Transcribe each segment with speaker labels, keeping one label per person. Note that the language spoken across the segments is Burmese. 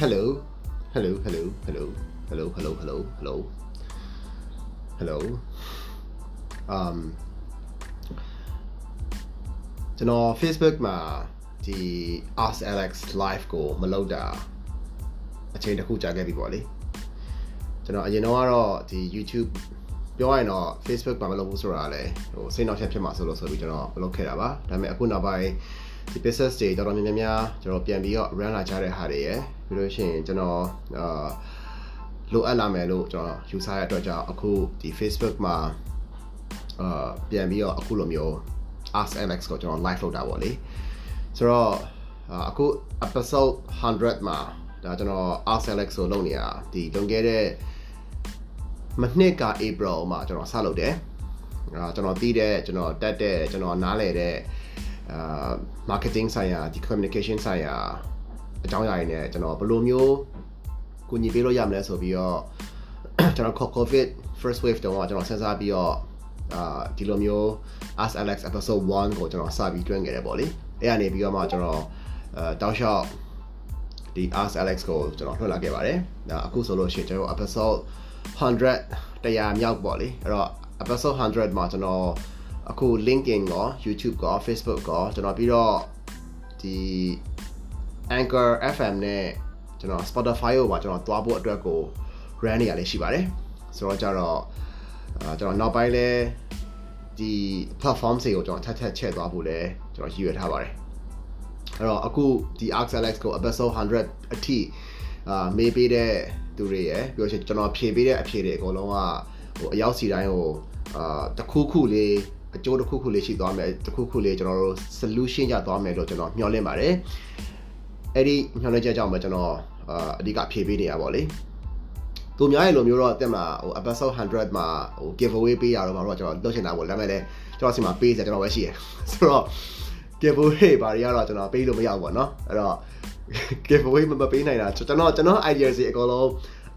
Speaker 1: hello hello hello hello hello hello hello hello hello um ကျွန်တော် Facebook မှာဒီ Ask Alex live ကိုမလုပ်တာအချိန်တစ်ခုကြာခဲ့ပြီပေါ့လေကျွန်တော်အရင်တော့ကတော့ဒီ YouTube ပြောရရင်တော့ Facebook မှာမလုပ်ဘူးဆိုတာလည်းဟိုစိတ်နှောက်ချက်ဖြစ်မှာဆိုလို့ဆိုပြီးကျွန်တော်မလုပ်ခဲ့တာပါဒါပေမဲ့အခုနောက်ပိုင်းဒီ business တွေတော်တော်များများကျွန်တော်ပြန်ပြီးတော့ run လာကြတဲ့ဟာတွေရယ် ပြီးလို့ရှိရင်ကျွန်တော်အာလိုအပ်လာမယ်လို့ကျွန်တော်ယူဆရတဲ့အတွက်ကြောင့်အခုဒီ Facebook မှာအာပြန်ပြီးတော့အခုလိုမျိုး Ask Alex ကိုကျွန်တော် live လုပ်တာပေါ့လေဆိုတော့အခု episode 100မှာဒါကျွန်တော် Ask Alex ကိုလုပ်နေတာဒီလွန်ခဲ့တဲ့မနှစ်က April မှာကျွန်တော်စလုပ်တယ်အာကျွန်တော်သိတဲ့ကျွန်တော်တက်တဲ့ကျွန်တော်နားလည်တဲ့အာ marketing ဆိုင်ရာဒီ communication ဆိုင်ရာ အကြောင်းအရာတွေနဲ့ကျွန်တော်ဘယ်လိုမျိုးကူညီပေးလို့ရမလဲဆိုပြီးတော့ကျွန်တော် COVID first wave တုန်းကကျွန်တော်စဉ်းစားပြီးတော့အာဒီလိုမျိုး Ask Alex episode 1ကိုကျွန်တော်စပြီးတွင်းခဲ့တယ်ပေါ့လေအဲ့ကနေပြီးတော့မှကျွန်တော်အဲတောက်လျှောက်ဒီ Ask Alex ကိုကျွန်တော်ထွှလာခဲ့ပါတယ်ဒါအခုဆိုလို့ရှိရင်ကျွန်တော် episode 100တရားမြောက်ပေါ့လေအဲ့တော့ episode 100မှာကျွန်တော်အခု LinkedIn ကော YouTube ကော Facebook ကောကျွန်တော်ပြီးတော့ဒီ Anchor FM နဲ့ကျွန်တော် Spotify ကိုပါကျွန်တော်တွားဖို့အတွက်ကို run နေရလေးရှိပါတယ်ဆိုတော့ကြတော့အာကျွန်တော်နောက်ပိုင်းလဲဒီ platform တွေကိုကျွန်တော်ထပ်ထပ်ချဲ့သွားဖို့လဲကျွန်တော်ရည်ရွယ်ထားပါတယ်အဲ့တော့အခုဒီ Ask Alex ကို episode 100အထိအာမေးပေးတဲ့သူတွေရယ်ပြီးတော့ကျွန်တော်ဖြေပေးတဲ့အဖြေတွေအကုန်လုံးကဟိုအရောက်စီတိုင်းဟိုအာတစ်ခုခုလေးအကျိုးတစ်ခုခုလေးရှိသွားမယ်တစ်ခုခုလေးကျွန်တော်တို့ solution ရသွားမယ်လို့ကျွန်တော်မျှော်လင့်ပါတယ် အဲ့ဒီမျှော်လင့်ချက်ကြောင့်ပဲကျွန်တော်အာအဓိကဖြေပေးနေရပါလေသူများရဲ့လိုမျိုးတော့တက်မလားဟို episode 100မှာဟို giveaway ပေးရတော့မှာတော့ကျွန်တော်လုပ်ချင်တာပေါ့ဒါပေမဲ့လည်းကျွန်တော်စီမှာပေးစရာကျွန်တော်ပဲရှိရယ်ဆိုတော့ giveaway ဘာတွေကတော့ကျွန်တော်ပေးလို့မရဘူးပေါ့နော်အဲ့တော့ giveaway မပေးနိုင်တာကျွန်တော်ကျွန်တော် idea စီအကုန်လုံး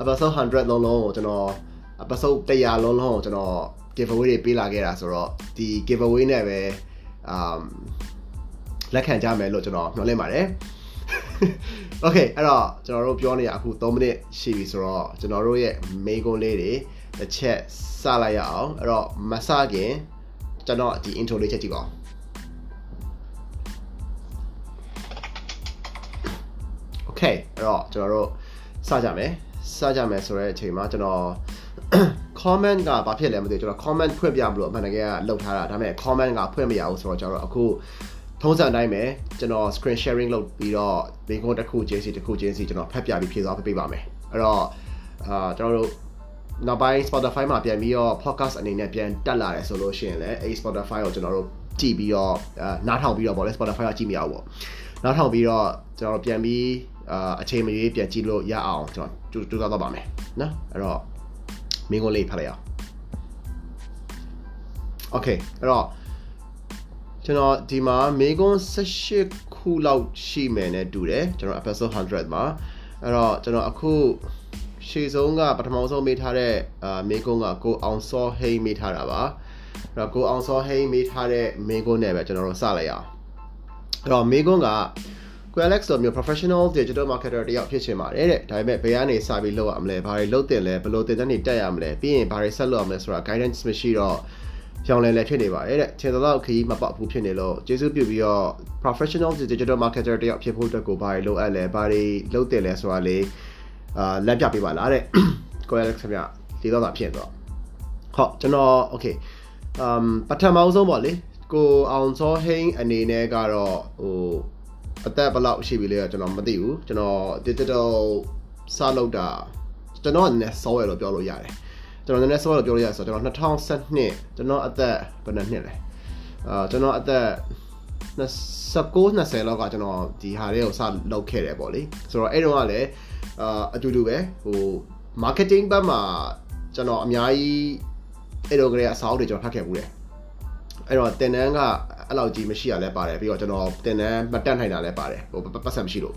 Speaker 1: episode 100လုံးလုံးကိုကျွန်တော် episode 100လုံးလုံးကိုကျွန်တော် giveaway တွေပေးလာခဲ့တာဆိုတော့ဒီ giveaway နဲ့ပဲ um လက်ခံကြမယ်လို့ကျွန်တော်မျှော်လင့်ပါတယ် Okay အဲ့တော့ကျွန်တော်တို့ပြောနေရအခု3မိနစ်ရှိပြီဆိုတော့ကျွန်တော်တို့ရဲ့ main goal လေးတွေတစ်ချက်စလိုက်ရအောင်အဲ့တော့မစခင်ကျွန်တော်ဒီ intro လေးချက်ကြည့်ပါဦး Okay အဲ့တော့ကျွန်တော်တို့စကြမယ်စကြမယ်ဆိုတဲ့အချိန်မှာကျွန်တော် comment ကဘာဖြစ်လဲမသိဘူးကျွန်တော် comment ဖွင့်ပြမလို့အမှန်တကယ်ကလုပ်ထားတာဒါပေမဲ့ comment ကဖွင့်မရဘူးဆိုတော့ကျွန်တော်အခု ထုံးစံတိုင်းပဲကျွန်တော် screen sharing လုပ်ပြီးတော့မိကုန်းတစ်ခုချင်းစီတစ်ခုချင်းစီကျွန်တော်ဖတ်ပြပြီးဖြည့်သွားပေးပါမယ်အဲ့တော့အာကျွန်တော်တို့နောက်ပိုင်း Spotify မှာပြန်ပြီးတော့ podcast အနေနဲ့ပြန်တက်လာတယ်ဆိုလို့ရှိရင်လည်းအဲ့ Spotify ကိုကျွန်တော်တို့ကြည့်ပြီးတော့နားထောင်ပြီးတော့ဗောလေ Spotify ကကြည့်မရဘူးဗောနားထောင်ပြီးတော့ကျွန်တော်တို့ပြန်ပြီးအာအချိန်မရွေးပြန်ကြည့်လို့ရအောင်ကျွန်တော်ကြိုးစားတော့ပါမယ်နော်အဲ့တော့မင်းကိုလေးဖတ်လိုက်အောင် Okay အဲ့တော့ ကျွန်တော်ဒီမှာမေကွန်18ခုလောက်ရှိမယ်နဲ့တူတယ်ကျွန်တော် episode 100မှာအဲ့တော့ကျွန်တော်အခုရှေ့ဆုံးကပထမဆုံးမေးထားတဲ့အာမေကွန်ကကိုအောင်စောဟိန်းမေးထားတာပါအဲ့တော့ကိုအောင်စောဟိန်းမေးထားတဲ့မေကွန်နဲ့ပဲကျွန်တော်တို့စလိုက်အောင်အဲ့တော့မေကွန်က Qualex ဆိုမျိုး professional digital marketer တယောက်ဖြစ်ချင်ပါတယ်တဲ့ဒါပေမဲ့ဘယ်ကနေစပြီးလုပ်ရမလဲဘာတွေလုပ်တင်လဲဘယ်လိုတင်တဲ့နေတက်ရမလဲပြီးရင်ဘာတွေဆက်လုပ်ရမလဲဆိုတာ guidance မရှိတော့ ပြောင်းလဲလဲဖြစ်နေပါတယ်တဲ့ခြေတော်ခရီးမပေါက်ဘူးဖြစ်နေလို့ကျေးဇူးပြုပြီးတော့ professional digital marketer တယောက်ဖြစ်ဖို့အတွက်ကိုဘာတွေလုပ်အပ်လဲဘာတွေလုပ်တင်လဲဆိုတာလေးအာလက်ပြပေးပါလားတဲ့ Qualex ခင်ဗျဒီတော့တာဖြစ်တော့ဟုတ်ကျွန်တော် okay um ပထမဆုံးပေါ့လေကိုအောင်စောဟိန်းအနေနဲ့ကတော့ဟိုအသက်ဘယ်လောက်ရှိပြီလဲကျွန်တော်မသိဘူးကျွန်တော် digital စလုပ်တာကျွန်တော်နည်းစောရလို့ပြောလို့ရတယ် ကျွန်တော်နည်းနည်းစောရလို့ပြောလို့ရဆိုတော့ကျွန်တော်2012ကျွန်တော်အသက်ဘယ်နှစ်နှစ်လဲအာကျွန်တော်အသက်19 20လောက်ကကျွန်တော်ဒီဟာတွေကိုစလုပ်ခဲ့တယ်ပေါ့လေဆိုတော့အဲ့တုန်းကလည်းအာအတူတူပဲဟို marketing ဘက်မှာကျွန်တော်အများကြီးအဲ့လိုကလေးအစားအုပ်တွေကျွန်တော်ဖတ်ခဲ့ဘူးတယ်အဲ့တော့တင်တန်းကအဲ့လောက်ကြီးမရှိရလဲပါတယ်ပြီးတော့ကျွန်တော်တင်တန်းမတက်နိုင်တာလဲပါတယ်ဟိုပတ်စံမရှိလို့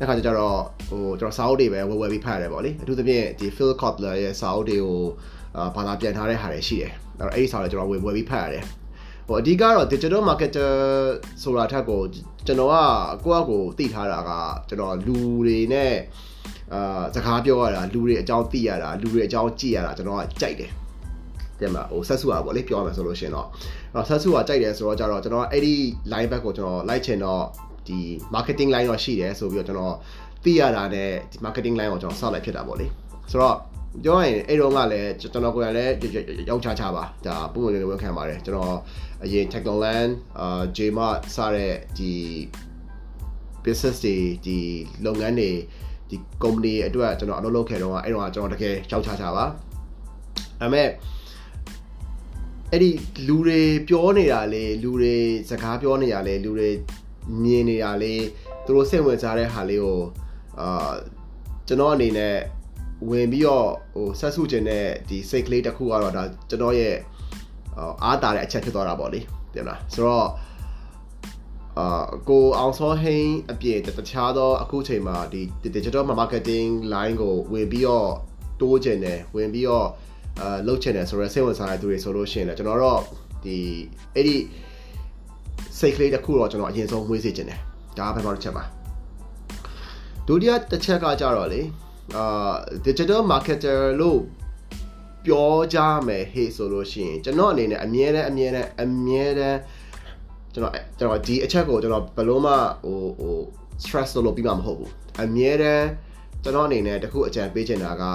Speaker 1: အဲ့ခါကျတော့ဟိုကျွန်တော်စာအုပ်တွေပဲဝယ်ဝယ်ပြီးဖတ်ရတယ်ပေါ့လေအထူးသဖြင့်ဒီ Phil Kotler ရဲ့စာအုပ်တွေကိုအာဘာသာပြန်ထားတဲ့ဟာတွေရှိတယ်အဲ့တော့အဲ့ဒီစာတွေကျွန်တော်ဝယ်ဝယ်ပြီးဖတ်ရတယ်ဟ ဟိုအဓိကတော့ digital marketer ဆိုတာထက်ကိုကျွန်တော်ကကိုယ့်အကိုသိထားတာကကျွန်တော်လူတွေနဲ့အာစကားပြောရတာလူတွေအကြောင်းသိရတာလူတွေအကြောင်းကြည့်ရတာကျွန်တော်ကကြိုက်တယ်တဲ့မှာဟိုဆက်စုอ่ะဗောလေပြောရမယ်ဆိုလို့ရှင်တော့အဲ့တော့ဆက်စုอ่ะကြိုက်တယ်ဆိုတော့ကြတော့ကျွန်တော်အဲ့ဒီ line back ကိုကျွန်တော်လိုက်ချင်တော့ ဒီ marketing line တော့ရှိတယ်ဆိုပြီးတော့ကျွန်တော်သိရတာနဲ့ဒီ marketing line ကိုကျွန်တော်ဆောက်လိုက်ဖြစ်တာဗောလေဆိုတော့ပြောရရင်အဲ့တော့ကလည်းကျွန်တော်ကိုယ်လည်းရောက်ချချပါဒါပုံမှန်လေးဝင်ခံပါတယ်ကျွန်တော်အရင် Technoland အာ Jmart စတဲ့ဒီ business တွေဒီလုပ်ငန်းတွေဒီ company အတွက်ကျွန်တော်အလုပ်လုပ်ခဲ့တော့အဲ့တော့ကျွန်တော်တကယ်ရောက်ချချပါဒါပေမဲ့အဲ့ဒီလူတွေပြောနေတာလေလူတွေစကားပြောနေတာလေလူတွေ မြင်နေတာလေသူတို့စိတ်ဝင်စားတဲ့ဟာလေးကိုအာကျွန်တော်အနေနဲ့ဝင်ပြီးတော့ဟိုဆက်စုခြင်းတဲ့ဒီစိတ်ကလေးတစ်ခုကတော့ဒါကျွန်တော်ရဲ့အားတာတဲ့အချက်ဖြစ်သွားတာပေါ့လေတင်လားဆိုတော့အာကိုအောင်စောဟင်းအပြင်တခြားသောအခုချိန်မှာဒီ digital marketing line ကိုဝင်ပြီးတော့တိုးခြင်းတယ်ဝင်ပြီးတော့အာလှုပ်ချင်တယ်ဆိုတော့စိတ်ဝင်စားတဲ့သူတွေဆိုလို့ရှိရင်လည်းကျွန်တော်တော့ဒီအဲ့ဒီ စိတ်ကလေးတစ်ခုတော့ကျွန်တော်အရင်ဆုံးမွေးစေချင်တယ်ဒါကဘယ်မှာတစ်ချက်ပါဒုတိယတစ်ချက်ကကြတော့လေအာ digital marketer လို့ပြောကြမယ်ဟေ့ဆိုလို့ရှိရင်ကျွန်တော်အနေနဲ့အမြဲတမ်းအမြဲတမ်းအမြဲတမ်းကျွန်တော်ကျွန်တော်ဒီအချက်ကိုကျွန်တော်ဘယ်လို့မှဟိုဟို stress လို့ပြီးမှမဟုတ်ဘူးအမြဲတမ်းကျွန်တော်အနေနဲ့တခုအကြံပေးချင်တာက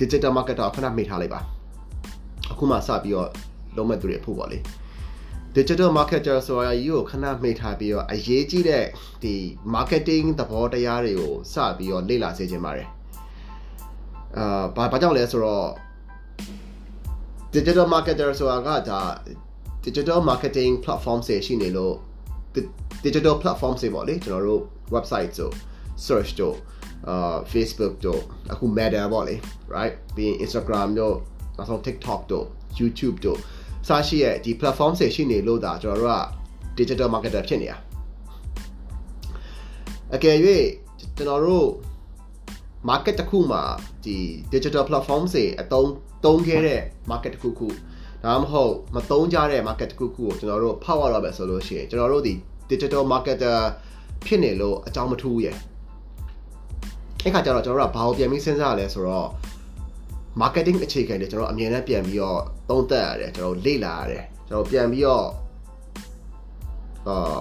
Speaker 1: digital marketer ခဏမိထားလိုက်ပါအခုမှစပြီးတော့လုံးမဲ့သူတွေအဖို့ပေါ့လေ digital marketer ဆိုတာကြီးကိုခဏမိထားပြီးတော့အရေးကြီးတဲ့ဒီ marketing သဘောတရားတွေကိုစပြီးတော့လေ့လာစေချင်ပါတယ်အာဘာဘာကြောင့်လဲဆိုတော့ digital marketer ဆိုတာကဒါ digital marketing platform တွေရှိနေလို့ digital platform တွေပေါ့လေကျွန်တော်တို့ website တို့ search တို့အာ Facebook တို့အခု Meta ပေါ့လေ right ပြီး Instagram တို့နောက်ဆုံး TikTok တို့ YouTube တို့ စရှိရဲ့ဒီ platform တွေရှိနေလို့ဒါကျွန်တော်တို့က digital marketer ဖြစ်နေတာအကယ်၍ကျွန်တော်တို့ market တစ်ခုမှာဒီ digital platform တွေအသုံးသုံးခဲ့တဲ့ market တစ်ခုခုဒါမှမဟုတ်မသုံးကြတဲ့ market တစ်ခုခုကိုကျွန်တော်တို့ဖောက်ရတော့ပဲဆိုလို့ရှိရင်ကျွန်တော်တို့ဒီ digital marketer ဖြစ်နေလို့အကြောင်းမထူးရဲ့အဲ့ခါကျတော့ကျွန်တော်တို့ကဘာကိုပြန်ပြီးစဉ်းစားရလဲဆိုတော့ marketing အခြေခံတွေကျွန်တော်အမြင်နဲ့ပြန်ပြီးတော့သုံးသပ်ရတယ်ကျွန်တော်လေ့လာရတယ်ကျွန်တော်ပြန်ပြီးတော့အာ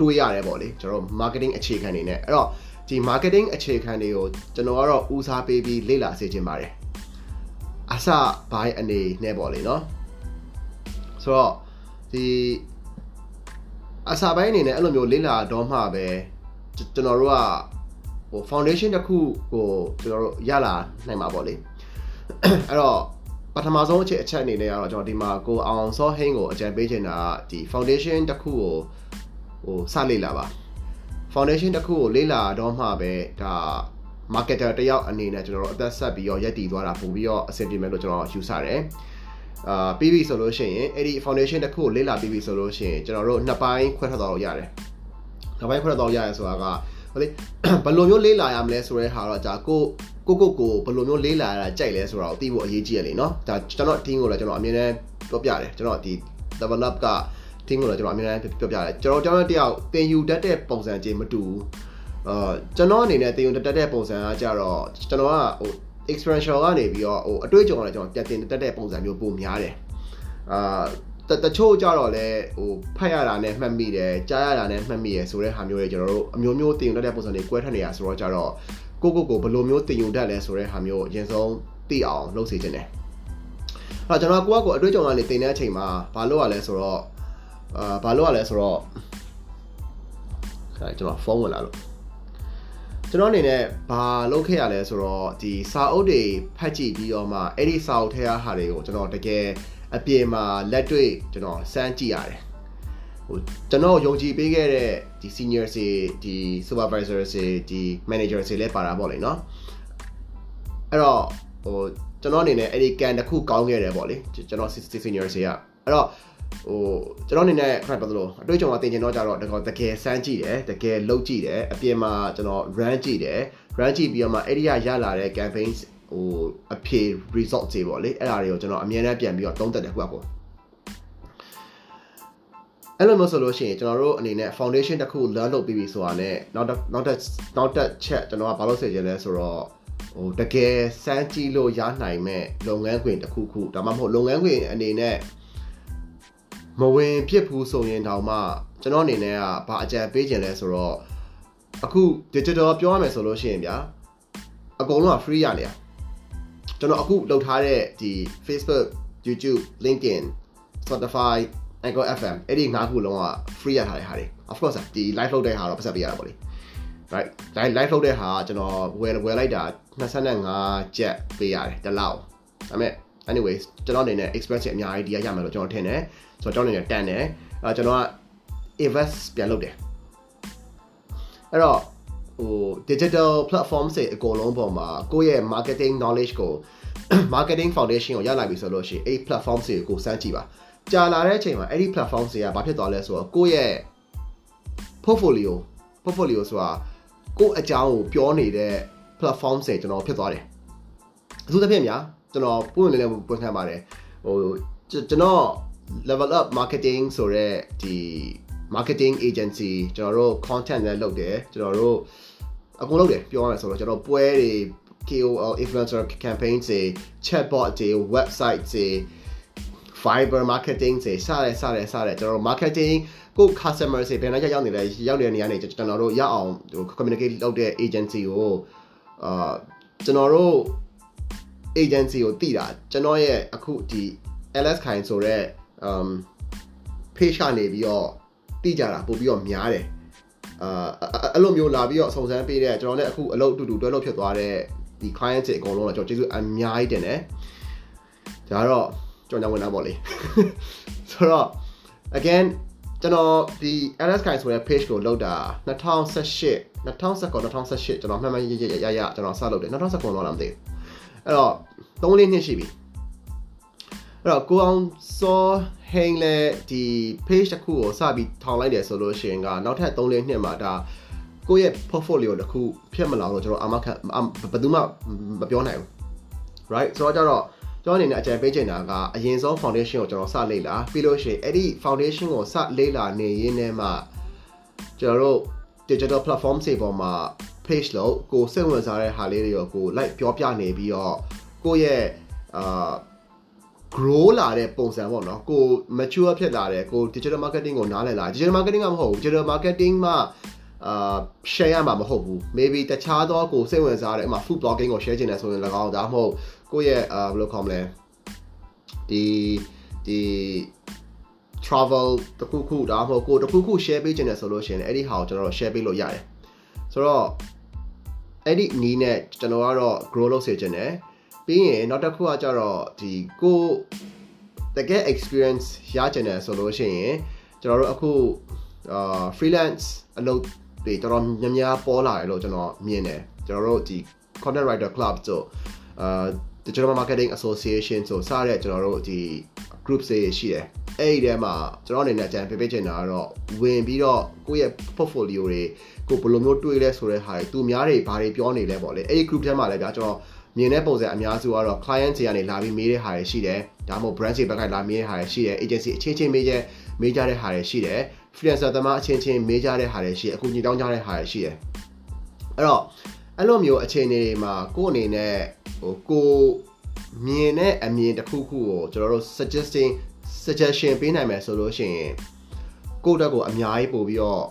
Speaker 1: တွေးရတယ်ပေါ့လေကျွန်တော် marketing အခြေခံတွေနဲ့အဲ့တော့ဒီ marketing အခြေခံတွေကိုကျွန်တော်ကတော့ဦးစားပေးပြီးလေ့လာစေချင်ပါတယ်အစဘိုင်းအနေနဲ့ပေါ့လေနော်ဆိုတော့ဒီအစာပိုင်းအနေနဲ့အဲ့လိုမျိုးလေ့လာတော့မှပဲကျွန်တော်တို့ကဟို foundation တစ်ခုကိုကျွန်တော်တို့ရလာနိုင်မှာပေါ့လေ အဲ့တော့ပထမဆုံးအချက်အချက်အနေနဲ့ကတော့ကျွန်တော်ဒီမှာကိုအောင်စောဟင်းကိုအကြံပေးချင်တာကဒီ foundation တစ်ခုကိုဟိုစလေ့လာပါ foundation တစ်ခုကိုလေ့လာတော့မှပဲဒါ marketer တယောက်အနေနဲ့ကျွန်တော်တို့အသက်ဆက်ပြီးတော့ရက်တည်သွားတာပို့ပြီးတော့အဆင်ပြေမယ်လို့ကျွန်တော်ယူဆတယ်အာပြီးပြီဆိုလို့ရှိရင်အဲ့ဒီ foundation တစ်ခုကိုလေ့လာပြီးပြီဆိုလို့ရှိရင်ကျွန်တော်တို့နှစ်ပိုင်းခွဲထွက်သွားလို့ရတယ်နှစ်ပိုင်းခွဲထွက်သွားရရဲဆိုတာက ဟိုလေဘယ်လိုမျိုးလေးလာရမလဲဆိုတဲ့ဟာတော့ဒါကိုကိုကိုကိုဘယ်လိုမျိုးလေးလာရတာကြိုက်လဲဆိုတာကိုသိဖို့အရေးကြီးရလေနော်ဒါကျွန်တော် team ကိုလည်းကျွန်တော်အမြဲတမ်းပြောပြတယ်ကျွန်တော်ဒီ develop က team ကိုလည်းကျွန်တော်အမြဲတမ်းပြောပြတယ်ကျွန်တော်ကျွန်တော်တယောက်တင်ယူတတ်တဲ့ပုံစံချင်းမတူဘူးအာကျွန်တော်အနေနဲ့တင်ယူတတ်တဲ့ပုံစံကကြတော့ကျွန်တော်ကဟို experiential ကနေပြီးတော့ဟိုအတွေ့အကြုံကလည်းကျွန်တော်ပြန်တင်တတ်တဲ့ပုံစံမျိုးပုံများတယ်အာ တတချို့ကြတော့လဲဟိုဖတ်ရတာနဲ့မှတ်မိတယ်ကြားရတာနဲ့မှတ်မိရယ်ဆိုတဲ့ဟာမျိုးတွေကျွန်တော်တို့အမျိုးမျိုးတင်ယူတတ်တဲ့ပုံစံတွေကွဲထက်နေရဆိုတော့ကြတော့ကိုကိုကိုဘယ်လိုမျိုးတင်ယူတတ်လဲဆိုတဲ့ဟာမျိုးအရင်ဆုံးသိအောင်လုပ်စေချင်တယ်အဲ့တော့ကျွန်တော်ကိုကကိုအတွေ့အကြုံကနေတင်တဲ့အချိန်မှာဘာလုပ်ရလဲဆိုတော့အာဘာလုပ်ရလဲဆိုတော့ခိုင်ကျွန်တော်ဖုန်းဝင်လာလို့ကျွန်တော်အနေနဲ့ဘာလုပ်ခဲ့ရလဲဆိုတော့ဒီစာအုပ်တွေဖတ်ကြည့်ပြီးတော့မှအဲ့ဒီစာအုပ်ထဲဟာတွေကိုကျွန်တော်တကယ် အပြင်မှာလက်တွေ့ကျွန်တော်စမ်းကြည့်ရတယ်ဟိုကျွန်တော်ယုံကြည်ပေးခဲ့တဲ့ဒီ senior တွေဒီ supervisor တွေဒီ manager တွေလည်းပါတာပေါ့လေเนาะအဲ့တော့ဟိုကျွန်တော်အနေနဲ့အဲ့ဒီကန်တစ်ခုကောင်းခဲ့တယ်ပေါ့လေကျွန်တော် senior တွေကအဲ့တော့ဟိုကျွန်တော်အနေနဲ့ခဏပြောသလိုအတွေ့အကြုံကတင်ကျင်တော့ကြတော့တကယ်စမ်းကြည့်တယ်တကယ်လုပ်ကြည့်တယ်အပြင်မှာကျွန်တော် run ကြည့်တယ် run ကြည့်ပြီးတော့မှအဲ့ဒီကရလာတဲ့ campaign ဟိုအဖြေ result တွေပေါ့လေအဲ့ဒါတွေကိုကျွန်တော်အမြဲတမ်းပြန်ပြီးတော့သုံးသပ်တယ်ခုကကိုအဲ့လိုမျိုးဆိုလို့ရှိရင်ကျွန်တော်တို့အနေနဲ့ foundation တစ်ခု learn လုပ်ပြီးပြီဆိုတာနဲ့နောက်နောက်တစ်နောက်တစ်ချက်ကျွန်တော်ကဘာလို့ဆက်ကြလဲဆိုတော့ဟိုတကယ်စမ်းကြည့်လို့ရနိုင်မဲ့လုပ်ငန်းခွင်တစ်ခုခုဒါမှမဟုတ်လုပ်ငန်းခွင်အနေနဲ့မဝင်ဖြစ်ဘူးဆိုရင်တောင်မှကျွန်တော်အနေနဲ့ကဘာအကြံပေးခြင်းလဲဆိုတော့အခု digital ပြောရမယ်ဆိုလို့ရှိရင်ဗျာအကုန်လုံးက free ရနေရ ကျွန်တော်အခုလုပ်ထားတဲ့ဒီ Facebook YouTube LinkedIn Spotify Anchor FM အဲ့ဒီငါးခုလုံးက free ရထားတဲ့ဟာတွေ of course ဒီ live လုပ်တဲ့ဟာတော့ပတ်သက်ပေးရတာပေါ့လေ right live live လုပ်တဲ့ဟာကျွန်တော်ဝယ်ဝယ်လိုက်တာ25ကျပ်ပေးရတယ်တစ်လောက်ဒါပေမဲ့ anyways ကျွန်တော်အနေနဲ့ express အများကြီးဒီရရမယ်လို့ကျွန်တော်ထင်တယ်ဆိုတော့ကျွန်တော်အနေနဲ့တန်တယ်အဲကျွန်တော်က invest ပြန်လုပ်တယ်အဲ့တော့ ဟို digital platform တွေအကုန်လုံးပေါ်မှာကိုယ့်ရဲ့ marketing knowledge ကို marketing foundation ကိုရလာပြီဆိုလို့ရှိရင်အဲ့ platform တွေကိုစမ်းကြည့်ပါကြာလာတဲ့အချိန်မှာအဲ့ဒီ platform တွေကဘာဖြစ်သွားလဲဆိုတော့ကိုယ့်ရဲ့ portfolio portfolio ဆိုတာကိုယ့်အကြောင်းကိုပြောနေတဲ့ platform တွေကျွန်တော်ဖြစ်သွားတယ်အထူးသဖြင့်များကျွန်တော်ပုံနေလဲပွင့်ခံပါတယ်ဟိုကျွန်တော် level up marketing ဆိုတဲ့ဒီ marketing agency ကျွန်တော်တို့ content လည်းလုပ်တယ်ကျွန်တော်တို့အကုန်လုပ်တယ်ပြောရမယ်ဆိုတော့ကျွန်တော်ပွဲတွေ KOL influencer campaign တွေ chatbot တွေ website တွေ Fiber marketing တွေစရဲစရဲစရဲကျွန်တော်တို့ marketing ကို customer တွေဘယ်နှကြရောက်နေလဲရောက်နေတဲ့နေရာနေကျွန်တော်တို့ရအောင်ဟို communicate လုပ်တဲ့ agency ကိုအာကျွန်တော်တို့ agency ကိုတည်တာကျွန်တော်ရဲ့အခုဒီ LS ခိုင်ဆိုတော့ um page ကနေပြီးတော့ တည်ကြတာပို့ပြီးတော့များတယ်အာအဲ့လိုမျိုးလာပြီးတော့စုံစမ်းပေးတဲ့ကျွန်တော်လည်းအခုအလုပ်အတူတူတွဲလို့ဖြစ်သွားတဲ့ဒီ client တွေအကုန်လုံးတော့ကျွန်တော်ကျေးဇူးအများကြီးတင်တယ်ဒါတော့ကျွန်တော်ဝင်တာပေါ့လေဆိုတော့ again ကျွန်တော်ဒီ LS ခိုင်ဆိုတဲ့ page ကိုလောက်တာ2018 2019 2018ကျွန်တော်မှတ်မှတ်ရရရရကျွန်တော်စလုပ်တယ်2019တော့လားမသိဘူးအဲ့တော့3လေးနှစ်ရှိပြီအဲ့တော့ကိုအောင်စော ဟိန်လဲဒီ page တစ်ခုကိုစပြီးထောင်လိုက်တယ်ဆိုလို့ရှိရင်ကနောက်ထပ်3လေးနှစ်မှာဒါကိုယ့်ရဲ့ portfolio တစ်ခုဖြစ်မလာတော့ကျွန်တော်အမခဘယ်သူမှမပြောနိုင်ဘူး right ဆိုတော့ကျတော့ကျွန်တော်အနေနဲ့အကြံပေးချင်တာကအရင်ဆုံး foundation ကိုကျွန်တော်စလေ့လာပြီးလို့ရှိရင်အဲ့ဒီ foundation ကိုစလေ့လာနေရင်းနဲ့မှကျွန်တော်တို့ digital platform တွေပေါ်မှာ page လို့ကိုစိတ်ဝင်စားတဲ့ဟာလေးတွေကိုကို like ပြောပြနေပြီးတော့ကိုရဲ့အာ grow လာတဲ့ပုံစံပေါ့နော်ကို mature ဖြစ်လာတယ်ကို digital marketing ကိုနားလည်လာ digital marketing ကမဟုတ်ဘူး digital marketing မှာအာ share ရမှာမဟုတ်ဘူး maybe တခြားသောကိုစိတ်ဝင်စားတယ်ဥမာ food blogging ကို share ချင်တယ်ဆိုရင်၎င်းဒါမှမဟုတ်ကိုယ့်ရဲ့အာဘယ်လိုခေါ်မလဲဒီဒီ travel တခုခုဒါမှမဟုတ်ကိုတခုခု share ပေးချင်တယ်ဆိုလို့ရှိရင်အဲ့ဒီဟာကိုကျွန်တော်တို့ share ပေးလို့ရတယ်ဆိုတော့အဲ့ဒီနီးနဲ့ကျွန်တော်ကတော့ grow လုပ်စေချင်တယ် ပြီးရင်နောက်တစ်ခုကကြတော့ဒီကိုတကယ် experience ရချင်တယ်ဆိုလို့ရှိရင်ကျွန်တော်တို့အခုအာ freelance အလုပ်တွေတော်တော်များများပေါ်လာတယ်လို့ကျွန်တော်မြင်တယ်ကျွန်တော်တို့ဒီ content writer club တို့အာ digital marketing association ဆိုစတဲ့ကျွန်တော်တို့ဒီ group တွေရှိတယ်အဲ့ဒီထဲမှာကျွန်တော်အနေနဲ့အကြံပေးပေးချင်တာကတော့ဝင်ပြီးတော့ကိုယ့်ရဲ့ portfolio တွေကိုဘယ်လိုမျိုးတွေးလဲဆိုတဲ့ဟာတွေသူများတွေဘာတွေပြောနေလဲပေါ့လေအဲ့ဒီ group ထဲမှာလည်းဗျာကျွန်တော် မြင်တဲ့ပုံစံအများစုကတော့ client တွေကနေလာပြီးမေးတဲ့ဟာတွေရှိတယ်ဒါမှမဟုတ် brand တွေဘက်ကလာမေးတဲ့ဟာတွေရှိတယ် agency အချင်းချင်းမေးကြမေးကြတဲ့ဟာတွေရှိတယ် freelancer သမားအချင်းချင်းမေးကြတဲ့ဟာတွေရှိတယ်အခုညီတောင်းကြတဲ့ဟာတွေရှိတယ်အဲ့တော့အဲ့လိုမျိုးအခြေအနေတွေမှာကိုယ့်အနေနဲ့ဟိုကိုမြင်တဲ့အမြင်တစ်ခုခုကိုကျွန်တော်တို့ suggesting suggestion ပေးနိုင်မယ်ဆိုလို့ရှိရင်ကိုယ့်တက်ကိုအများကြီးပို့ပြီးတော့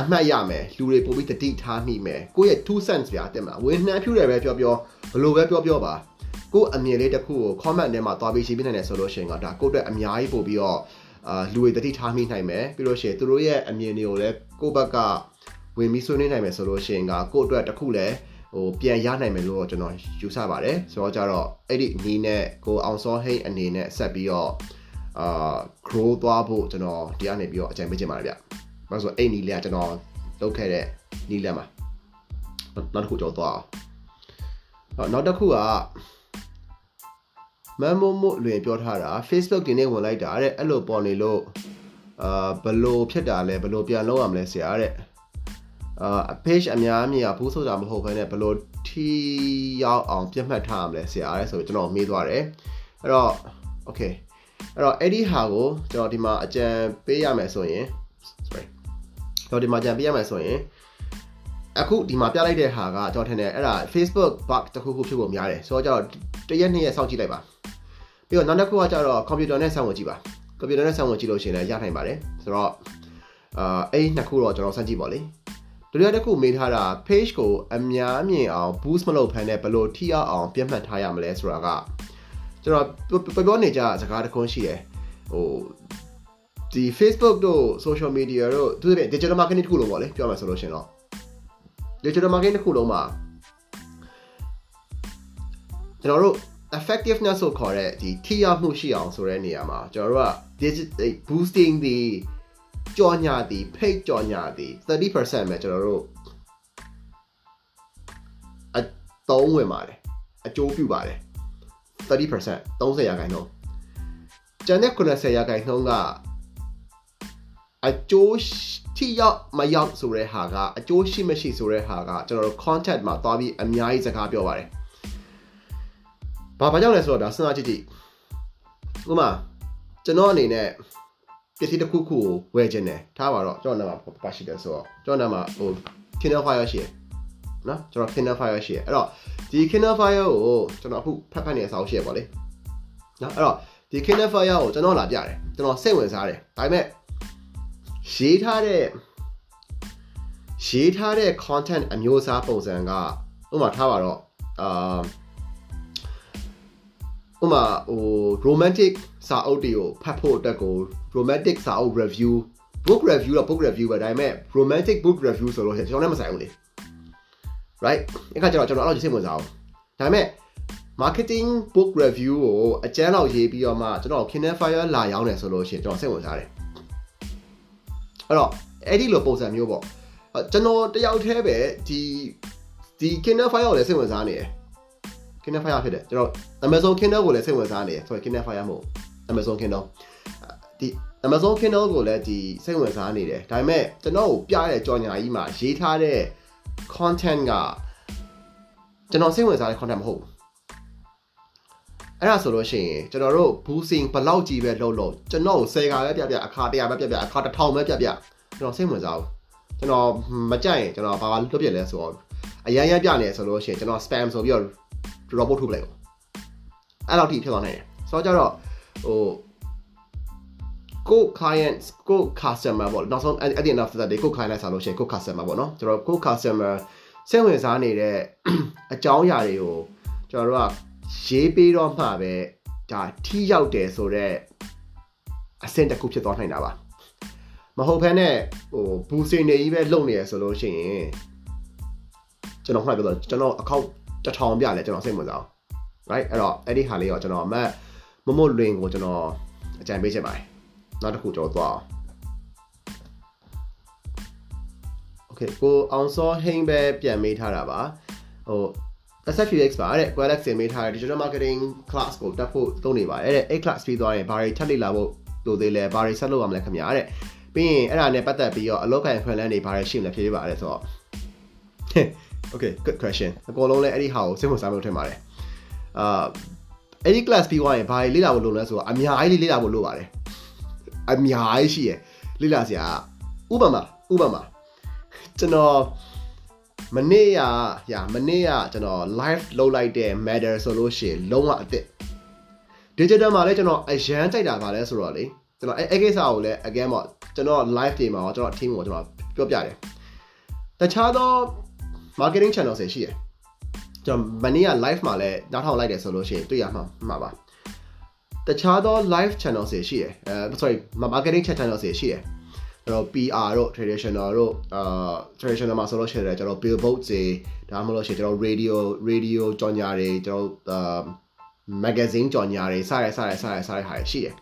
Speaker 1: အမှတ်ရမယ်လူတွေပို့ပြီးတတိထားမိမယ်ကိုယ့်ရဲ့2 cents ပြတင်မလားဝင်းနှမ်းဖြူတယ်ပဲပြောပြောဘလို့ပဲပြောပြောပါကိုယ့်အမြင်လေးတစ်ခုကို comment ထဲမှာသွားပြီးရေးပြနိုင်တယ်ဆိုလို့ရှိရင်ကဒါကိုယ့်အတွက်အများကြီးပို့ပြီးတော့အာလူတွေတတိထားမိနိုင်မယ်ပြီးလို့ရှိရင်သူတို့ရဲ့အမြင်တွေကိုလည်းကိုယ့်ဘက်ကဝင်ပြီးဆွေးနွေးနိုင်မယ်ဆိုလို့ရှိရင်ကကိုယ့်အတွက်တစ်ခုလည်းဟိုပြန်ရနိုင်မယ်လို့ကျွန်တော်ယူဆပါတယ်ဆိုတော့ကြတော့အဲ့ဒီနီးနဲ့ကိုအောင်စောဟိတ်အနေနဲ့ဆက်ပြီးတော့အာ grow သွားဖို့ကျွန်တော်ဒီကနေပြီးတော့အကြံပေးချင်ပါတယ်ဗျ။ ဘာလို့ဆိုအဲ့နီးလေးကကျွန်တော်လုပ်ခဲ့တဲ့နီးလက်မှာနောက်တစ်ခုကြောသွားအောင်နောက်တစ်ခုကမမ်မိုမိုလွင်ပြောထားတာ Facebook ဒီနေ့ဝင်လိုက်တာတဲ့အဲ့လိုပေါ်နေလို့အာဘလို့ဖြစ်တာလဲဘလို့ပြန်လုပ်ရမလဲဆရာတဲ့အာ page အများကြီးကဘူးဆိုတာမဟုတ်ဘဲနဲ့ဘလို့ထီရောက်အောင်ပြတ်မှတ်ထားရမလဲဆရာတဲ့ဆိုကျွန်တော်မေးသွားတယ်အဲ့တော့ okay အဲ့တော့အဲ့ဒီဟာကိုကျွန်တော်ဒီမှာအကြံပေးရမယ်ဆိုရင် sorry ကျွန် တော်ဒီမှာအကြံပေးရမယ်ဆိုရင်အခုဒီမှာပြလိုက်တဲ့ဟာကကျွန်တော်ထင်တယ်အဲ့ဒါ Facebook bug တစ်ခုခုဖြစ်ဖို့များတယ်ဆိုတော့ကျတော့တရက်နှစ်ရက်စောင့်ကြည့်လိုက်ပါပြီးတော့နောက်တစ်ခုကကျတော့ computer နဲ့ဆောင်းဝင်ကြည့်ပါ computer နဲ့ဆောင်းဝင်ကြည့်လို့ရှိရင်လည်းရနိုင်ပါတယ်ဆိုတော့အာအဲ့ဒီနှစ်ခုတော့ကျွန်တော်စမ်းကြည့်ပါလေဒုတိယတစ်ခုမေးထားတာ page ကိုအများမြင်အောင် boost မလုပ်ဖ ೇನೆ ဘယ်လိုထိအောင်ပြတ်မှတ်ထားရမလဲဆိုတာကကျွန်တော်ပြောနေကြစကားတစ်ခုရှိတယ်ဟို ဒီ Facebook တို့ social media တို့သူတို့ digital marketing တစ်ခုလုံးပေါ့လေပြောမှဆိုလို့ရှင်တော့ digital marketing တစ်ခုလုံးမှာကျွန်တော်တို့ effectiveness ဆိုခေါ်တဲ့ဒီထိရောက်မှုရှိအောင်ဆိုတဲ့နေရာမှာကျွန်တော်တို့က digital boosting ဒီကြော်ညာဒီ page ကြော်ညာဒီ30%ပဲကျွန်တော်တို့အသုံးဝင်ပါတယ်အကျိုးပြုပါတယ်30% 30ရာခိုင်နှုန်းကျန်တဲ့90ရာခိုင်နှုန်းက အကျိုးထိရောက်မရောက်ဆိုတဲ့ဟာကအကျိုးရှိမရှိဆိုတဲ့ဟာကကျွန်တော်တို့ content မှာသွားပြီးအများကြီးစကားပြောပါတယ်ဘာဘာကြောင့်လဲဆိုတော့ဒါစဉ်းစားကြည့်ကြည့်ဥပမာကျွန်တော်အနေနဲ့ပစ္စည်းတစ်ခုခုကိုဝယ်ခြင်းတယ်ထားပါတော့ကျွန်တော်နာမပါရှိတယ်ဆိုတော့ကျွန်တော်နာမဟို Kindle Fire ရှိတယ်နော်ကျွန်တော် Kindle Fire ရှိတယ်အဲ့တော့ဒီ Kindle Fire ကိုကျွန်တော်အခုဖတ်ဖတ်နေအောင်ရှိရပါလေနော်အဲ့တော့ဒီ Kindle Fire ကိုကျွန်တော်လာပြတယ်ကျွန်တော်စိတ်ဝင်စားတယ်ဒါပေမဲ့ ရေးထားတဲ့ရေးထားတဲ့ content အမျိုးအစားပုံစံကဥပမာထားပါတော့အာဥမာဟို romantic စာအုပ်တွေကိုဖတ်ဖို့အတွက်ကို romantic စာအုပ် review book review တော့ book review ပဲဒါပေမဲ့ romantic book review ဆိုလို့ရှိရင်ကျွန်တော်လည်းမဆိုင်ဘူးလေ right အဲ့ခါကျတော့ကျွန်တော်အဲ့လိုစိတ်ဝင်စားအောင်ဒါပေမဲ့ marketing book review ကိုအကျန်းလောက်ရေးပြီးတော့မှကျွန်တော် Kindle Fire လာရောင်းတယ်ဆိုလို့ရှိရင်ကျွန်တော်စိတ်ဝင်စားတယ် အဲ့တော့အဲ့ဒီလိုပုံစံမျိုးပေါ့ကျွန်တော်တယောက်တည်းပဲဒီဒီ Kindle Fire ကိုလည်းစိတ်ဝင်စားနေတယ် Kindle Fire ဖြစ်တယ်ကျွန်တော် Amazon Kindle ကိုလည်းစိတ်ဝင်စားနေတယ်ဆိုတော့ Kindle Fire မဟုတ် Amazon Kindle ဒီ Amazon Kindle ကိုလည်းဒီစိတ်ဝင်စားနေတယ်ဒါပေမဲ့ကျွန်တော်ကိုပြတဲ့ကြော်ညာကြီးမှာရေးထားတဲ့ content ကကျွန်တော်စိတ်ဝင်စားတဲ့ content မဟုတ်ဘူး အဲ့ဒါဆိုလို့ရှိရင်ကျွန်တော်တို့ boosting ဘလောက်ကြီးပဲလုပ်လို့ကျွန်တော်ကို10ခါပဲပြပြအခါ100ပဲပြပြအခါ1000ပဲပြပြကျွန်တော်စိတ်ဝင်စားဘူးကျွန်တော်မကြိုက်ရင်ကျွန်တော်ဘာလုပ်ပြလဲဆိုတော့အရန်ရပြနေဆိုလို့ရှိရင်ကျွန်တော် spam ဆိုပြီးတော့ robot ထုတ်ပလိုက်ပေါ့အဲ့လောက်ထိဖြစ်သွားနိုင်တယ်ဆိုတော့ကြတော့ဟိုကို client ကို customer ပေါ့နောက်ဆုံး at the end of the day ကို client ဆိုလို့ရှိရင်ကို customer ပေါ့နော်ကျွန်တော်ကို customer စိတ်ဝင်စားနေတဲ့အကြောင်းအရာတွေကိုကျွန်တော်တို့က ရေးပေးတော့မှပဲဒါထိရောက်တယ်ဆိုတော့အဆင့်တစ်ခုဖြစ်သွားနိုင်တာပါမဟုတ်ဘဲနဲ့ဟိုဘူစင်နေကြီးပဲလုံနေရဆိုလို့ရှိရင်ကျွန်တော်ခုနပြောတော့ကျွန်တော်အကောင့်တထောင်ပြလဲကျွန်တော်စိတ်ဝင်စားအောင် right အဲ့တော့အဲ့ဒီဟာလေးတော့ကျွန်တော်အမတ်မမွတ်လွင်ကိုကျွန်တော်အကြံပေးချင်ပါတယ်နောက်တစ်ခုကျွန်တော်သွားအောင် Okay ကိုအောင်စောဟိန်းပဲပြန်မေးထားတာပါဟို SFUX ပါတဲ့ Qualex ဆင်မေးထားတဲ့ Digital Marketing Class ကိုတက်ဖို့သုံးနေပါတယ်တဲ့အဲ့ class ပြီးသွားရင်ဘာတွေထပ်လေ့လာဖို့လိုသေးလဲဘာတွေဆက်လုပ်ရမလဲခင်ဗျာတဲ့ပြီးရင်အဲ့ဒါနဲ့ပတ်သက်ပြီးတော့အလောက်ကိုင်ဖွင့်လန်းတွေဘာတွေရှိမလဲဖြေပေးပါတဲ့ဆိုတော့ Okay good question အကုန်လုံးလည်းအဲ့ဒီဟာကိုစိတ်ဝင်စားလို့ထင်ပါတယ်အာအဲ့ဒီ class ပြီးသွားရင်ဘာတွေလေ့လာဖို့လိုလဲဆိုတော့အများကြီးလေ့လာဖို့လိုပါတယ်အများကြီးရှိရယ်လေ့လာစရာဥပမာဥပမာကျွန်တော် မနေ့ကညာမနေ့ကကျွန်တော် live လုပ်လိုက်တဲ့ matter ဆိုလို့ရှိရင်လုံးဝအစ်စ် digital မှာလည်းကျွန်တော်အရန်ကြိုက်တာပါလဲဆိုတော့လေကျွန်တော်အဲအဲကိစ္စကိုလည်း again ပေါ့ကျွန်တော် live တွေမှာကျွန်တော် team ကိုကျွန်တော်ပြောပြတယ်တခြားသော marketing channel တွေရှိတယ်ကျွန်တော်မနေ့က live မှာလည်းနောက်ထောင်လိုက်တယ်ဆိုလို့ရှိရင်တွေ့ရမှာမှာပါတခြားသော live channel တွေရှိတယ်အဲ sorry marketing channel တွေရှိတယ် ကျွန်တော် PR တို့ traditional တို့အာ traditional မှာဆိုလို့ရှိရင်ကျွန်တော် billboard တွေဒါမှမဟုတ်ရှင်ကျွန်တော် radio radio ကြော်ညာတွေကျွန်တော်အာ magazine ကြော်ညာတွေစရဲစရဲစရဲစရဲဟာရှိတယ်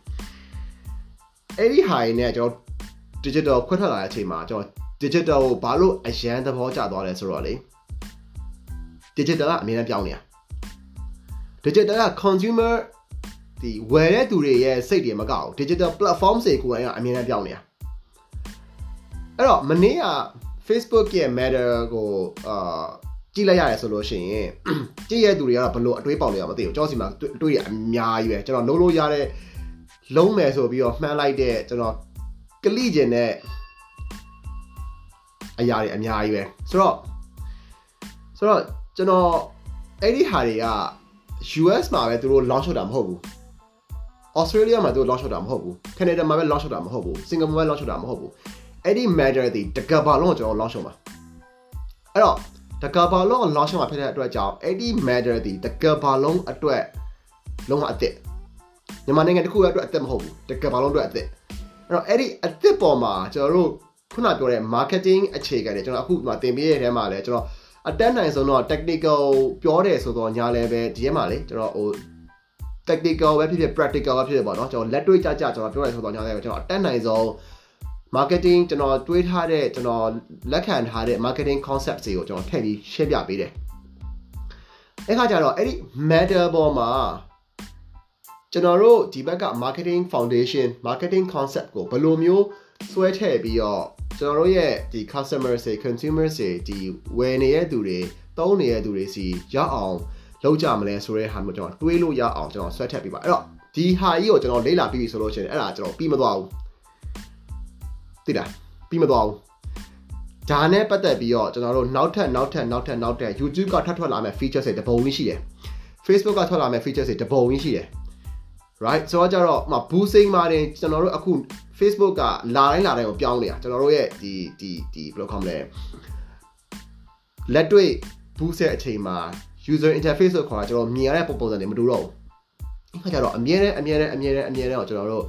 Speaker 1: အဲ့ဒီဟာတွေနဲ့ကျွန်တော် digital ခွဲထွက်လာတဲ့အချိန်မှာကျွန်တော် digital ကိုဘာလို့အရန်သဘောကျသွားလဲဆိုတော့လေ digital ကအများနဲ့ပြောင်းနေတာ digital က consumer ဒီဝယ်တဲ့သူတွေရဲ့စိတ်တွေမကောက်ဘူး digital platform တွေကိုယ်ကအများနဲ့ပြောင်းနေတာ အဲ့တော့မနေ့က Facebook ရဲ့ matter ကိုအာကြည့်လိုက်ရတယ်ဆိုလို့ရှိရင်ကြည့်ရတဲ့သူတွေကတော့ဘလို့အတွေးပေါက်နေရမသိဘူးကျွန်တော်စီမှာအတွေးရအများကြီးပဲကျွန်တော်လုံးလို့ရတဲ့လုံးမယ်ဆိုပြီးတော့မှန်းလိုက်တဲ့ကျွန်တော်ကလိကျင်တဲ့အရာတွေအများကြီးပဲဆိုတော့ဆိုတော့ကျွန်တော်အဲ့ဒီဟာတွေက US မှာပဲသူတို့ launch လုပ်တာမဟုတ်ဘူး Australia မှာသူတို့ launch လုပ်တာမဟုတ်ဘူး Canada မှာပဲ launch လုပ်တာမဟုတ်ဘူး Singapore မှာ launch လုပ်တာမဟုတ်ဘူး အဲ့ဒီ major တွေတကဘာလုံးကိုကျွန်တော် launch လုပ်မှာအဲ့တော့တကဘာလုံးကို launch လုပ်မှာဖြစ်တဲ့အတွက်ကြောင့်အဲ့ဒီ major တွေတကဘာလုံးအတွက်လုံးဝအစ်စ်မြန်မာနိုင်ငံတစ်ခုအတွက်အစ်စ်မဟုတ်ဘူးတကဘာလုံးအတွက်အစ်စ်အဲ့တော့အဲ့ဒီအစ်စ်ပေါ်မှာကျွန်တော်တို့ခုနပြောတဲ့ marketing အခြေခံတွေကျွန်တော်အခုဒီမှာသင်ပေးရတဲ့ထဲမှာလည်းကျွန်တော်အတက်နိုင်ဆုံးတော့ technical ပြောတယ်ဆိုတော့ညာလည်းပဲဒီထဲမှာလေကျွန်တော်ဟို technical ပဲဖြစ်ဖြစ် practical ပဲဖြစ်ဖြစ်ပေါ့နော်ကျွန်တော်လက်တွေ့ကြကြကျွန်တော်ပြောရဆိုတော့ညာလည်းပဲကျွန်တော်အတက်နိုင်ဆုံး marketing ကျွန်တော်တွေးထားတဲ့ကျွန်တော်လက်ခံထားတဲ့ marketing concept တွေကိုကျွန်တော်ထည့်ပြီးရှင်းပြပေးတယ်။အဲ့ခါကျတော့အဲ့ဒီ matter ပေါ်မှာကျွန်တော်တို့ဒီဘက်က marketing foundation marketing concept ကိုဘယ်လိုမျိုးဆွဲထည့်ပြီးတော့ကျွန်တော်တို့ရဲ့ဒီ customer တွေ consumer တွေဒီဝယ်နေတဲ့သူတွေသုံးနေတဲ့သူတွေစီရအောင်လုပ်ကြမလဲဆိုတဲ့ဟာမျိုးကျွန်တော်တွေးလို့ရအောင်ကျွန်တော်ဆွဲထည့်ပြီးပါအဲ့တော့ဒီဟာကြီးကိုကျွန်တော်လေ့လာပြီးပြီဆိုလို့ရှိရင်အဲ့ဒါကျွန်တော်ပြီးမသွားဘူး သိလားပြီးမသွားဘူးဒါနဲ့ပတ်သက်ပြီးတော့ကျွန်တော်တို့နောက်ထပ်နောက်ထပ်နောက်ထပ်နောက်ထပ် YouTube ကထပ်ထွက်လာမယ့် features တွေတပုံကြီးရှိတယ် Facebook ကထွက်လာမယ့် features တွေတပုံကြီးရှိတယ် right ဆိုတော့ကြတော့မ boosting မှာတင်ကျွန်တော်တို့အခု Facebook ကလာတိုင်းလာတိုင်းကိုပြောင်းနေတာကျွန်တော်တို့ရဲ့ဒီဒီဒီဘယ်လိုခေါ်မလဲလက်တွေ့ boost ရဲ့အချိန်မှာ user interface ကိုခေါ်တာကျွန်တော်မြင်ရတဲ့ပုံပုံစံတွေမတူတော့ဘူးအခါကျတော့အမြဲတမ်းအမြဲတမ်းအမြဲတမ်းအမြဲတမ်းကိုကျွန်တော်တို့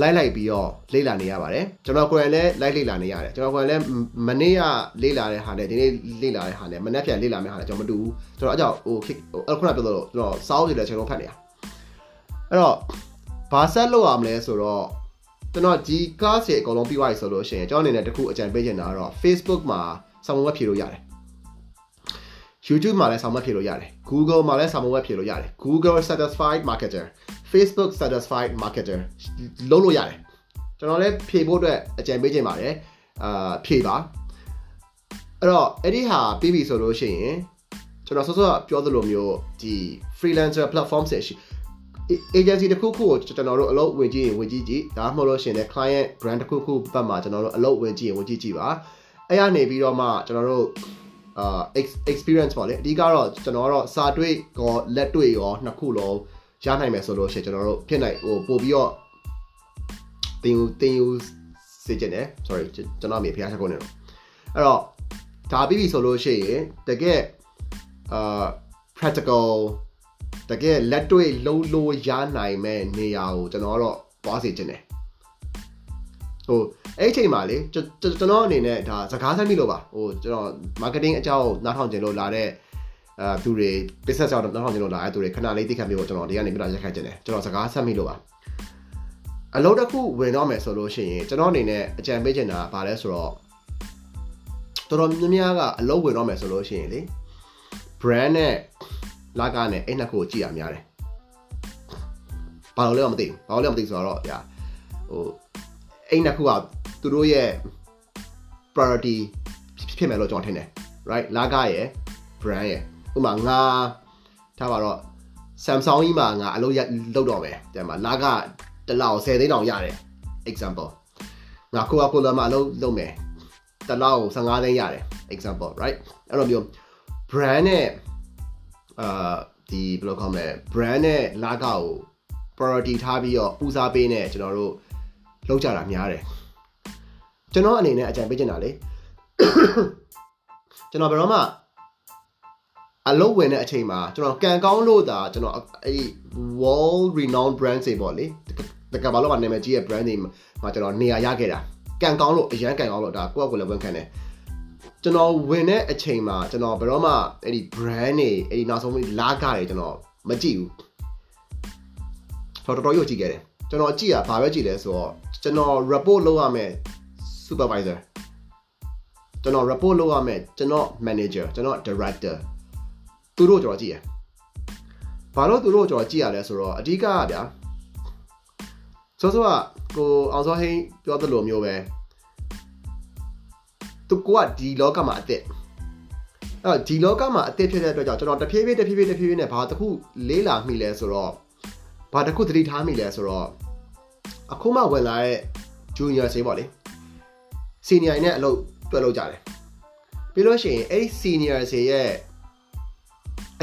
Speaker 1: လိုက်လိုက်ပြီးတော့လေ့လာနေရပါတယ်ကျွန်တော်ကိုယ်တိုင်လည်းလိုက်လေ့လာနေရတယ်ကျွန်တော်ကိုယ်တိုင်လည်းမနေ့ကလေ့လာတဲ့ဟာနဲ့ဒီနေ့လေ့လာတဲ့ဟာနဲ့မနေ့ပြန်လေ့လာမယ့်ဟာနဲ့ကျွန်တော်မတူဘူးကျွန်တော်အကြောင်းဟိုအခုနပြောလို့ကျွန်တော်စောင်းနေတယ်ကျွန်တော်ဖတ်နေတာအဲ့တော့ဘာဆက်လုပ်ရမလဲဆိုတော့ကျွန်တော်ဒီ class တွေအကုန်လုံးပြီးသွားပြီဆိုလို့ရှိရင်ကျွန်တော်အနေနဲ့တခုအကြံပေးချင်တာကတော့ Facebook မှာဆောင်းဝက်ဖြေလို့ရတယ် YouTube မှာလည်းဆောင်းဝက်ဖြေလို့ရတယ် Google မှာလည်းဆောင်းဝက်ဖြေလို့ရတယ် Google satisfied marketer Facebook satisfied marketer လုံးလို့ရတယ်ကျွန်တော်လည်းဖြေဖို့အတွက်အကြံပေးချင်ပါတယ်အာဖြေပါအဲ့တော့အဲ့ဒီဟာပြီးပြီဆိုလို့ရှိရင်ကျွန်တော်စောစောပြောသလိုမျိုးဒီ freelancer platform တွေရှိ agency တစ်ခုခုကိုကျွန်တော်တို့အလုပ်ဝင်ကြည့်ရင်ဝင်ကြည့်ကြည့်ဒါမှမဟုတ်လို့ရှိရင်လည်း client brand တစ်ခုခုဘက်မှာကျွန်တော်တို့အလုပ်ဝင်ကြည့်ရင်ဝင်ကြည့်ကြည့်ပါအဲ့ရနေပြီးတော့မှကျွန်တော်တို့အာ experience ပေါ့လေအဓိကတော့ကျွန်တော်ကတော့စာတွေ့ရောလက်တွေ့ရောနှစ်ခုလုံး ရနိုင်မယ်ဆိုလို့ရှိရင်ကျွန်တော်တို့ဖြစ်နိုင်ဟိုပို့ပြီးတော့တင်ယူတင်ယူစေချင်တယ် sorry ကျွန်တော်အမေဖျားချက်ကုန်နေတော့အဲ့တော့ဒါပြီးပြီဆိုလို့ရှိရင်တကယ်အာ practical တကယ်လက်တွေ့လုံးလို့ရနိုင်မဲ့နေရာကိုကျွန်တော်ကတော့သွားစီခြင်းတယ်ဟိုအဲ့ချိန်မှာလေကျွန်တော်အနေနဲ့ဒါစကားဆက်မိလို့ပါဟိုကျွန်တော် marketing အကြောင်းနားထောင်ခြင်းလို့လာတဲ့ အဲသူတွေ business ကြောင့်နားထောင်ခြင်းလို့လာတဲ့သူတွေခဏလေးသိခံပြီးတော့ကျွန်တော်ဒီကနေပြတာရက်ခတ်ခြင်းတယ်ကျွန်တော်စကားဆက်မိလို့ပါအလုပ်တစ်ခုဝင်တော့မယ်ဆိုလို့ရှိရင်ကျွန်တော်အနေနဲ့အကြံပေးချင်တာကဘာလဲဆိုတော့တော်တော်များများကအလုပ်ဝင်တော့မယ်ဆိုလို့ရှိရင်လေ brand နဲ့လာကနဲ့အဲ့နှစ်ခုကိုကြည့်ရများတယ်ဘာလို့လဲမသိဘူးဘာလို့လဲမသိဆိုတော့ဗျာဟိုအဲ့နှစ်ခုကသူတို့ရဲ့ priority ဖြစ်မယ်လို့ကျွန်တော်ထင်တယ် right လာကရဲ့ brand ရဲ့ ဥပမာငါထားပါတော့ Samsung ကြီးမှာငါအလုပ်ရလုပ်တော့မယ်တဲ့မှာလာကတလောက်10သိန်းတောင်ရတယ် example ငါ Coca-Cola မှာအလုပ်လုပ်မယ်တလောက်15သိန်းရတယ် example right အဲ့လိုမျိုး brand နဲ့အာဒီဘယ်လိုခေါ်မလဲ brand နဲ့လာကကို priority ထားပြီးတော့ဦးစားပေးနေကျွန်တော်တို့လောက်ကြတာများတယ်ကျွန်တော်အနေနဲ့အကြံပေးချင်တာလေကျွန်တော်ဘယ်တော့မှ အလုပ်ဝင်တဲ့အချိန်မှာကျွန်တော်ကန်ကောင်းလို့ဒါကျွန်တော်အဲ့ world renowned brand တွေပေါ့လေတကယ်ဘာလို့မှနာမည်ကြီးရဲ့ brand တွေမှာကျွန်တော်နေရာရခဲ့တာကန်ကောင်းလို့အရန်ကန်ကောင်းလို့ဒါကိုယ့်အကိုလည်းဝန်ခံတယ်ကျွန်တော်ဝင်တဲ့အချိန်မှာကျွန်တော်ဘယ်တော့မှအဲ့ဒီ brand တွေအဲ့ဒီနောက်ဆုံးလာကတွေကျွန်တော်မကြည့်ဘူးတော်တော်ရုပ်ကြည့်ခဲ့တယ်ကျွန်တော်ကြည့်ရဘာပဲကြည့်လဲဆိုတော့ကျွန်တော် report လုပ်ရမယ် supervisor ကျွန်တော် report လုပ်ရမယ်ကျွန်တော် manager ကျွန်တော် director သူတို့ကျွန်တော်ကြည့်ရဘာလို့သူတို့ကျွန်တော်ကြည့်ရလဲဆိုတော့အဓိကကဗျာစောစောကကိုအောင်စောဟင်းပြောသလိုမျိုးပဲသူကဒီလောကမှာအသက်အဲ့တော့ဒီလောကမှာအသက်ဖြစ်တဲ့အတွက်ကြောင့်ကျွန်တော်တဖြည်းဖြည်းတဖြည်းဖြည်းတဖြည်းဖြည်းနဲ့ဘာတစ်ခုလေးလာမိလဲဆိုတော့ဘာတစ်ခုသတိထားမိလဲဆိုတော့အခုမှဝင်လာတဲ့ junior ဆေးပေါ့လေ senior နဲ့အလုပ်တွဲလုပ်ကြတယ်ပြီးလို့ရှိရင်အဲ့ဒီ senior ဆေးရဲ့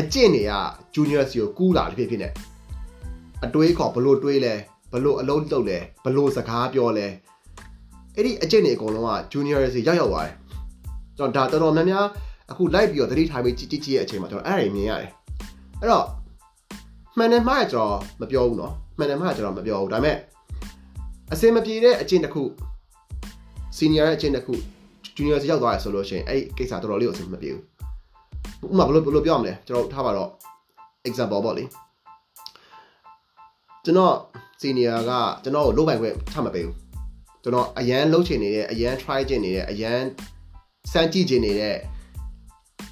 Speaker 1: အကျင့်တွေက junior စီကိုကူးလာတယ်ဖြစ်ဖြစ်နဲ့အတွေးခေါ်ဘလို့တွေးလဲဘလို့အလုပ်လုပ်လဲဘလို့စကားပြောလဲအဲ့ဒီအကျင့်တွေအကုန်လုံးက junior စီရောက်ရောက်သွားတယ်ကျွန်တော်ဒါတော်တော်များများအခု live ပြီးတော့သတိထားပြီးကြည့်ကြည့်ရဲ့အချိန်မှာကျွန်တော်အဲ့ဒါမြင်ရတယ်အဲ့တော့မှန်တယ်မှားကျွန်တော်မပြောဘူးเนาะမှန်တယ်မှားကျွန်တော်မပြောဘူးဒါပေမဲ့အစင်မပြေတဲ့အကျင့်တစ်ခု senior ရဲ့အကျင့်တစ်ခု junior စီရောက်သွားရဆိုလို့ရှိရင်အဲ့ဒီကိစ္စတော်တော်လေးကိုအစင်မပြေဘူး ဥပမာဘယ်လိုဘယ်လိုပြောရမလဲကျွန်တော်ထားပါတော့ example ပေါ့လေကျွန်တော် senior ကကျွန်တော်ကိုလုပ်ပိုင်ခွင့်ချမပေးဘူးကျွန်တော်အရန်လုပ်ချင်နေတယ်အရန် try ချင်နေတယ်အရန်စမ်းကြည့်ချင်နေတဲ့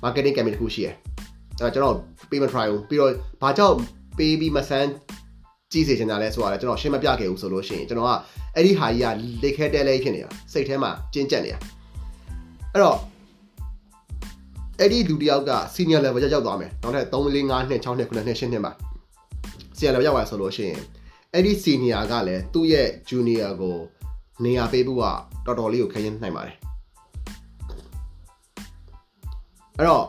Speaker 1: marketing campaign တစ်ခုရှိတယ်အဲကျွန်တော်ပေးမ try ဘူးပြီးတော့ဘာကြောင့်ပေးပြီးမစမ်းကြည့်စေချင်တာလဲဆိုတာလဲကျွန်တော်ရှင်းမပြခဲ့ဘူးဆိုလို့ရှိရင်ကျွန်တော်ကအဲ့ဒီဟာကြီးကလေခဲတဲလဲဖြစ်နေတာစိတ်ထဲမှာကျဉ်ကျက်နေတာအဲ့တော့ အဲ့ဒီလူတယောက်က senior level ရောက်ရောက်သွားမယ်နောက်ထပ်3 4 5နှစ်6နှစ်9နှစ်10နှစ်မှာ senior level ရောက်သွားဆိုလို့ရှိရင်အဲ့ဒီ senior ကလည်းသူ့ရဲ့ junior ကိုနေရာပေးဖို့ကတော်တော်လေးကိုခရင်နိုင်ပါတယ်အဲ့တော့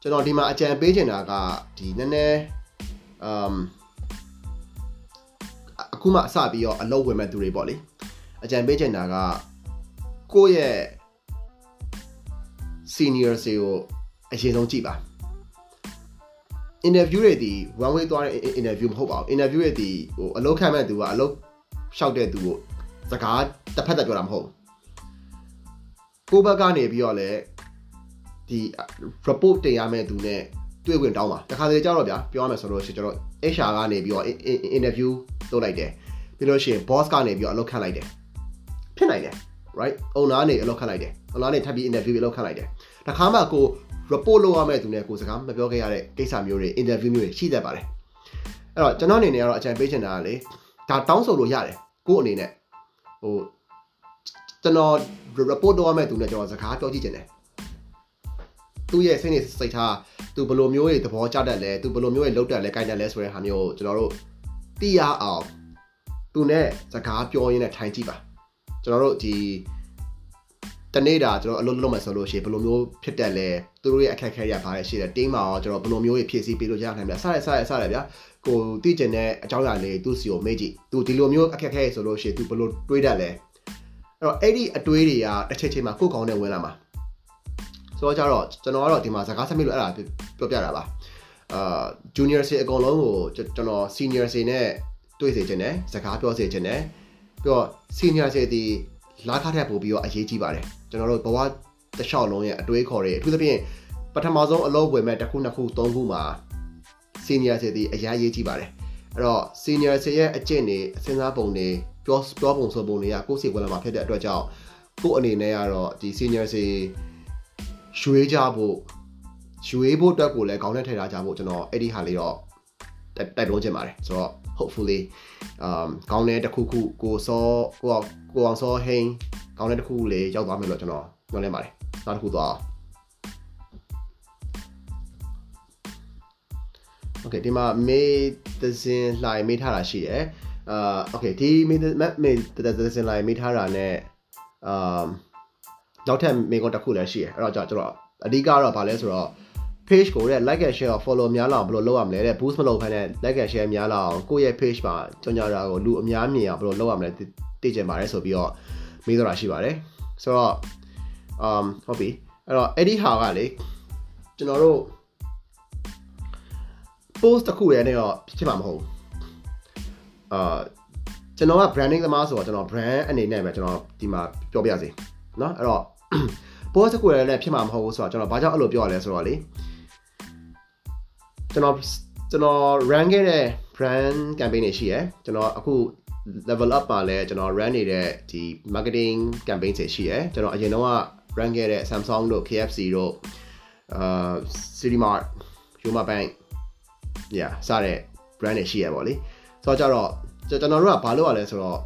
Speaker 1: ကျွန်တော်ဒီမှာအကြံပေးချင်တာကဒီနည်းနည်းအမ်အခုမှအစပြီးတော့အလုပ်ဝင်မဲ့သူတွေပေါ့လေအကြံပေးချင်တာကကိုယ့်ရဲ့ senior စီကိုအရင်ဆုံးကြည့်ပါ interview တွေဒီ one way သွားတဲ့ interview မဟုတ်ပါဘူး interview တွေဒီဟိုအလုပ်ခံမဲ့သူကအလုပ်လျှောက်တဲ့သူကိုစကားတစ်ဖက်သက်ပြောတာမဟုတ်ကိုဘက်ကနေပြီးတော့လည်းဒီ report တင်ရမယ့်သူနဲ့တွေ့ခွင့်တောင်းပါတခါတလေကြောက်တော့ဗျာပြောရမယ်ဆိုလို့ရှိရင်ကျွန်တော် HR ကနေပြီးတော့ interview လုပ်လိုက်တယ်ပြီးလို့ရှိရင် boss ကနေပြီးတော့အလုပ်ခန့်လိုက်တယ်ဖြစ်နိုင်တယ် right owner နေအလုပ်ခန့်လိုက်တယ် owner နေထပ်ပြီး interview အလုပ်ခန့်လိုက်တယ်တခါမှကို report လုပ်ရမယ့်သူနဲ့ကိုစကားမပြောခဲ့ရတဲ့ကိစ္စမျိုးတွေ interview မျိုးတွေရှိတတ်ပါတယ်အဲ့တော့ကျွန်တော်အနေနဲ့ကတော့အကြံပေးချင်တာကလေဒါတောင်းဆိုလို့ရတယ်ကို့အနေနဲ့ဟိုကျွန်တော် report လုပ်ရမယ့်သူနဲ့ကျွန်တော်စကားပြောကြည့်ချင်တယ်သူ့ရဲ့စိတ်နေစိတ်ထားသူဘယ်လိုမျိုးတွေသဘောကျတတ်လဲသူဘယ်လိုမျိုးတွေလုပ်တတ်လဲကြိုက်တတ်လဲဆိုတဲ့ဟာမျိုးကိုကျွန်တော်တို့သိရအောင်သူနဲ့စကားပြောရင်းနဲ့ထိုင်ကြည့်ပါ ကျွန်တော်တို့ဒီတနေ့တာကျွန်တော်အလုပ်လုပ်မယ်ဆိုလို့ရှိရင်ဘယ်လိုမျိုးဖြစ်တတ်လဲသူတို့ရဲ့အခက်အခဲရပါတယ်ရှိတယ်တင်းမှာရောကျွန်တော်ဘယ်လိုမျိုးတွေဖြည့်ဆည်းပေးလို့ရနိုင်မလဲစရဲစရဲစရဲဗျာကိုသိကျင်တဲ့အကြောင်းအရာလေးသူ့စီကိုမေ့ကြည့်သူဒီလိုမျိုးအခက်အခဲဆိုလို့ရှိရင်သူဘယ်လိုတွေးတတ်လဲအဲ့တော့အဲ့ဒီအတွေးတွေကတစ်ချက်ချင်းမှာကိုယ်ကောင်းနဲ့ဝင်လာမှာဆိုတော့ကြတော့ကျွန်တော်ကတော့ဒီမှာစကားဆက်မိလို့အဲ့ဒါပြောပြတာပါအာ junior စီအကုန်လုံးကိုကျွန်တော် senior စီနဲ့တွေ့စေချင်တယ်စကားပြောစေချင်တယ် ပြီးတော့ senior စီဒီလာခထက်ပို့ပြီးတော့အရေးကြီးပါတယ်ကျွန်တော်တို့ဘဝတစ်လျှောက်လုံးရဲ့အတွေးခေါ်တွေအထူးသဖြင့်ပထမဆုံးအလုပ်ဝင်မဲ့တစ်ခုနှစ်ခုသုံးခုမှာ senior စီဒီအများကြီးကြီးပါတယ်အဲ့တော့ senior စီရဲ့အကျင့်တွေအစဉ်းစားပုံတွေပြောပြောပုံဆိုပုံတွေကကိုယ့်စီဝင်လာမှာဖြစ်တဲ့အတွက်ကြောင့်ကိုယ့်အနေနဲ့ကတော့ဒီ senior စီရွှေကြဖို့ရွှေဖို့အတွက်ကိုလည်းခေါင်းနဲ့ထည့်ထားကြဖို့ကျွန်တော်အဲ့ဒီဟာလေးတော့တိုက်တွန်းချင်ပါတယ်ဆိုတော့ hopefully um ခေါင်းထဲတစ်ခုခုကိုစောကိုကိုအောင်စောဟိန်းခေါင်းထဲတစ်ခုလေးရောက်သွားမယ်လို့ကျွန်တော်ညွှန်နေပါတယ်နောက်တစ်ခုသွားအောင် Okay ဒီမှာမေးသစင်လှိုင်မေးထားတာရှိတယ်အာ okay ဒီမေးမေးသစင်လှိုင်မေးထားတာ ਨੇ အာနောက်ထပ်မေးခွန်းတစ်ခုလည်းရှိတယ်အဲ့တော့ကျွန်တော်အဓိကတော့ဗာလဲဆိုတော့ page ကိုတဲ့ like and share follow များလာအောင်ဘယ်လိုလုပ်ရမလဲတဲ့ boost မလုပ်ခိုင်းတဲ့ like and share များလာအောင်ကိုယ့်ရဲ့ page မှာကြောင်ကြတာကိုလူအများမြင်အောင်ဘယ်လိုလုပ်ရမလဲသိချင်ပါတယ်ဆိုပြီးတော့မေးတော့တာရှိပါတယ်ဆိုတော့ um ဟုတ်ပြီအဲ့တော့အဲ့ဒီဟာကလေကျွန်တော်တို့ post တစ်ခုရဲ့နဲ့တော့ဖြစ်မှာမဟုတ်ဘူးအာကျွန်တော်က branding သမားဆိုတော့ကျွန်တော် brand အနေနဲ့ပဲကျွန်တော်ဒီမှာပြောပြရစီเนาะအဲ့တော့ post တစ်ခုရဲ့နဲ့ဖြစ်မှာမဟုတ်ဘူးဆိုတော့ကျွန်တော်ဘာကြောင့်အဲ့လိုပြောရလဲဆိုတော့လေ ကျွန်တော်ကျွန်တော် run ခဲ့တဲ့ brand campaign တွေရှိရယ်ကျွန်တော်အခု level up မှာလဲကျွန်တော် run နေတဲ့ဒီ marketing campaign တွေရှိရယ်ကျွန်တော်အရင်တော့ run ခဲ့တဲ့ Samsung တို့ KFC တို့အာ City Mart Yuma Bank yeah စတဲ့ brand တွေရှိရပေါ့လေဆိုတော့ကြတော့ကျွန်တော်တို့ကဘာလုပ်ရလဲဆိုတော့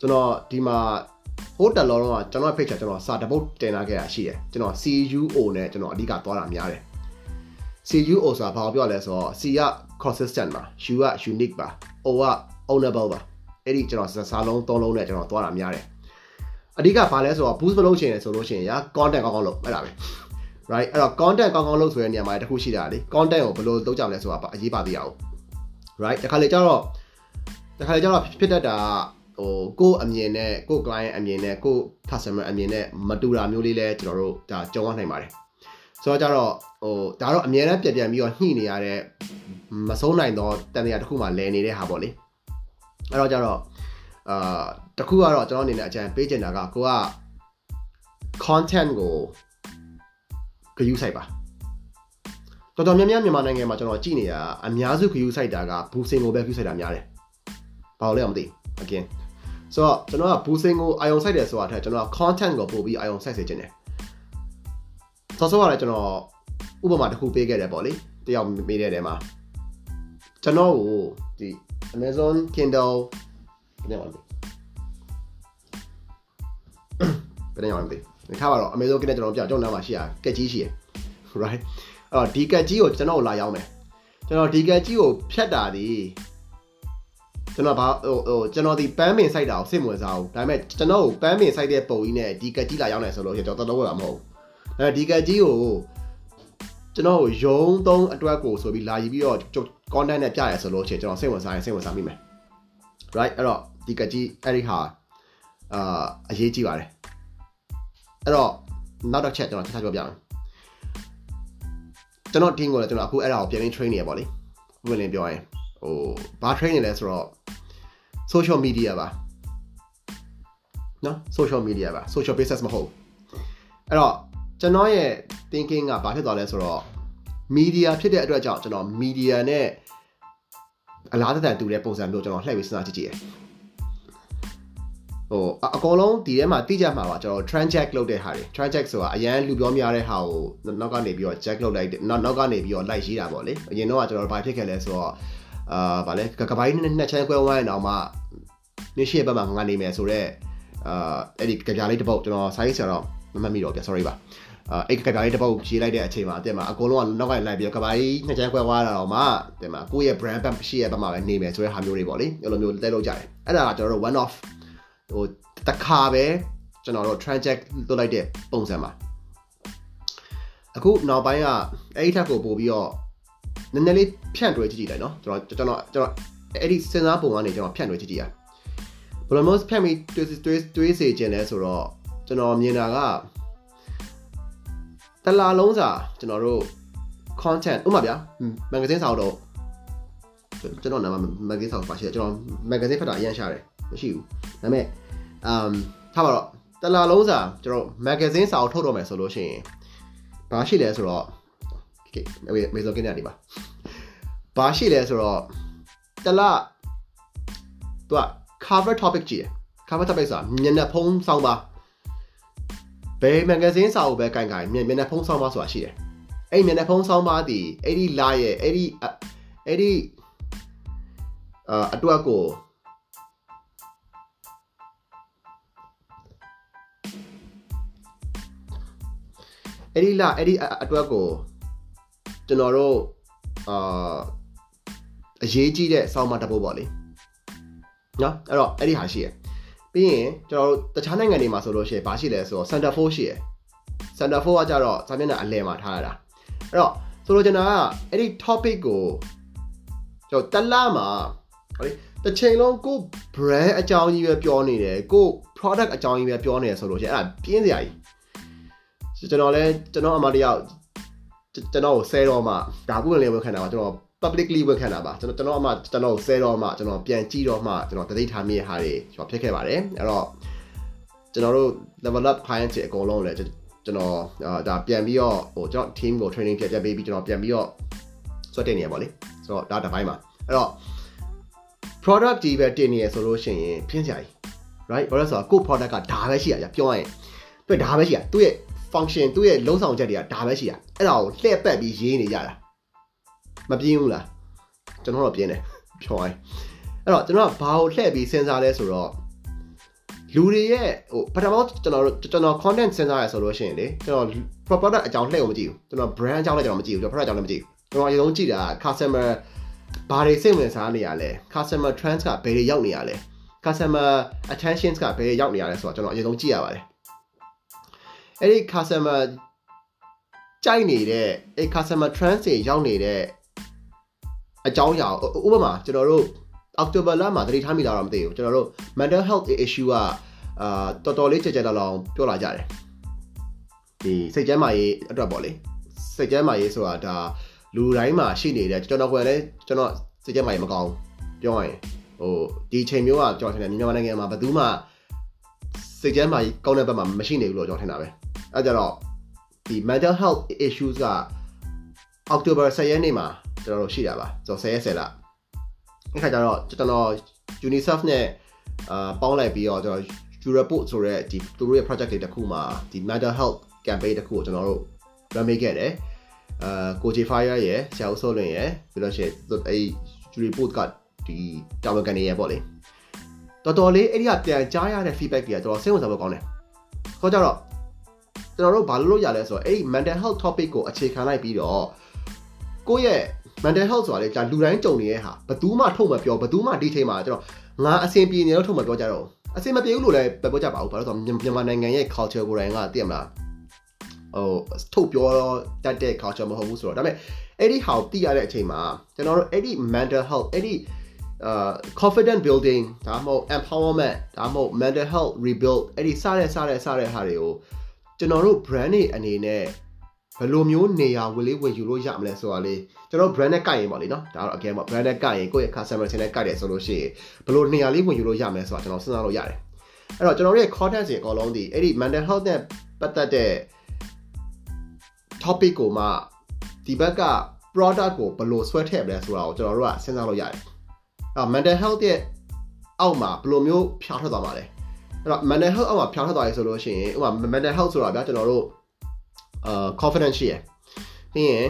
Speaker 1: ကျွန်တော်ဒီမှာဟိုတက်လောတော့ကျွန်တော် page ကကျွန်တော်စာတပုတ်တင်လာခဲ့တာရှိတယ်ကျွန်တော် CUO နဲ့ကျွန်တော်အဓိကသွားတာများတယ် CUO ဆိုတာဘာပြောလဲဆိုတော့ C က consistent ပါ U က unique ပါ O က ownable ပါအဲ့ဒီကျွန်တော်စာလုံးသုံးလုံးနဲ့ကျွန်တော်သွားတာများတယ်အဓိကဘာလဲဆိုတော့ boost မလုပ်ချင်တယ်ဆိုလို့ရှိရင်ရာ content ကောင်းကောင်းလုပ်အဲ့ဒါပဲ right အဲ့တော့ content ကောင်းကောင်းလုပ်ဆိုတဲ့နေရာမှာတခုရှိတာလေ content ကိုဘယ်လိုလုပ်ကြမလဲဆိုတာအရေးပါသေးရအောင် right တခါလေကျတော့တခါလေကျတော့ဖြစ်တတ်တာဟိုကိုယ့်အမြင်နဲ့ကိုယ့် client အမြင်နဲ့ကိုယ့် customer အမြင်နဲ့မတူတာမျိုးလေးလဲကျွန်တော်တို့ဒါကြုံရနိုင်ပါတယ်ဆိုတော့ကျတော့ ဟိုဒါတော့အမြဲတမ်းပြန်ပြန်ပြီးတော့ညှိနေရတဲ့မဆုံးနိုင်တော့တန်တရားတစ်ခုမှလဲနေတဲ့ဟာပေါ့လေအဲ့တော့ကျတော့အာတခုကတော့ကျွန်တော်အနေနဲ့အကြံပေးချင်တာကကိုက content ကိုဂယူးဆိုင်ပါတော်တော်များများမြန်မာနိုင်ငံမှာကျွန်တော်ကြည့်နေရအများစုဂယူးဆိုင်တာကဘူးစင်ကိုပဲဂယူးဆိုင်တာများတယ်ဘာလို့လဲမသိ again ဆိုတော့ကျွန်တော်ကဘူးစင်ကိုအာယုံဆိုင်တယ်ဆိုတာထက်ကျွန်တော်က content ကိုပို့ပြီးအာယုံဆိုင်စေချင်တယ်ဆောဆောကလည်းကျွန်တော် ဥပမာတစ်ခုပေးခဲ့တယ်ပေါ့လေတယောက်မေးတဲ့တဲမှာကျွန်တော်ကိုဒီ Amazon Kindle ဘယ်နဲ့မှမသိဘယ်နဲ့မှမသိဒီခါပါတော့ Amazon Kindle ကျွန်တော်ပြကျွန်တော်နားမှာရှိရကက်ကြီးရှိရ right အဲ့တော့ဒီကက်ကြီးကိုကျွန်တော်လာရောက်မယ်ကျွန်တော်ဒီကက်ကြီးကိုဖြတ်တာဒီကျွန်တော်ဘာဟိုဟိုကျွန်တော်ဒီပန်းပင်စိုက်တာကိုစိတ်ဝင်စားဘူးဒါပေမဲ့ကျွန်တော်ကိုပန်းပင်စိုက်တဲ့ပုံကြီးနဲ့ဒီကက်ကြီးလာရောက်နေဆိုလို့ကျွန်တော်တော်တော်ဝယ်မှာမဟုတ်ဘူးဒါပေမဲ့ဒီကက်ကြီးကို ကျွန်တော်ကိုယုံသုံးအတွက်ကိုဆိုပြီးလာယူပြီးတော့ content နဲ့ပြရဲဆိုလို့ချင်းကျွန်တော်စိတ်ဝင်စားရင်စိတ်ဝင်စားမိမယ် right အဲ့တော့ဒီကက်ကြီးအဲ့ဒီဟာအာအရေးကြီးပါတယ်အဲ့တော့နောက်တစ်ချက်ကျွန်တော်ဆက်ပြောပြမယ်ကျွန်တော် team ကိုလည်းကျွန်တော်အခုအဲ့ဒါကိုပြန်ပြီး train နေရပါလိမ့်ဝင်လင်းပြောရင်ဟိုဘာ train နေလဲဆိုတော့ social media ပါနော် social media ပါ social business မဟုတ်အဲ့တော့ ကျွန်တော်ရဲ့ thinking ကဘာဖြစ်သွားလဲဆိုတော့ media ဖြစ်တဲ့အတွက်ကြောင့်ကျွန်တော် media နဲ့အလားတန်တူတဲ့ပုံစံမျိုးကျွန်တော်လှည့်ပြီးစဉ်းစားကြည့်ကြည့်ရဟိုအကောင်လုံးဒီထဲမှာတိကျမှာပါကျွန်တော် transact လုပ်တဲ့ဟာတွေ transact ဆိုတာအရန်လူပြောများတဲ့ဟာကိုနောက်ကနေပြီးတော့ jack လုပ်လိုက်နောက်နောက်ကနေပြီးတော့လိုက်ရေးတာပေါ့လေအရင်တော့ကျွန်တော်ဘာဖြစ်ခဲ့လဲဆိုတော့အာဗာလဲကပိုင်းနဲ့နှစ်ချမ်းခွဲဝိုင်းအောင်မှနေ့ရှိဘက်မှာငါနေမယ်ဆိုတော့အာအဲ့ဒီကြပြလေးတစ်ပုတ်ကျွန်တော်ဆိုင်းဆရာတော့မမှတ်မိတော့ဗျ sorry ပါ အာအဲ့ကြပြလေးတစ်ပုတ်ရေးလိုက်တဲ့အချိန်မှာအတက်မှာအကုန်လုံးကနောက်ကနေလိုက်ပြီးတော့ကပိုင်းနှစ်ချမ်းခွဲဝါတာတော့မှတဲ့မှာကိုယ့်ရဲ့ brand ဘက်ရှိရဲ့ဘက်မှာပဲနေမယ်ဆိုတဲ့ဟာမျိုးတွေပေါ့လေအဲ့လိုမျိုးတက်လို့ကြတယ်အဲ့ဒါကကျွန်တော်တို့ one off ဟိုတခါပဲကျွန်တော်တို့ transact လုပ်လိုက်တဲ့ပုံစံပါအခုနောက်ပိုင်းကအဲ့ဒီထက်ကိုပို့ပြီးတော့နည်းနည်းလေးဖြန့်တွဲကြည့်ကြည့်လိုက်နော်ကျွန်တော်ကျွန်တော်ကျွန်တော်အဲ့ဒီစဉ်းစားပုံကနေကျွန်တော်ဖြန့်တွဲကြည့်ကြည့်ရဘယ်လိုမျိုးဖြန့်ပြီးတွေးတွေးတွေးစေခြင်းလဲဆိုတော့ကျွန်တော်မြင်တာက တလာလုံးစာကျွန်တော်တို့ content ဥပမာဗျာ magazine စာတော့ကျွန်တော်နာမ magazine စာပါရှိတယ်ကျွန်တော် magazine ဖတ်တာအရင်ရှာတယ်မရှိဘူးဒါပေမဲ့ um ထားပါတော့တလာလုံးစာကျွန်တော် magazine စာအုပ်ထုတ်တော့မယ်ဆိုလို့ရှိရင်ဘာရှိလဲဆိုတော့ okay မေဇောကင်းနေပါဘာရှိလဲဆိုတော့တလသူက cover topic ကြည့် cover topic ဆိုတာမျက်နှာဖုံးဆောင်းပါ ဘယ် magazine စာအုပ်ပဲကင်ကင်မျက်နှာဖုံးဆောင်းပါဆိုတာရှိတယ်အဲ့မျက်နှာဖုံးဆောင်းပါဒီအဲ့ဒီလာရဲ့အဲ့ဒီအဲ့ဒီအာအတွက်ကိုအဲ့ဒီလာအဲ့ဒီအတွက်ကိုကျွန်တော်တို့အာအရေးကြီးတဲ့ဆောင်းပါတစ်ပုဒ်ပေါ့လေနော်အဲ့တော့အဲ့ဒီဟာရှိရယ် ပြီးရင်ကျွန်တော်တို့တခြားနိုင်ငံတွေမှာဆိုလို့ရှိရင်ဘာရှိလဲဆိုတော့ center 4ရှိရယ် center 4ကကြတော့စာမျက်နှာအလယ်မှာထားရတာအဲ့တော့ဆိုလိုချင်တာကအဲ့ဒီ topic ကိုကျွန်တော်တက်လာမှာဟိုလေတစ်ချိန်လုံးကို brand အကြောင်းကြီးပဲပြောနေတယ်ကို product အကြောင်းကြီးပဲပြောနေတယ်ဆိုလို့ရှိရင်အဲ့ဒါပြင်းစရာကြီးကျွန်တော်လဲကျွန်တော်အမတယောက်ကျွန်တော်ကိုဆဲတော့မှဒါကုလည်းဝန်ခံတာပါကျွန်တော် publicly ဝန်ခံတာပါကျွန်တော်ကျွန်တော်အမှကျွန်တော်ဆဲတော့မှကျွန်တော်ပြန်ကြည့်တော့မှကျွန်တော်တသိထားမိတဲ့ဟာတွေကျွန်တော်ဖြစ်ခဲ့ပါတယ်အဲ့တော့ကျွန်တော်တို့ level up client တွေအကုန်လုံးလည်းကျွန်တော်ဒါပြန်ပြီးတော့ဟိုကျွန်တော် team ကို training ပြပြပေးပြီးကျွန်တော်ပြန်ပြီးတော့ဆွတ်တင်နေရပါလေဆိုတော့ဒါတစ်ပိုင်းပါအဲ့တော့ product ဒီပဲတင်နေရဆိုလို့ရှိရင်ပြင်းစရာကြီး right ဘာလို့ဆိုတော့ကို product ကဒါပဲရှိရပြောရရင်သူဒါပဲရှိရသူ့ရဲ့ function သူ့ရဲ့လုံးဆောင်ချက်တွေကဒါပဲရှိတာအဲ့ဒါကိုလှည့်ပတ်ပြီးရေးနေကြတာ မပြင်းဘူးလားကျွန်တော်တော့ပြင်းတယ်ဖြောင်းအဲ့တော့ကျွန်တော်ကဘာကိုလှည့်ပြီးစဉ်းစားလဲဆိုတော့လူတွေရဲ့ဟိုပထမကျွန်တော်တို့ကျွန်တော် content စဉ်းစားရဆိုလို့ရှိရင်လေကျွန်တော် product အကြောင်းလှည့်ကိုမကြည့်ဘူးကျွန်တော် brand အကြောင်းလည်းကျွန်တော်မကြည့်ဘူးကျွန်တော် product အကြောင်းလည်းမကြည့်ဘူးကျွန်တော်အရင်ဆုံးကြည့်တာ customer ဘာတွေစိတ်ဝင်စားနေရလဲ customer trends ကဘယ်တွေရောက်နေရလဲ customer attentions ကဘယ်တွေရောက်နေရလဲဆိုတော့ကျွန်တော်အရင်ဆုံးကြည့်ရပါတယ်အဲ့ဒီ customer ကြိုက်နေတဲ့အဲ့ customer trends တွေရောက်နေတဲ့ အကြောင်းအရာဥပမာကျွန်တော်တို့ October လမှာသတိထားမိတာတော့မသိဘူးကျွန်တော်တို့ mental health issue ကအာတော်တော်လေးကြကြတလောင်ပြောလာကြတယ်ဒီစိတ်ကျန်းမာရေးအတွက်ပေါ့လေစိတ်ကျန်းမာရေးဆိုတာဒါလူတိုင်းမှာရှိနေတဲ့ကျွန်တော်ကလည်းကျွန်တော်စိတ်ကျန်းမာရေးမကောင်းပြောရရင်ဟိုဒီချိန်မျိုးကကြော်ထင်တယ်မြန်မာနိုင်ငံမှာဘယ်သူမှစိတ်ကျန်းမာရေးကောင်းတဲ့ဘက်မှာမရှိနေဘူးလို့ကြော်ထင်တာပဲအဲကြတော့ဒီ mental health issues က October 10ရက်နေ့မှာ ကျွန်တော်တို့ရှိတာပါဆိုတော့10ရက်10လအဲ့ခါကျတော့ကျွန်တော် UNICEF နဲ့အာပေါင်းလိုက်ပြီးတော့ကျွန်တော် Europort ဆိုတဲ့ဒီသူတို့ရဲ့ project တွေတစ်ခုမှာဒီ mental health campaign တစ်ခုကိုကျွန်တော်တို့ run မိခဲ့တယ်အာကိုဂျီ fire ရဲ့ဆရာဦးစိုးလွင်ရဲ့ပြီးတော့ရှိအဲ့ Europort ကဒီတာဝန်ခံနေရပေါ့လေတော်တော်လေးအဲ့ဒီကပြန်ကြားရတဲ့ feedback တွေကတော်တော်စိတ်ဝင်စားဖို့ကောင်းတယ်။ခေါ်ကြတော့ကျွန်တော်တို့ဘာလို့လုပ်ရလဲဆိုတော့အဲ့ဒီ mental health topic ကိုအခြေခံလိုက်ပြီးတော့ကိုယ့်ရဲ့ mental health ဆိုတာလေကြာလူတိုင်းကြုံနေတဲ့ဟာဘယ်သူမှထုတ်မပြောဘယ်သူမှဒီချိန်မှာကျွန်တော်ငါအဆင်ပြေနေလို့ထုတ်မပြောကြတော့အဆင်မပြေဘူးလို့လည်းပြောကြပါဘူးဘာလို့ဆိုတော့မြန်မာနိုင်ငံရဲ့ culture ကိုယ်တိုင်ကသိရမလားဟိုထုတ်ပြောတတ်တဲ့ culture မဟုတ်ဘူးဆိုတော့ဒါပေမဲ့အဲ့ဒီဟာကိုသိရတဲ့အချိန်မှာကျွန်တော်တို့အဲ့ဒီ mental health အဲ့ဒီ uh confident building ဒါမှမဟုတ် empowerment ဒါမှမဟုတ် mental health rebuild အဲ့ဒီစတဲ့စတဲ့စတဲ့ဟာတွေကိုကျွန်တော်တို့ brand တွေအနေနဲ့ ဘယ်လိုမျိုးနေရာဝယ်လေးဝယ်ယူလို့ရမလဲဆိုတာလေးကျွန်တော် brand နဲ့ကိုက်ရင်ပေါ့လေနော်ဒါတော့ again ပေါ့ brand နဲ့ကိုက်ရင်ကိုယ့်ရဲ့ customer ချင်းနဲ့ကိုက်တယ်ဆိုလို့ရှိရင်ဘယ်လိုနေရာလေးဝယ်ယူလို့ရမလဲဆိုတာကျွန်တော်စဉ်းစားလို့ရတယ်အဲ့တော့ကျွန်တော်တို့ရဲ့ content တွေအကုန်လုံးဒီအဲ့ဒီ mental health နဲ့ပတ်သက်တဲ့ topic ကိုမှဒီဘက်က product ကိုဘယ်လိုဆွဲထည့်မလဲဆိုတာကိုကျွန်တော်တို့ကစဉ်းစားလို့ရတယ်အဲ့ mental health ရဲ့အောက်မှာဘယ်လိုမျိုးဖြားထွက်သွားမှာလဲအဲ့တော့ mental health အောက်မှာဖြားထွက်သွားရဆိုလို့ရှိရင်ဥပမာ mental health ဆိုတာဗျာကျွန်တော်တို့ အာ confidence ရှိရယ်ပြီးရင်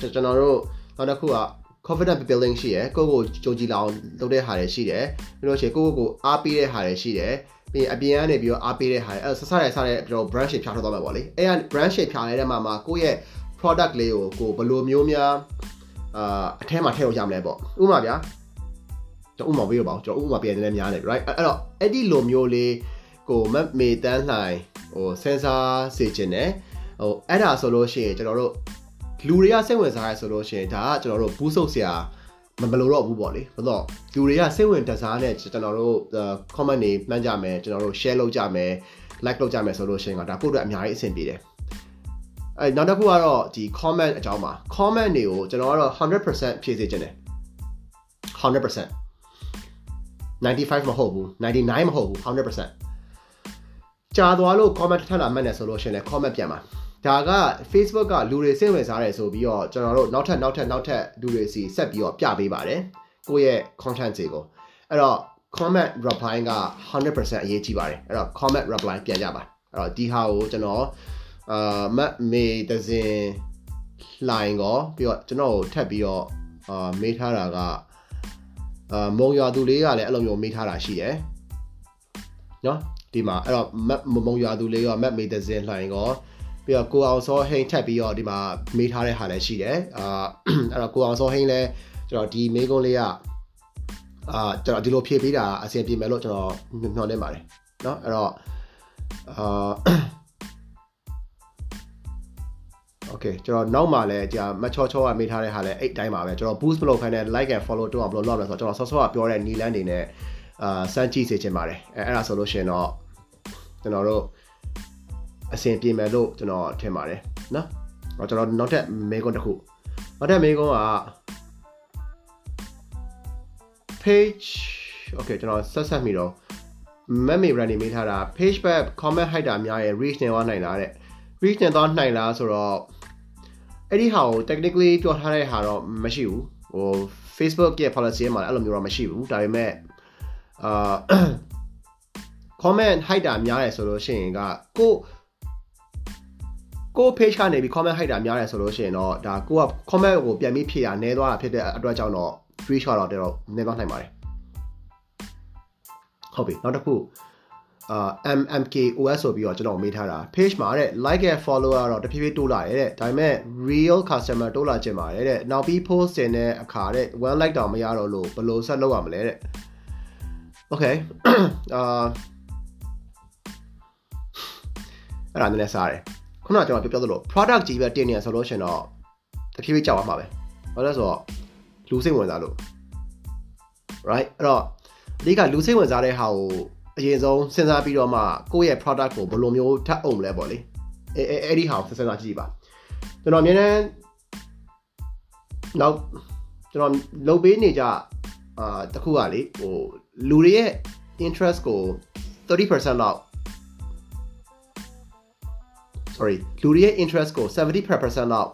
Speaker 1: ကျွန်တော်တို့နောက်တစ်ခုက confident building ရှိရယ်ကိုယ့်ကိုကြုံကြည်လာအောင်လုပ်တဲ့ဟာတွေရှိတယ်ပြီးလို့ရှိရင်ကိုယ့်ကိုယ်ကိုအားပေးတဲ့ဟာတွေရှိတယ်ပြီးရင်အပြင်ကနေပြီးတော့အားပေးတဲ့ဟာတွေအဲဆဆရဆရကျွန်တော် brand shape ဖြာထွက်သွားမှာပေါ့လေအဲက brand shape ဖြာနေတဲ့မှာမှာကိုယ့်ရဲ့ product လေးကိုကိုဘယ်လိုမျိုးများအာအထဲမှာထည့်လို့ရမလဲပေါ့ဥပမာဗျာကျွန်တော်ဥပမာပေးရပါဦးကျွန်တော်ဥပမာပေးရတယ်များတယ် right အဲ့တော့အဲ့ဒီလိုမျိုးလေးကိုမတ်မေတန်းလှိုင်ဟိုစင်ဆာစေခြင်းနဲ့ ဟိုအဲ့ဒါဆိုလို့ရှိရင်ကျွန်တော်တို့လူတွေကစိတ်ဝင်စားရဲဆိုလို့ရှိရင်ဒါကကျွန်တော်တို့ဘူးဆုပ်ဆရာမမလို့တော့ဘူးပေါ့လေဘာလို့လူတွေကစိတ်ဝင်တစားနဲ့ကျွန်တော်တို့ comment တွေမှန်းကြမယ်ကျွန်တော်တို့ share လုပ်ကြမယ် like လုပ်ကြမယ်ဆိုလို့ရှိရင်ကဒါပို့အတွက်အများကြီးအဆင်ပြေတယ်အဲနောက်တစ်ခုကတော့ဒီ comment အကြောင်းပါ comment တွေကိုကျွန်တော်ကတော့100%ဖြည့်စေချင်တယ်100% 95မဟုတ်ဘူး99မဟုတ်ဘူး100%ကြာသွားလို့ comment ထပ်လာမှတ်နေဆိုလို့ရှိရင်လည်း comment ပြန်ပါ ဒါက Facebook ကလူတွေစိတ်ဝင်စားတယ်ဆိုပြီးတော့ကျွန်တော်တို့နောက်ထပ်နောက်ထပ်နောက်ထပ်လူတွေစီဆက်ပြီးတော့ပြပေးပါတယ်ကိုယ့်ရဲ့ content တွေကိုအဲ့တော့ comment reply က100%အရေးကြီးပါတယ်အဲ့တော့ comment reply ပြန်ကြပါအဲ့တော့ဒီဟာကိုကျွန်တော်အာမတ်မေတစင်လိုင်းကိုပြီးတော့ကျွန်တော်ကိုထပ်ပြီးတော့အာမေးထားတာကအာမုံရွာသူလေးကလည်းအဲ့လိုမျိုးမေးထားတာရှိတယ်နော်ဒီမှာအဲ့တော့မတ်မုံရွာသူလေးကမတ်မေတစင်လိုင်းကို ပြီးတော့ကိုအောင်စောဟိန်းထပ်ပြီးတော့ဒီမှာမေးထားတဲ့ဟာလည်းရှိတယ်အာအဲ့တော့ကိုအောင်စောဟိန်းလည်းကျွန်တော်ဒီမေးခွန်းလေးကအာကျွန်တော်ဒီလိုဖြည့်ပေးတာအဆင်ပြေမယ်လို့ကျွန်တော်မျှော်လင့်ပါတယ်เนาะအဲ့တော့အာโอเคကျွန်တော်နောက်မှလည်းကြာမချောချောကမေးထားတဲ့ဟာလည်းအဲ့တိုင်းပါပဲကျွန်တော် boost မလုပ်ခိုင်းတဲ့ like and follow တော့ဘယ်လိုလုပ်လဲဆိုတော့ကျွန်တော်ဆော့ဆော့ကပြောတဲ့နီလန်းတွေနဲ့အာစမ်းကြည့်စေချင်ပါတယ်အဲအဲ့ဒါဆိုလို့ရှိရင်တော့ကျွန်တော်တို့ အဆင်ပြေမယ်လို့ကျွန်တော်ထင်ပါတယ်နော်။ကျွန်တော်နောက်ထပ်မေးခွန်းတစ်ခုနောက်ထပ်မေးခွန်းက page okay ကျွန်တော်ဆက်ဆက်မိတော့ meme branding မေးထားတာ page back comment height တာများရဲ့ reach နေသွားနိုင်လားတဲ့ reach နေသွားနိုင်လားဆိုတော့အဲ့ဒီဟာကို technically ပြောထားတဲ့ဟာတော့မရှိဘူးဟို Facebook ရဲ့ policy မှာအဲ့လိုမျိုးတော့မရှိဘူးဒါပေမဲ့အာ comment height တာများတယ်ဆိုလို့ရှိရင်ကကို ကို page ကနေပြီး comment height တာများတယ်ဆိုလို့ရှိရင်တော့ဒါကိုက comment ကိုပြန်ပြီးဖြည့်ရနဲသွားတာဖြစ်တဲ့အတွက်ကြောင့်တော့ free shot တော့တော်တော်နည်းသွားနိုင်ပါတယ်ဟုတ်ပြီနောက်တစ်ခုအာ MMKOS ဆိုပြီးတော့ကျွန်တော်မေးထားတာ page မှာတဲ့ like and follower တော့တဖြည်းဖြည်းတိုးလာတယ်တဲ့ဒါပေမဲ့ real customer တိုးလာခြင်းပါတယ်တဲ့နောက်ပြီး post တင်တဲ့အခါတဲ့ one like တောင်မရတော့လို့ဘယ်လိုဆက်လုပ်ရမလဲတဲ့ okay အာအဲ့ဒါနည်းနည်းစားတယ် ခုနကကျွန်တော်ပြောပြသလို product ကြီးပဲတင်နေရဆိုလို့ရှင်တော့တဖြည်းဖြည်းကြောက်ရမှာပဲဘာလို့လဲဆိုတော့လူစိတ်ဝင်စားလို့ right အဲ့တော့အဓိကလူစိတ်ဝင်စားတဲ့ဟာကိုအရင်ဆုံးစဉ်းစားပြီးတော့မှကိုယ့်ရဲ့ product ကိုဘယ်လိုမျိုးထပ်အောင်လဲပေါ့လေအဲအဲအဲ့ဒီဟာကိုစဉ်းစားကြည့်ပါကျွန်တော်အမြဲတမ်းနောက်ကျွန်တော်လုပ်ပေးနေကြအာတခုကလေဟိုလူတွေရဲ့ interest ကို30%လောက် sorry လူတွေရဲ့ interest ကို70%လောက်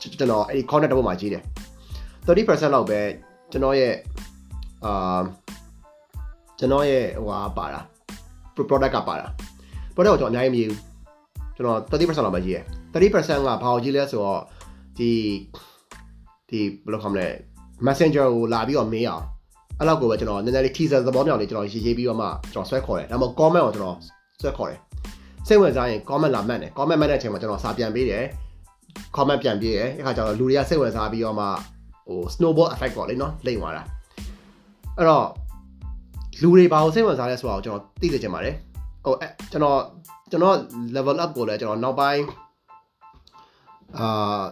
Speaker 1: ကျွန်တော်အဲ့ဒီ content တစ်ပုဒ်မှာကြီးတယ်30%လောက်ပဲကျွန်တော်ရဲ့အာကျွန်တော်ရဲ့ဟိုဟာပါတာ product ကပါတာ product ကိုကျွန်တော်အများကြီးမရဘူးကျွန်တော်30%လောက်ပဲကြီးရယ်30%ကဘာကိုကြီးလဲဆိုတော့ဒီဒီဘယ်လိုခေါ်မလဲ messenger ကိုလာပြီးတော့မေးအောင်အဲ့လောက်ကိုပဲကျွန်တော်နည်းနည်းလေး teaser သဘောမြောက်လေးကျွန်တော်ရေးရေးပြီးတော့မှကျွန်တော်ဆွဲခေါ်တယ်ဒါမှမဟုတ် comment ကိုကျွန်တော်ဆွဲခေါ်တယ် စိတ်ဝင်စားရင် comment လာမှတ်တယ် comment မှတ်တဲ့အချိန်မှာကျွန်တော်စာပြန်ပေးတယ် comment ပြန်ပေးတယ်အဲ့ခါကျတော့လူတွေကစိတ်ဝင်စားပြီးတော့မှဟို snowball effect ပေါ့လေနော်လိမ့်သွားတာအဲ့တော့လူတွေဘာကိုစိတ်ဝင်စားလဲဆိုတာကိုကျွန်တော်သိစေချင်ပါတယ်ဟိုအဲကျွန်တော်ကျွန်တော် level up ကိုလည်းကျွန်တော်နောက်ပိုင်းအာ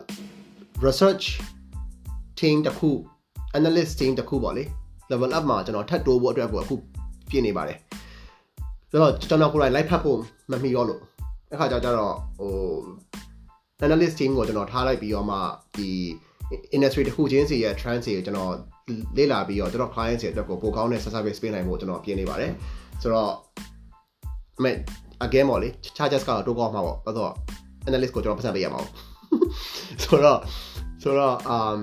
Speaker 1: research team တခု analyst team တခုပေါ့လေ level up မှာကျွန်တော်ထပ်တိုးဖို့အတွက်ကိုအခုပြင်နေပါတယ်ဆိုတော့ကျွန်တော်ကိုယ်တိုင် live ဖတ်ဖို့ မမီရောလို့အဲ့ခါကျတော့ဟို analyst team ကိုကျွန်တော်ထားလိုက်ပြီးတော့မှဒီ industry တစ်ခုချင်းစီရဲ့ trend စီကိုကျွန်တော်လေ့လာပြီးတော့ကျွန်တော် client တွေအတွက်ကိုပိုကောင်းတဲ့ service ပေးနိုင်ဖို့ကျွန်တော်ပြင်နေပါတယ်ဆိုတော့အမေ again ပေါ့လေ charges ကတော့တိုးကောင်းမှာပေါ့ဘာလို့ analyst ကိုကျွန်တော်ပတ်စံပေးရမှာပေါ့ဆိုတော့ဆိုတော့ um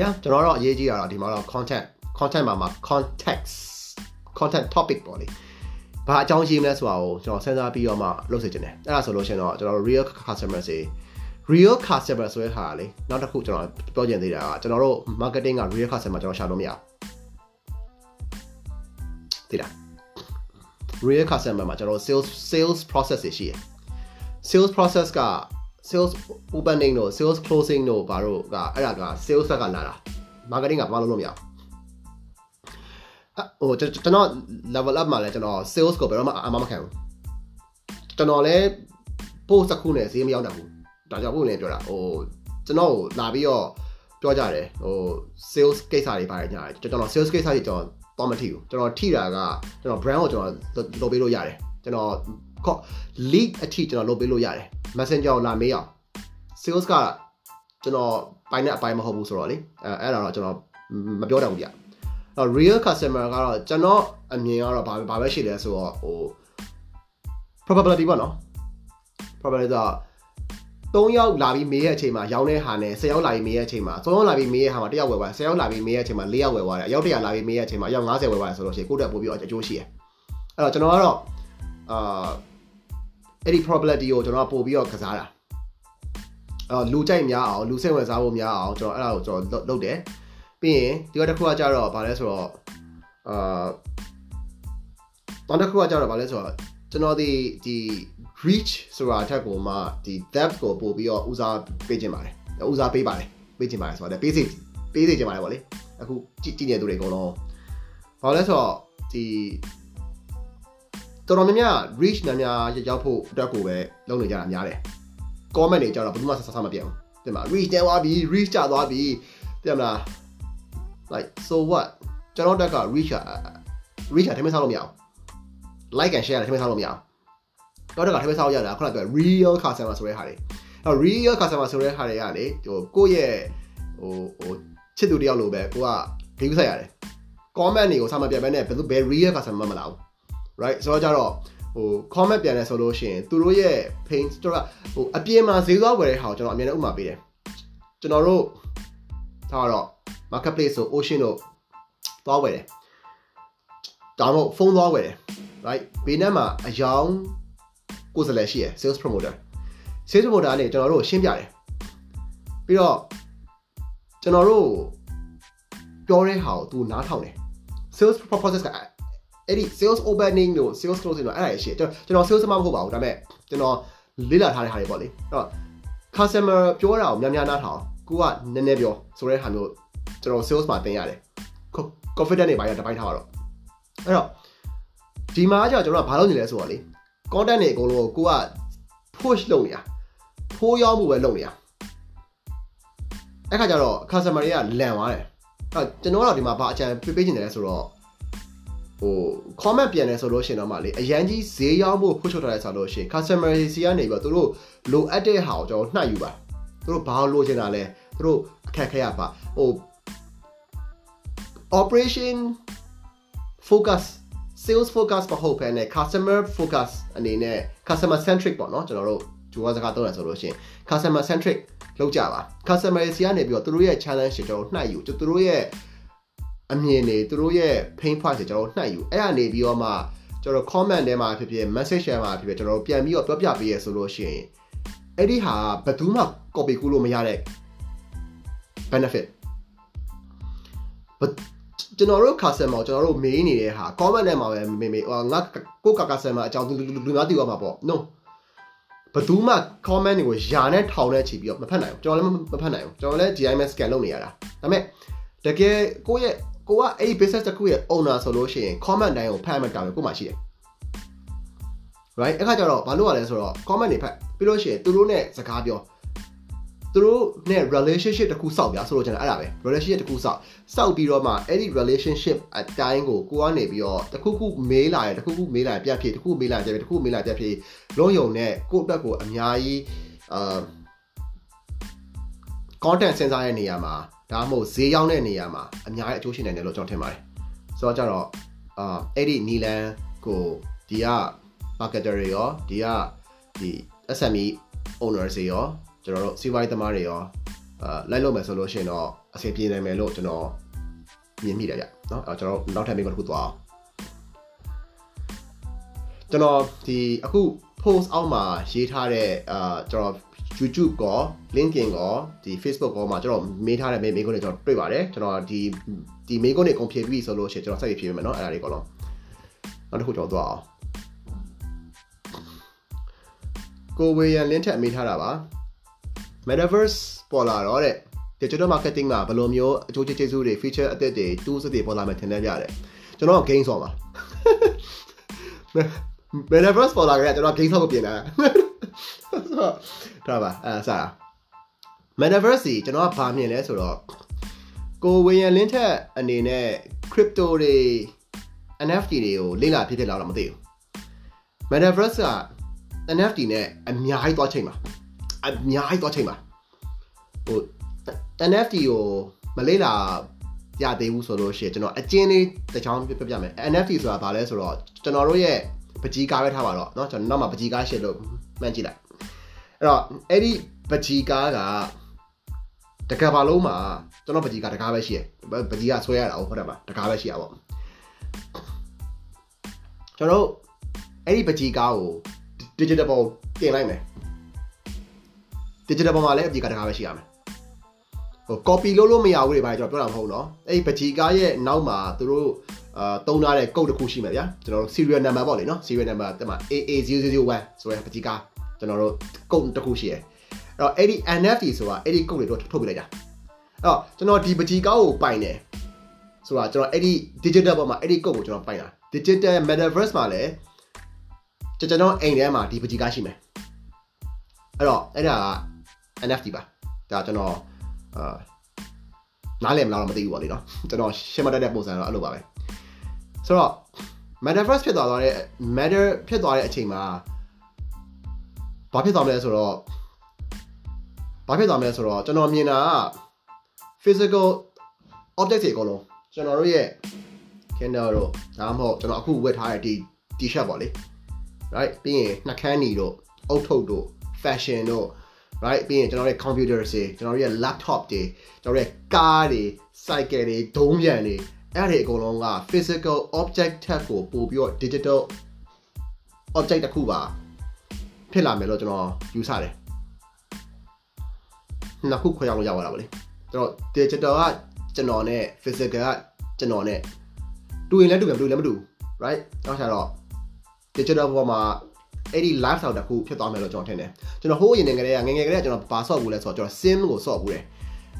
Speaker 1: yeah ကျွန်တော်တော့အရေးကြီးတာတော့ဒီမှာတော့ content content မှာမှာ context content topic ပေါ့လေ ဘာအကြောင်းရေးမလဲဆိုတာကိုကျွန်တော်စဉ်းစားပြီးတော့မှလုပ်စေချင်တယ်အဲ့ဒါဆိုလို့ရှိရင်တော့ကျွန်တော် real customer တွေ real customer ဆိုတဲ့ဟာလေနောက်တစ်ခုကျွန်တော်ပြောချင်သေးတာကကျွန်တော်တို့ marketing က real customer ကျွန်တော်ရှာလို့မရဘူးသိလား real customer မှာကျွန်တော် sales sales process တွေရှိတယ် sales process က sales opening တို့ sales closing တို့ဘာတို့ကအဲ့ဒါက sales ကလာတာ marketing ကဘာလို့လုပ်လို့မရဘူး ဟိုကျွန်တော် level up မှာလဲကျွန်တော် sales ကိုဘယ်တော့မှအမမခံဘူးကျွန်တော်လဲ post တစ်ခုနဲ့ဈေးမရောက်နိုင်ဘူးဒါကြောင့်ဘုရင်လည်းပြောတာဟိုကျွန်တော်ကိုလာပြီးတော့ပြောကြတယ်ဟို sales ကိစ္စတွေပါတယ်ညာကျွန်တော် sales ကိစ္စတွေကျွန်တော်တော့မထိဘူးကျွန်တော်ထိတာကကျွန်တော် brand ကိုကျွန်တော်လုပ်ပေးလို့ရတယ်ကျွန်တော် lead အထိကျွန်တော်လုပ်ပေးလို့ရတယ် messenger ကိုလာမေးအောင် sales ကကျွန်တော်ပိုင်းတဲ့အပိုင်းမဟုတ်ဘူးဆိုတော့လေအဲအဲ့ဒါတော့ကျွန်တော်မပြောတတ်ဘူးဗျ အဲ့ real customer ကတော့ကျွန်တော်အမြင်ကတော့ဘာဘာပဲရှိလဲဆိုတော့ဟို probability ပေါ့နော် probability က3ယောက်လာပြီးမေးရဲ့အချိန်မှာရောင်းတဲ့ဟာနဲ့10ယောက်လာပြီးမေးရဲ့အချိန်မှာ3ယောက်လာပြီးမေးရဲ့ဟာမှာ1ယောက်ဝယ်သွား10ယောက်လာပြီးမေးရဲ့အချိန်မှာ4ယောက်ဝယ်သွားတယ်အယောက်100လာပြီးမေးရဲ့အချိန်မှာအယောက်90ဝယ်သွားတယ်ဆိုလို့ရှိရင်ကိုယ့်တက်ပို့ပြီးအကျိုးရှိတယ်အဲ့တော့ကျွန်တော်ကတော့အာအဲ့ဒီ probability ကိုကျွန်တော်ပို့ပြီးတော့ကစားတာအော်လူကြိုက်များအောင်လူစိတ်ဝင်စားဖို့များအောင်ကျွန်တော်အဲ့ဒါကိုကျွန်တော်လုပ်တယ် ပြီးရင်ဒီတစ်ခုကကြတော့ဗာလဲဆိုတော့အာနောက်တစ်ခုကကြတော့ဗာလဲဆိုတော့ကျွန်တော်ဒီဒီ reach ဆိုတာအထက်ကိုမှဒီ depth ကိုပို့ပြီးတော့ဦးစားပေးခြင်းပါတယ်ဦးစားပေးပါတယ်ပေးခြင်းပါတယ်ဆိုတော့ပေးစီပေးစီခြင်းပါတယ်ဗောလေအခုကြည့်ကြည့်နေသူတွေအကုန်လုံးဘာလဲဆိုတော့ဒီတော်တော်များများ reach များများရောက်ဖို့အတွက်ကိုပဲလုပ်နေကြတာများတယ် comment တွေကြတော့ဘယ်သူမှဆက်ဆက်မပြတ်ဘူးတင်မ reach တဲသွားပြီ reach ကျသွားပြီတင်မလား like so what ကျွန်တော်တက်က reach reach ထမင်းစားလို့မရအောင် like and share ထမင်းစားလို့မရအောင်နောက်တစ်ခါထမင်းစားလို့ရတာခုနကပြော real customer ဆိုတဲ့ဟာတွေအဲ real customer ဆိုတဲ့ဟာတွေကလေဟိုကိုယ့်ရဲ့ဟိုဟိုချစ်သူတယောက်လိုပဲကိုက view ဆက်ရတယ် comment တွေကိုစာမပြတ်ဘဲနဲ့ဘယ်သူဘယ် real customer မလာဘူး right ဆိုတော့ကြတော့ဟို comment ပြန်လဲဆိုလို့ရှိရင်သူတို့ရဲ့ pain ကျွန်တော်ဟိုအပြင်မှာဈေးသွားဝယ်တဲ့ဟာကိုကျွန်တော်အမြဲတမ်းဥပမာပေးတယ်ကျွန်တော်တို့ဒါတော့ marketplace ဆို ocean တို့သွားဝယ်တယ်ဒါမှမဟုတ်ဖုန်းသွားဝယ်တယ် right ဘေးနားမှာအယောင်ကိုယ်စားလှယ်ရှိရယ် sales promoter sales promoter ကနေကျွန်တော်တို့ရှင်းပြတယ်ပြီးတော့ကျွန်တော်တို့ပြောတဲ့ဟာကို तू နားထောင်တယ် sales process ကအဲ့ဒီ sales opening တို့ sales closing တို့အဲ့ဒါရှိတယ်ကျွန်တော် sales မဟုတ်ပါဘူးဒါပေမဲ့ကျွန်တော်လေ့လာထားတဲ့ဟာတွေပေါ့လေအဲ့တော့ customer ပြောတာကိုများများနားထောင်ကိုကနည်းနည်းပြောဆိုတဲ့ဟာမျိုး ကျွန်တော် sales မှာသင်ရတယ် confident တွေပါရတပိုင်းထားပါတော့အဲ့တော့ဒီမှာကျတော့ကျွန်တော်ကဘာလုပ်နေလဲဆိုတော့လေ content တွေအကုန်လုံးကိုကိုက push လုပ်နေတာဖိုးရောက်မှုပဲလုပ်နေတာအဲ့ခါကျတော့ customer တွေကလန်သွားတယ်အဲ့ကျွန်တော်ကတော့ဒီမှာဘာအကြံပေးပေးနေတယ်ဆိုတော့ဟို comment ပြန်တယ်ဆိုလို့ရှိရင်တော့မှလေအရန်ကြီးဈေးရောက်ဖို့ push လုပ်ထားတယ်ဆိုလို့ရှိရင် customer စီကနေပြီးတော့သူတို့လိုအပ်တဲ့ဟာကိုကျွန်တော်နှိုက်ယူပါသူတို့ဘာလို့လိုချင်တာလဲသူတို့အခက်ခဲရပါဟို operation focus sales focus မဟုတ်ဘဲနဲ့ customer focus အနေနဲ့ customer centric ပေါ့နော်ကျွန်တော်တို့ဂျူဝါစကားသုံးရဆိုလို့ရှိရင် customer centric လောက်ကြပါ customer စီကနေပြီးတော့သူတို့ရဲ့ challenge တွေကျွန်တော်နှိုက်ယူသူတို့ရဲ့အမြင်တွေသူတို့ရဲ့ pain point တွေကျွန်တော်နှိုက်ယူအဲ့ဒါနေပြီးတော့မှကျွန်တော် comment ထဲမှာဖြစ်ဖြစ် message share မှာဖြစ်ဖြစ်ကျွန်တော်ပြန်ပြီးတော့ပြောပြပေးရဆိုလို့ရှိရင်အဲ့ဒီဟာဘယ်သူမှ copy ကူးလို့မရတဲ့ benefit ကျွန်တော်တို့ customer ကျွန်တော်တို့မေးနေတဲ့ဟာ comment ထဲမှာပဲမေးမေးဟိုငါကိုက customer အကြောင်းလူများသိသွားမှာပေါ့ no ဘယ်သူမှ comment တွေကိုယာနဲ့ထောင်နဲ့ချီပြီးတော့မဖတ်နိုင်ဘူးကျွန်တော်လည်းမဖတ်နိုင်ဘူးကျွန်တော်လည်း GIM scan လုပ်နေရတာဒါပေမဲ့တကယ်ကိုယ့်ရဲ့ကိုကအဲ့ဒီ business တစ်ခုရဲ့ owner ဆိုလို့ရှိရင် comment တိုင်းကိုဖတ်မှတောင်းကိုမှရှိတယ် right အခါကျတော့ဘာလို့ရလဲဆိုတော့ comment တွေဖတ်ပြီးလို့ရှိရင်သူတို့နဲ့စကားပြော သူတို့နဲ့ relationship တခုစောက်ပြဆိုလို့ကျွန်တော်အဲ့ဒါပဲ relationship တခုစောက်စောက်ပြီးတော့မှအဲ့ဒီ relationship အတိုင်းကိုကိုကနေပြီးတော့တခုခုမေးလာတယ်တခုခုမေးလာပြတ်ဖြစ်တခုမေးလာပြတ်ဖြစ်တခုမေးလာပြတ်ဖြစ်လုံးယုံနဲ့ကိုယ့်အတွက်ကိုအများကြီးအာ content စဉ်းစားတဲ့နေရာမှာဒါမှမဟုတ်ဈေးရောက်တဲ့နေရာမှာအများကြီးအကျိုးရှိနိုင်တယ်လို့ကျွန်တော်ထင်ပါတယ်ဆိုတော့ကြတော့အာအဲ့ဒီနီလန်ကိုဒီက marketer တွေရောဒီကဒီ SME owner တွေရော ကျွန်တော်တို့စီးပွားရေးသမားတွေရောအာလိုက်လို့မယ်ဆိုလို့ရှိရင်တော့အဆင်ပြေနိုင်မယ်လို့ကျွန်တော်မြင်မိတယ်ဗျเนาะအဲကျွန်တော်နောက်ထပ်မိကတစ်ခုသွားအောင်ကျွန်တော်ဒီအခု post အောက်မှာရေးထားတဲ့အာကျွန်တော် YouTube ကော LinkedIn ကောဒီ Facebook ကောမှာကျွန်တော်မေးထားတဲ့မေးခွန်းတွေကျွန်တော်တွေ့ပါတယ်ကျွန်တော်ဒီဒီမေးခွန်းတွေကုန်ဖြေပြီးဆိုလို့ရှိရင်ကျွန်တော်ဆက်ပြီးဖြေပေးမယ်เนาะအဲ့ဒါတွေကောလုံးနောက်တစ်ခုကျွန်တော်သွားအောင်ကိုဝေယံလင်းထက်မေးထားတာပါ Metaverse ပေါ်လာတော့တဲ့ digital marketing မှာဘယ်လိုမျိုးအကျိုးကျေးဇူးတွေ feature အသစ်တွေ tools တွေပေါ်လာမယ်ထင်တယ်ပြတယ်ကျွန်တော် game ဆော်ပါ Metaverse ပေါ်လာကြတယ်ကျွန်တော် game ဆော်ကိုပြင်လာဒါပါအဲဆာ Metaverse ကြီးကျွန်တော်ကဘာမြင်လဲဆိုတော့ကိုဝေယံလင်းထက်အနေနဲ့ crypto တွေ NFT တွေကိုလေ့လာဖြစ်ဖြစ်လာတော့မသိဘူး Metaverse က NFT နဲ့အများကြီးသွားချိန်ပါ အများကြီးသွားချိန်ပါဟို NFT ကိုမလေးလာပြသေးဘူးဆိုလို့ရှိရင်ကျွန်တော်အကျဉ်းလေးတစ်ချောင်းပြပြမယ် NFT ဆိုတာဘာလဲဆိုတော့ကျွန်တော်တို့ရဲ့ပကြီးကားပဲထားပါတော့เนาะကျွန်တော်နောက်မှာပကြီးကားရှစ်လို့မှန်းကြည့်လိုက်အဲ့တော့အဲ့ဒီပကြီးကားကတကဘာလုံးမှာကျွန်တော်ပကြီးကားတကားပဲရှိရယ်ပကြီးကဆွဲရတာဟုတ်တယ်ပါတကားပဲရှိရပါကျွန်တော်အဲ့ဒီပကြီးကားကို digital ပေါ်တင်လိုက်မယ် digital ပေါ်မှာလည်းအပြေကတကားပဲရှိရမယ်ဟို copy လုပ်လို့မရဘူးတွေပါကျွန်တော်ပြောတာမဟုတ်နော်အဲ့ဒီပကြီးကားရဲ့နောက်မှာသူတို့အာတုံးထားတဲ့ code တစ်ခုရှိမယ်ဗျာကျွန်တော်တို့ serial number ပေါ့လေနော် serial number တက်မှာ AA001 ဆိုတဲ့ပကြီးကားကျွန်တော်တို့ code တစ်ခုရှိရယ်အဲ့တော့အဲ့ဒီ NFT ဆိုတာအဲ့ဒီ code တွေတော့ထုတ်ပြလိုက်တာအဲ့တော့ကျွန်တော်ဒီပကြီးကားကိုပိုင်တယ်ဆိုတာကျွန်တော်အဲ့ဒီ digital ပေါ်မှာအဲ့ဒီ code ကိုကျွန်တော်ပိုင်တာ digital metaverse မှာလည်းကျွန်တော်အိမ်ထဲမှာဒီပကြီးကားရှိမယ်အဲ့တော့အဲ့ဒါက NFT ပါဒါကျွန်တော်အာနားလည်မလားတော့မသိဘူးပေါ့လေနော်ကျွန်တော်ရှင်းမတတ်တဲ့ပုံစံတော့အဲ့လိုပါပဲဆိုတော့ metaverse ဖြစ်သွားတဲ့ matter ဖြစ်သွားတဲ့အချိန်မှာဘာဖြစ်သွားမလဲဆိုတော့ဘာဖြစ်သွားမလဲဆိုတော့ကျွန်တော်မြင်တာက physical object တွေအကုန်လုံးကျွန်တော်တို့ရဲ့ Kindle တို့ဒါမှမဟုတ်ကျွန်တော်အခုဝတ်ထားတဲ့ဒီ t-shirt ပေါ့လေ right ပြီးရင်နှာခမ်းညီတို့အုတ်ထုပ်တို့ fashion တို့ right ပြီးရင်ကျွန်တော်ရဲ့ computer တွေကျွန်တော်ရဲ့ laptop တွေကျွန်တော်ရဲ့ကားတွေ cycle တွေဒုံးပြန်တွေအဲ့ဒီအကုန်လုံးက physical object ထက်ကိုပို့ပြီးတော့ digital object တစ်ခုပါဖြစ်လာမယ်လို့ကျွန်တော်ယူဆတယ်နှစ်ခုခွဲအောင်လို့ရပါလားဗလေကျွန်တော် digital ကကျွန်တော်နဲ့ physical ကကျွန်တော်နဲ့တူရင်လည်းတူပြန်တူရင်လည်းမတူ right နောက်ကျတော့ digital ဘောမှာ အဲ့ဒီ lifestyle တစ်ခုဖြစ်သွားမယ်လို့ကျွန်တော်ထင်တယ်ကျွန်တော်ဟိုးအရင်ငယ်ကလေးကငယ်ငယ်ကလေးကကျွန်တော်ပါဆော့ဘူးလဲဆိုတော့ကျွန်တော် sim ကိုဆော့ဘူးတယ်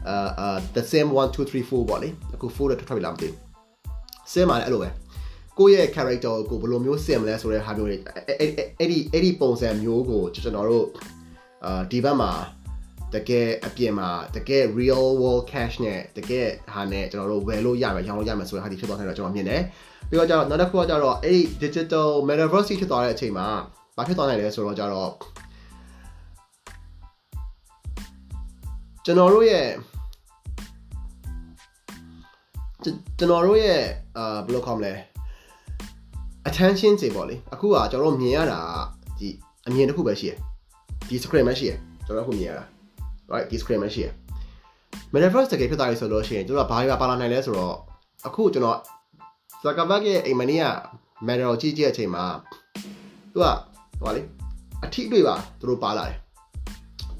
Speaker 1: အာအာ the sim 1 2 3 4ပေါ့လေအခု4တော့ထွက်ပြီလားမသိဘူး sim မှာလည်းအဲ့လိုပဲကိုယ့်ရဲ့ character ကိုဘယ်လိုမျိုး sim လဲဆိုတဲ့ဟာမျိုးတွေအဲ့အဲ့ဒီအဲ့ဒီပုံစံမျိုးကိုကျွန်တော်တို့အာဒီဘက်မှာတကယ်အပြင်မှာတကယ် real world cash နဲ့တကယ်ဟာနဲ့ကျွန်တော်တို့ဝယ်လို့ရမယ်ရောင်းလို့ရမယ်ဆိုတဲ့ဟာဒီဖြစ်သွားတယ်တော့ကျွန်တော်မြင်တယ်ပြီးတော့ကျတော့နောက်တစ်ခုကကျတော့အဲ့ဒီ digital metaverse ဖြစ်သွားတဲ့အချိန်မှာ ဘာဖြစ်သွားနိုင်လဲဆိုတော့ကျတော့ကျွန်တော်တို့ရဲ့ကျွန်တော်တို့ရဲ့အာဘယ်လိုခေါ်မလဲ attention တွေပေါ့လေအခုကကျွန်တော်တို့မြင်ရတာဒီအမြင်တစ်ခုပဲရှိတယ်ဒီ screen ပဲရှိတယ်ကျွန်တော်အခုမြင်ရတာ right ဒီ screen ပဲရှိတယ် metaverse တကယ်ဖြစ်သွားပြီဆိုလို့ရှိရင်ကျွန်တော်ဘာတွေပါလာနိုင်လဲဆိုတော့အခုကျွန်တော် Zuckerberg ရဲ့အိမ်မနီးက meta ကိုကြည့်ကြည့်အချိန်မှာသူက ဟိုလေအထီးတွေပါသူတို့ပါလာတယ်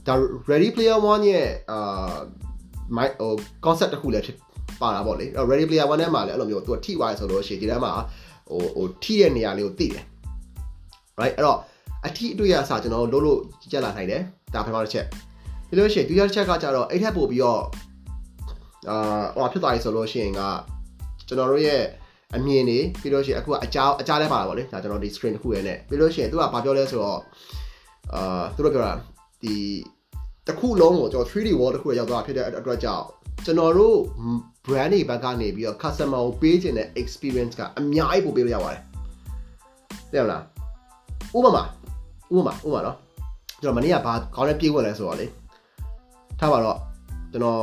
Speaker 1: ဒါ ready player 1ရဲ့အာ my ဟို concept တစ်ခုလည်းဖြစ်ပါတာပေါ့လေ ready player 1ထဲမှာလည်းအဲ့လိုမျိုးသူကထိသွားရဆိုလို့ရှိရင်ဒီထဲမှာဟိုဟိုထိတဲ့နေရာလေးကိုသိတယ် right အဲ့တော့အထီးအတွေ့အစားကျွန်တော်တို့လို့ကြက်လာနိုင်တယ်ဒါပထမတစ်ချက်ပြီးလို့ရှိရင်ဒုတိယတစ်ချက်ကကြတော့အဲ့ထက်ပို့ပြီးတော့အာဟိုဖြစ်သွားပြီဆိုလို့ရှိရင်ကကျွန်တော်တို့ရဲ့ အမြင်နေပြီးလို့ရှိရင်အခုကအကြောအကြားလဲပါတာပေါ့လေဒါကျွန်တော်ဒီ screen တစ်ခုရဲ့နဲ့ပြီးလို့ရှိရင်သူကဘာပြောလဲဆိုတော့အာသူတို့ပြောတာဒီတစ်ခုလုံးကိုကျွန်တော် 3D wall တစ်ခုရောက်သွားဖြစ်တဲ့အတွက်ကြောင့်ကျွန်တော်တို့ brand တွေဘက်ကနေပြီးတော့ customer ကိုပေးခြင်းတဲ့ experience ကအများကြီးပို့ပေးလို့ရပါတယ်တဲ့မလားဥပမာဥပမာဥပမာနော်ကျွန်တော်မနေ့ကဘာခေါင်းနဲ့ပြေးဝင်လဲဆိုတော့လေထားပါတော့ကျွန်တော်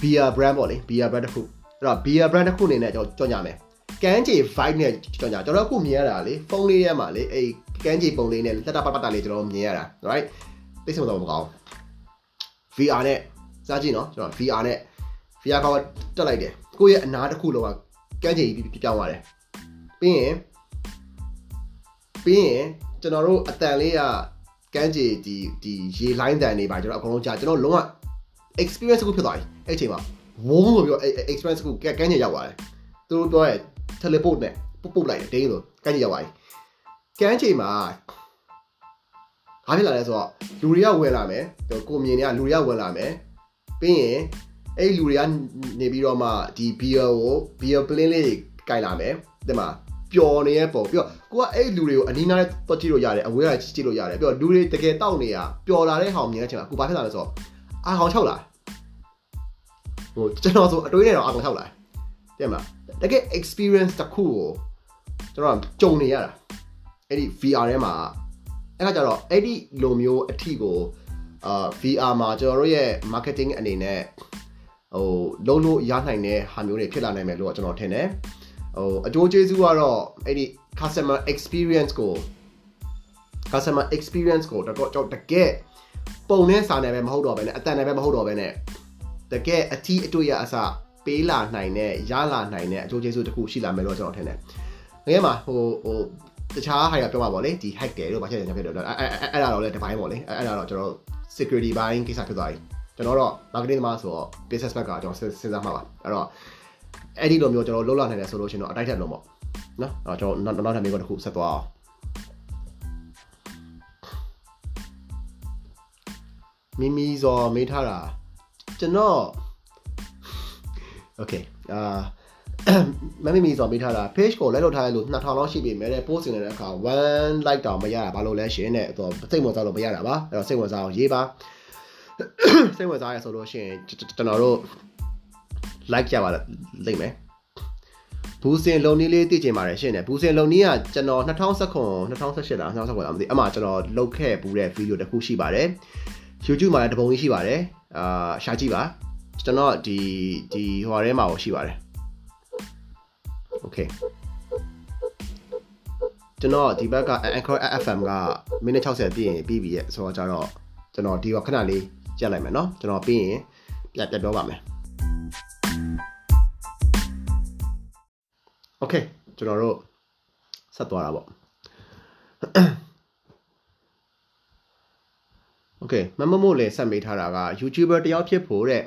Speaker 1: beer brand ပေါ့လေ beer brand တစ်ခု အဲ့တော့ beer brand တစ်ခုအနေနဲ့ကျွန်တော်ကြော်ညာမယ်ကန်းချေ vibe နဲ့ကြော်ညာကျွန်တော်အခုမြင်ရတာလေဖုန်းလေးထဲမှာလေအဲ့ကန်းချေပုံလေးနဲ့တက်တာပတ်ပတ်တာလေးကျွန်တော်မြင်ရတာ right သိစမတော့မကောင်း VR နဲ့စားကြည့်နော်ကျွန်တော် VR နဲ့ VR ကောတက်လိုက်တယ်ကိုယ့်ရဲ့အနာတစ်ခုလုံးကကန်းချေကြီးပြောင်းသွားတယ်ပြီးရင်ပြီးရင်ကျွန်တော်တို့အတန်လေးကကန်းချေဒီဒီရေလိုင်းတန်နေပါကျွန်တော်အကုန်လုံးကြာကျွန်တော်လုံးဝ experience ကိုဖြစ်သွားပြီအဲ့ချိန်မှာ ဝုန်းလို့ပြော experience ကိုကန်းချေရောက်သွားတယ်သူတို့ပြောရဲ teleport နဲ့ပုတ်ပုတ်လိုက်တယ်ဒိန်းလို့ကန်းချေရောက်သွားပြီကန်းချေမှာဘာဖြစ်လာလဲဆိုတော့လူတွေကဝင်လာမယ်ကိုမြင်နေကလူတွေကဝင်လာမယ်ပြီးရင်အဲ့လူတွေကနေပြီးတော့မှဒီ beer ကို beer plane လေးကြိုက်လာမယ်ဒီမှာပျော်နေရဲ့ပုံပြီးတော့ကိုကအဲ့လူတွေကိုအနီးနားနဲ့တွက်ကြည့်လို့ရတယ်အဝေးကကြည့်လို့ရတယ်ပြီးတော့လူတွေတကယ်တောက်နေရပျော်လာတဲ့ဟောင်မြင်တဲ့အချိန်မှာကိုဘာဖြစ်လာလဲဆိုတော့အာဟောင်၆လာ ဟိုကျွန်တော်ဆိုအတွေးနဲ့တော့အာဟောင်၆လာတဲ့မလားတကယ် experience တစ်ခုကိုကျွန်တော်ကြုံနေရတာအဲ့ဒီ VR ထဲမှာအဲ့ခါကျတော့အဲ့ဒီလိုမျိုးအထီကိုအာ VR မှာကျွန်တော်တို့ရဲ့ marketing အနေနဲ့ဟိုလုံးလို့ရနိုင်တဲ့ဟာမျိုးတွေဖြစ်လာနိုင်မယ်လို့ကျွန်တော်ထင်တယ်ဟိုအကျိုးကျေးဇူးကတော့အဲ့ဒီ customer experience ကို customer experience ကိုတော့တော့တကယ်ပုံနဲ့စာနယ်ပဲမဟုတ်တော့ဘဲနဲ့အတန်နယ်ပဲမဟုတ်တော့ဘဲနဲ့ တကယ်အထီးအတွေ့ရအစပေးလာနိုင်တဲ့ရလာနိုင်တဲ့အကျိုးကျေးဇူးတစ်ခုရှိလာမယ်လို့ကျွန်တော်ထင်တယ်။ငယ်မှာဟိုဟိုတခြားဟာရပြောမှာပေါ့လေဒီ hack တယ်လို့ဘာဖြစ်လဲညာဖြစ်တယ်အဲ့အဲ့အဲ့ဒါတော့လည်းဒီဘိုင်းပေါ့လေအဲ့ဒါတော့ကျွန်တော် security ဘိုင်းကိစ္စဖြစ်သွားပြီကျွန်တော်တော့ marketing သမားဆိုတော့ business back ကကျွန်တော်စဉ်းစားမှာပါအဲ့တော့အဲ့ဒီလိုမျိုးကျွန်တော်လှုပ်လာနိုင်တယ်ဆိုလို့ရှင်တော့အတိုက်ထက်လုံးပေါ့နော်အဲ့တော့ကျွန်တော်နောက်ထပ်မျိုးတစ်ခုဆက်သွားအောင်မိမိဇော်မေးထားတာ ကျွန်တော် okay အာမမီမီဆိုပေးထားတာ page ကိုလိုက်လုပ်ထားရလို့2000လောက်ရှိပြီမဲ့တဲ့ post နေတဲ့အခါ1 like တောင်မရတာဘာလို့လဲရှင်တဲ့တော့စိတ်ဝင်စားလို့မရတာပါအဲ့တော့စိတ်ဝင်စားအောင်ရေးပါစိတ်ဝင်စားရဆိုလို့ရှိရင်ကျွန်တော်တို့ like ရပါလိမ့်မယ်ဘူးစင်လုံနီးလေးသိချင်ပါတယ်ရှင်နဲ့ဘူးစင်လုံနီးကကျွန်တော်2019 2018လား2019လားမသိအမှကျွန်တော်လုပ်ခဲ့ဘူးတဲ့ဗီဒီယိုတစ်ခုရှိပါတယ် YouTube မှာလည်းတပုံကြီးရှိပါတယ် အာရှာကြည့်ပါကျွန်တော်ဒီဒီဟိုထဲမှာရှိပါတယ် okay ကျွန်တော်ဒီဘက်က Anchor FM ကမိနစ်60ပြည့်ရင်ပြီးပြီရဲ့ဆိုတော့ကြတော့ကျွန်တော်ဒီကခဏလေးကြက်လိုက်မယ်เนาะကျွန်တော်ပြီးရင်ပြပြပြောပါမယ် okay ကျွန်တော်တို့ဆက်သွားတာပေါ့ okay မမမို့လည်းဆက်မေးထားတာက YouTuber တယောက်ဖြစ်ဖို့တဲ့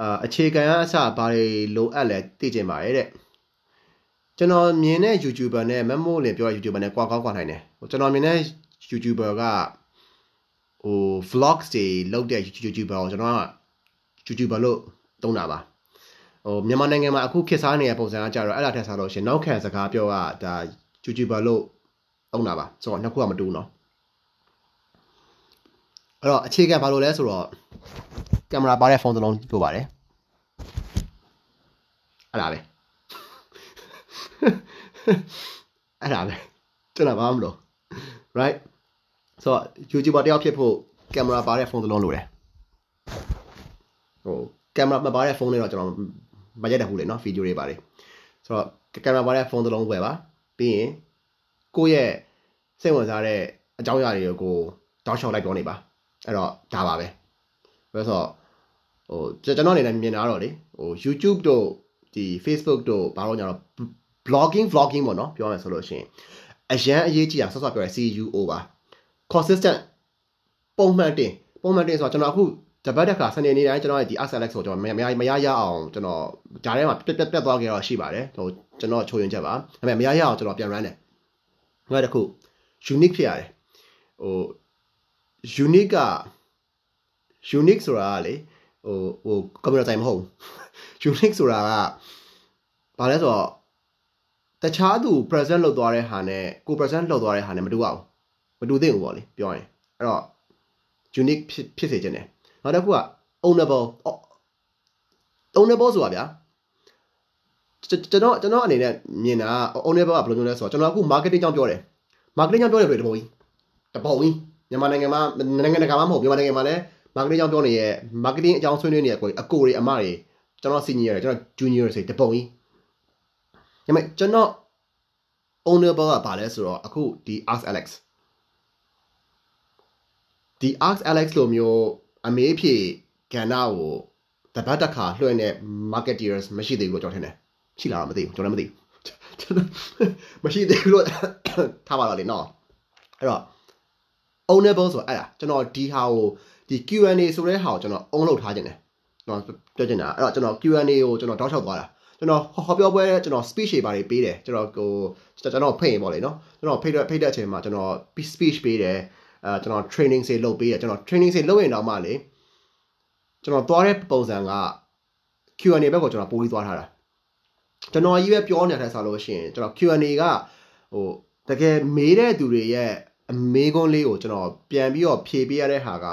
Speaker 1: အာအခြေခံအစဘာတွေလိုအပ်လဲသိချင်ပါတယ်တဲ့ ကျွန်တော်မြင်တဲ့ YouTuber နဲ့ Memo လင်ပြောတဲ့ YouTuber နဲ့ကွာကောင်းကွာနိုင်တယ်ကျွန်တော်မြင်တဲ့ YouTuber ကဟို vlogs တွေလုပ်တဲ့ YouTuber ကိုကျွန်တော်က YouTuber လို့သုံးတာပါဟိုမြန်မာနိုင်ငံမှာအခုခေတ်စားနေတဲ့ပုံစံကကြတော့အဲ့ဒါထက်စားလို့ရှင်နောက်ခံစကားပြောကဒါ YouTuber လို့သုံးတာပါဆိုတော့နှစ်ခုကမတူဘူးเนาะ အဲ့တော့အခြေခံဘာလို့လဲဆိုတော့ကင်မရာပါတဲ့ဖုန်းတစ်လုံးပို့ပါတယ်အဲ့ဒါပဲအဲ့ဒါပဲကျွန်တော်ဘာမှမလုပ် right ဆိုတော့ YouTuber တယောက်ဖြစ်ဖို့ကင်မရာပါတဲ့ဖုန်းတစ်လုံးလိုတယ်ဟိုကင်မရာမပါတဲ့ဖုန်းတွေတော့ကျွန်တော်မရိုက်တတ်ဘူးလေနော်ဗီဒီယိုတွေပါတယ်ဆိုတော့ကင်မရာပါတဲ့ဖုန်းတစ်လုံးဝယ်ပါပြီးရင်ကိုယ့်ရဲ့စိတ်ဝင်စားတဲ့အကြောင်းအရာတွေကိုတောက်လျှောက်လိုက်ပြောနေပါ အဲ့တော့ဒါပါပဲဘယ်ဆိုတော့ဟိုကျွန်တော်အနေနဲ့မြင်တာတော့လေဟို YouTube တို့ဒီ Facebook တို့ဘာလို့ညာတော့ blogging vlogging ပေါ့နော်ပြောရမယ်ဆိုလို့ရှိရင်အရန်အရေးကြီးတာဆော့ဆော့ပြောရ CUO ပါ consistent ပုံမှန်တင်ပုံမှန်တင်ဆိုတော့ကျွန်တော်အခုတပတ်တက်ကစနေနေ့တိုင်းကျွန်တော်ရဲ့ဒီ SLX ကိုကျွန်တော်မရမရရအောင်ကျွန်တော်ဂျာထဲမှာပြက်ပြက်ပြက်သွားခဲ့တော့ရှိပါတယ်ဟိုကျွန်တော်ချိုးရင်ချက်ပါဒါပေမဲ့မရရအောင်ကျွန်တော်ပြန် run တယ်ငါတခု unique ဖြစ်ရတယ်ဟို unique က unique ဆိုတာကလေဟိုဟို computer ဆိုင်မဟုတ် unique ဆိုတာကဘာလဲဆိုတော့တခြားသူ present လုပ်သွားတဲ့ဟာနဲ့ကို present လုပ်သွားတဲ့ဟာနဲ့မတူအောင်မတူသင့်ဘူးပေါ့လေပြောရင်အဲ့တော့ unique ဖြစ်ဖြစ်စေခြင်းတယ်နောက်တစ်ခုက ownable ownable ဆိုတာဗျာကျွန်တော်ကျွန်တော်အနေနဲ့မြင်တာ ownable ကဘယ်လိုမျိုးလဲဆိုတော့ကျွန်တော်အခု marketing ကြောင့်ပြောတယ် marketing ကြောင့်ပြောတယ်ဆိုတပုံကြီးတပုံကြီး မြန်မာနိုင်ငံမှာနိုင်ငံတကာမှာမဟုတ်မြန်မာနိုင်ငံမှာလည်း marketing ကြောင့်ပြောနေရဲ့ marketing အကြောင်းဆွေးနွေးနေရကိုအကိုတွေအမတွေကျွန်တော် senior တွေကျွန်တော် junior တွေတပုံကြီးဒါပေမဲ့ကျွန်တော် ownable ကဘာလဲဆိုတော့အခုဒီ ask alex ဒီ ask alex လိုမျိုးအမေးဖြေကဏ္ဍကိုတပတ်တစ်ခါလွှဲနေ marketeers မရှိသေးဘူးလို့ကျွန်တော်ထင်တယ်ရှိလားမသိဘူးကျွန်တော်လည်းမသိဘူးမရှိသေးဘူးလို့ထားပါတော့လေနော်အဲ့တော့ ownable ဆိုအဲ့ဒါကျွန်တော်ဒီဟာကိုဒီ Q&A ဆိုတဲ့ဟာကိုကျွန်တော် own လုပ်ထားခြင်းတယ်ကျွန်တော်ပြောချင်တာအဲ့တော့ကျွန်တော် Q&A ကိုကျွန်တော်တောက်လျှောက်သွားတာကျွန်တော်ဟောပြောပွဲကျွန်တော် speech တွေပါတယ်ပေးတယ်ကျွန်တော်ကိုကျွန်တော်ဖိတ်ရင်ပေါ့လေနော်ကျွန်တော်ဖိတ်တဲ့ဖိတ်တဲ့အချိန်မှာကျွန်တော် speech ပေးတယ်အဲကျွန်တော် training တွေလုပ်ပေးတယ်ကျွန်တော် training တွေလုပ်ရင်တော့မှလေကျွန်တော်သွားတဲ့ပုံစံက Q&A ဘက်ကိုကျွန်တော်ပို့ပြီးသွားထားတာကျွန်တော်ကြီးပဲပြောနေတဲ့ဆိုလို့ရှိရင်ကျွန်တော် Q&A ကဟိုတကယ်မေးတဲ့သူတွေရဲ့ အမေးခွန်းလေးကိုကျွန်တော်ပြန်ပြီးတော့ဖြေပေးရတဲ့ဟာက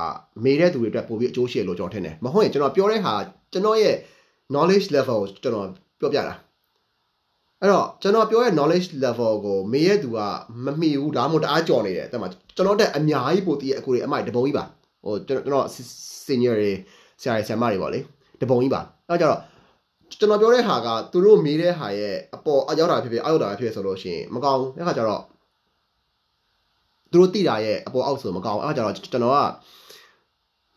Speaker 1: မေးတဲ့သူတွေအတွက်ပိုပြီးအကျိုးရှိလို့ကျွန်တော်ထင်တယ်မဟုတ်ရင်ကျွန်တော်ပြောတဲ့ဟာကျွန်တော်ရဲ့ knowledge level ကိုကျွန်တော်ပြောပြတာအဲ့တော့ကျွန်တော်ပြောရဲ့ knowledge level ကိုမေးရသူကမမီဘူးဒါမှမဟုတ်တအားကြော်နေတယ်တဲ့မှာကျွန်တော်တက်အများကြီးပိုတည်ရဲ့အကူတွေအမိုက်တပုံကြီးပါဟိုကျွန်တော် senior တွေဆရာတွေဆရာမတွေပေါ့လေတပုံကြီးပါအဲ့ကြတော့ကျွန်တော်ပြောတဲ့ဟာကသူတို့မေးတဲ့ဟာရဲ့အပေါ်အရောက်တာဖြစ်ဖြစ်အောက်တာဖြစ်ဖြစ်ဆိုလို့ရှိရင်မကောင်းဘူးအဲ့ခါကျတော့ သူတို့တိတာရဲ့အပေါ်အောက်ဆိုမကောင်းအဲ့ခါကျတော့ကျွန်တော်က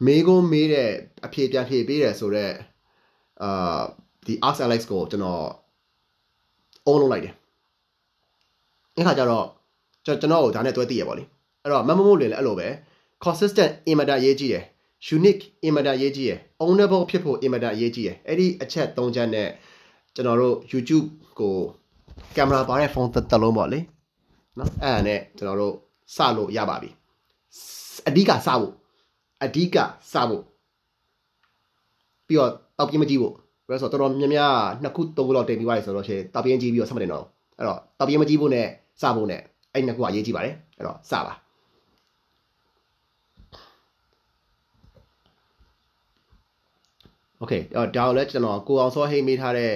Speaker 1: မေးကုန်မေးတဲ့အဖြေပြန်ဖြေပေးတယ်ဆိုတော့အာဒီ Ask Alex ကိုကျွန်တော် on လုပ်လိုက်တယ်အဲ့ခါကျတော့ကျွန်တော်ကိုဒါနဲ့တွဲသိရပါလိမ့်အဲ့တော့မမမို့လင်လည်းအဲ့လိုပဲ consistent အင်မတန်ရေးကြည့်တယ် unique အင်မတန်ရေးကြည့်ရယ် ownable ဖြစ်ဖို့အင်မတန်ရေးကြည့်ရယ်အဲ့ဒီအချက်၃ချက်နဲ့ကျွန်တော်တို့ YouTube ကိုကင်မရာပါတဲ့ဖုန်းတစ်လုံးပေါ့လေနော်အဲ့ဒါနဲ့ကျွန်တော်တို့ စလို့ရပါပြီအဓိကစဖို့အဓိကစဖို့ပြီးတော့တောက်ပြင်းမကြည့်ဖို့ဘယ်ဆိုတော့တော်တော်များများနှစ်ခုသုံးခုလောက်တင်ပြီးသွားပြီဆိုတော့ရှင်တောက်ပြင်းကြည့်ပြီးတော့ဆက်မတင်တော့အဲ့တော့တောက်ပြင်းမကြည့်ဖို့နဲ့စဖို့နဲ့အဲ့နှစ်ခုကအရေးကြီးပါတယ်အဲ့တော့စပါโอเคဒါတော့လည်းကျွန်တော်ကိုအောင်စောဟိမေးထားတဲ့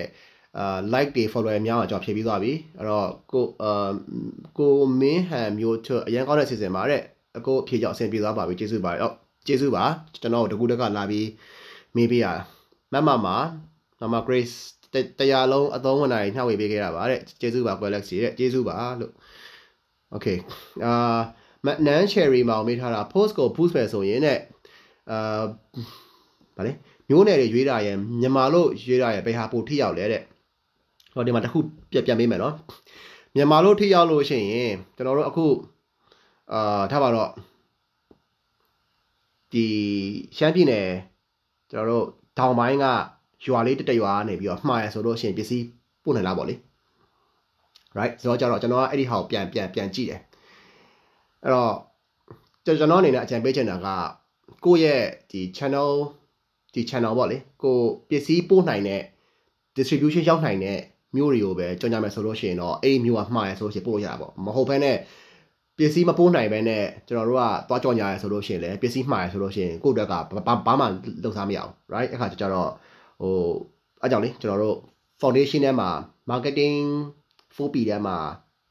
Speaker 1: အာ like တွေ follower များအောင်ကျွန်တော်ဖြည့်ပြီးသွားပြီအဲ့တော့ကိုအာကိုမင်းဟန်မျိုးချအရင်ကောင်းတဲ့စီစဉ်ပါတဲ့အကိုဖြည့်ကြောက်အဆင်ပြေသွားပါပြီကျေးဇူးပါဟုတ်ကျေးဇူးပါကျွန်တော်တကူတက်ကလာပြီးမေးပေးရမမမမမ Grace တရားလုံးအသုံးဝင်နိုင်နှောက်ဝေပေးခဲ့တာပါတဲ့ကျေးဇူးပါ Galaxy တဲ့ကျေးဇူးပါလို့ Okay အာမနန်း cherry မောင်မေးထားတာ post ကို boost ပဲဆိုရင်တဲ့အာဗာလေမျိုးနယ်တွေရွေးတာရဲ့မြန်မာလို့ရွေးတာရဲ့ဘယ်ဟာပိုထိရောက်လဲတဲ့ ဟောဒီမှာတစ်ခုပြပြန်ပေးမယ်နော်မြန်မာလို့ထိရောက်လို့ရှိရင်ကျွန်တော်တို့အခုအာထားပါတော့ဒီရှမ်းပြည်နယ်ကျွန်တော်တို့တောင်ပိုင်းကရွာလေးတက်တက်ရွာနေပြီးတော့မှားရဆိုလို့ရှိရင်ပစ္စည်းပို့နိုင်လားပေါ့လေ right ဆိုတော့ကြတော့ကျွန်တော်ကအဲ့ဒီဟာကိုပြန်ပြန်ပြန်ကြည့်တယ်အဲ့တော့ကျွန်တော်အနေနဲ့အကြံပေးချင်တာကကိုယ့်ရဲ့ဒီ channel ဒီ channel ပေါ့လေကိုပစ္စည်းပို့နိုင်တဲ့ distribution ရောက်နိုင်တဲ့ မျိုးတွေကိုပဲကြော်ညာမယ်ဆိုလို့ရှိရင်တော့အဲ့ဒီမျိုးကမှားရဆိုလို့ရှိရင်ပို့လို့ရတာပေါ့မဟုတ်ဘဲနဲ့ပစ္စည်းမပို့နိုင်ဘဲနဲ့ကျွန်တော်တို့ကသွားကြော်ညာရဆိုလို့ရှိရင်လည်းပစ္စည်းမှားရဆိုလို့ရှိရင်ကိုယ့်အတွက်ကဘာမှလုပ်စားမရအောင် right အခါကျတော့ဟိုအကြောင်းလေကျွန်တော်တို့ foundation ထဲမှာ marketing 4P ထဲမှာ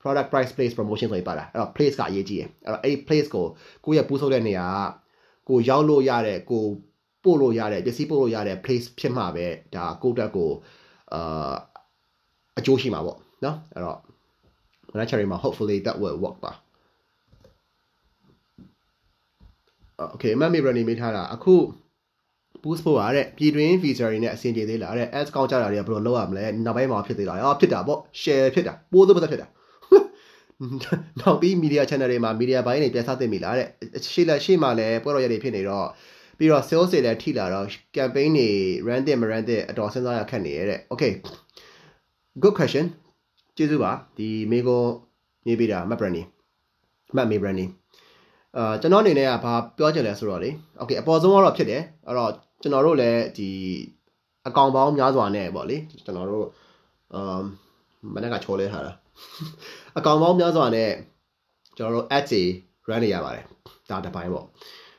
Speaker 1: product price place promotion ဆိုပြီးပါတာအဲ့တော့ place ကအရေးကြီးတယ်အဲ့တော့အဲ့ဒီ place ကိုကိုယ့်ရဲ့ပူးဆုပ်တဲ့နေရာကကိုရောက်လို့ရတဲ့ကိုပို့လို့ရတဲ့ပစ္စည်းပို့လို့ရတဲ့ place ဖြစ်မှာပဲဒါကိုယ့်အတွက်ကိုအာ အကျိုးရှိမှာပေါ့နော်အဲ့တော့ naturally မှာ hopefully that will work ပါ okay အမှတ်မိဘရနေမိထားတာအခု boost ဖို့ရတဲ့ပြည်တွင်း visa တွေနဲ့အဆင်ပြေသေးလားတဲ့ ads ကောင်းကြတာတွေကဘယ်လိုလုပ်ရမလဲနောက်ပိုင်းမှာဖြစ်သေးလားအော်ဖြစ်တာပေါ့ share ဖြစ်တာပိုးသွပတ်ဖြစ်တာနောက်ပြီး media channel တွေမှာ media ဘိုင်းတွေပြန်စသင့်ပြီလားတဲ့ရှေ့လက်ရှေ့မှာလည်းပွဲတော်ရည်တွေဖြစ်နေတော့ပြီးတော့ sales တွေလည်းထိလာတော့ campaign တွေ run တဲ့မ run တဲ့အတော်စဉ်းစားရခက်နေရတဲ့ okay good question ကျေးဇူးပါဒီမေကိုနေပြတာမတ် branding မတ်မေ branding အာကျွန်တော်အနေနဲ့ကဘာပြောချင်လဲဆိုတော့လေ okay အပေါ်ဆုံးကတော့ဖြစ်တယ်အဲ့တော့ကျွန်တော်တို့လည်းဒီအကောင့်ပေါင်းများစွာနဲ့ပေါ့လေကျွန်တော်တို့အမ်မနေ့ကချော်လဲထားတာအကောင့်ပေါင်းများစွာနဲ့ကျွန်တော်တို့ ads တွေ run နေရပါတယ်ဒါတစ်ပိုင်းပေါ့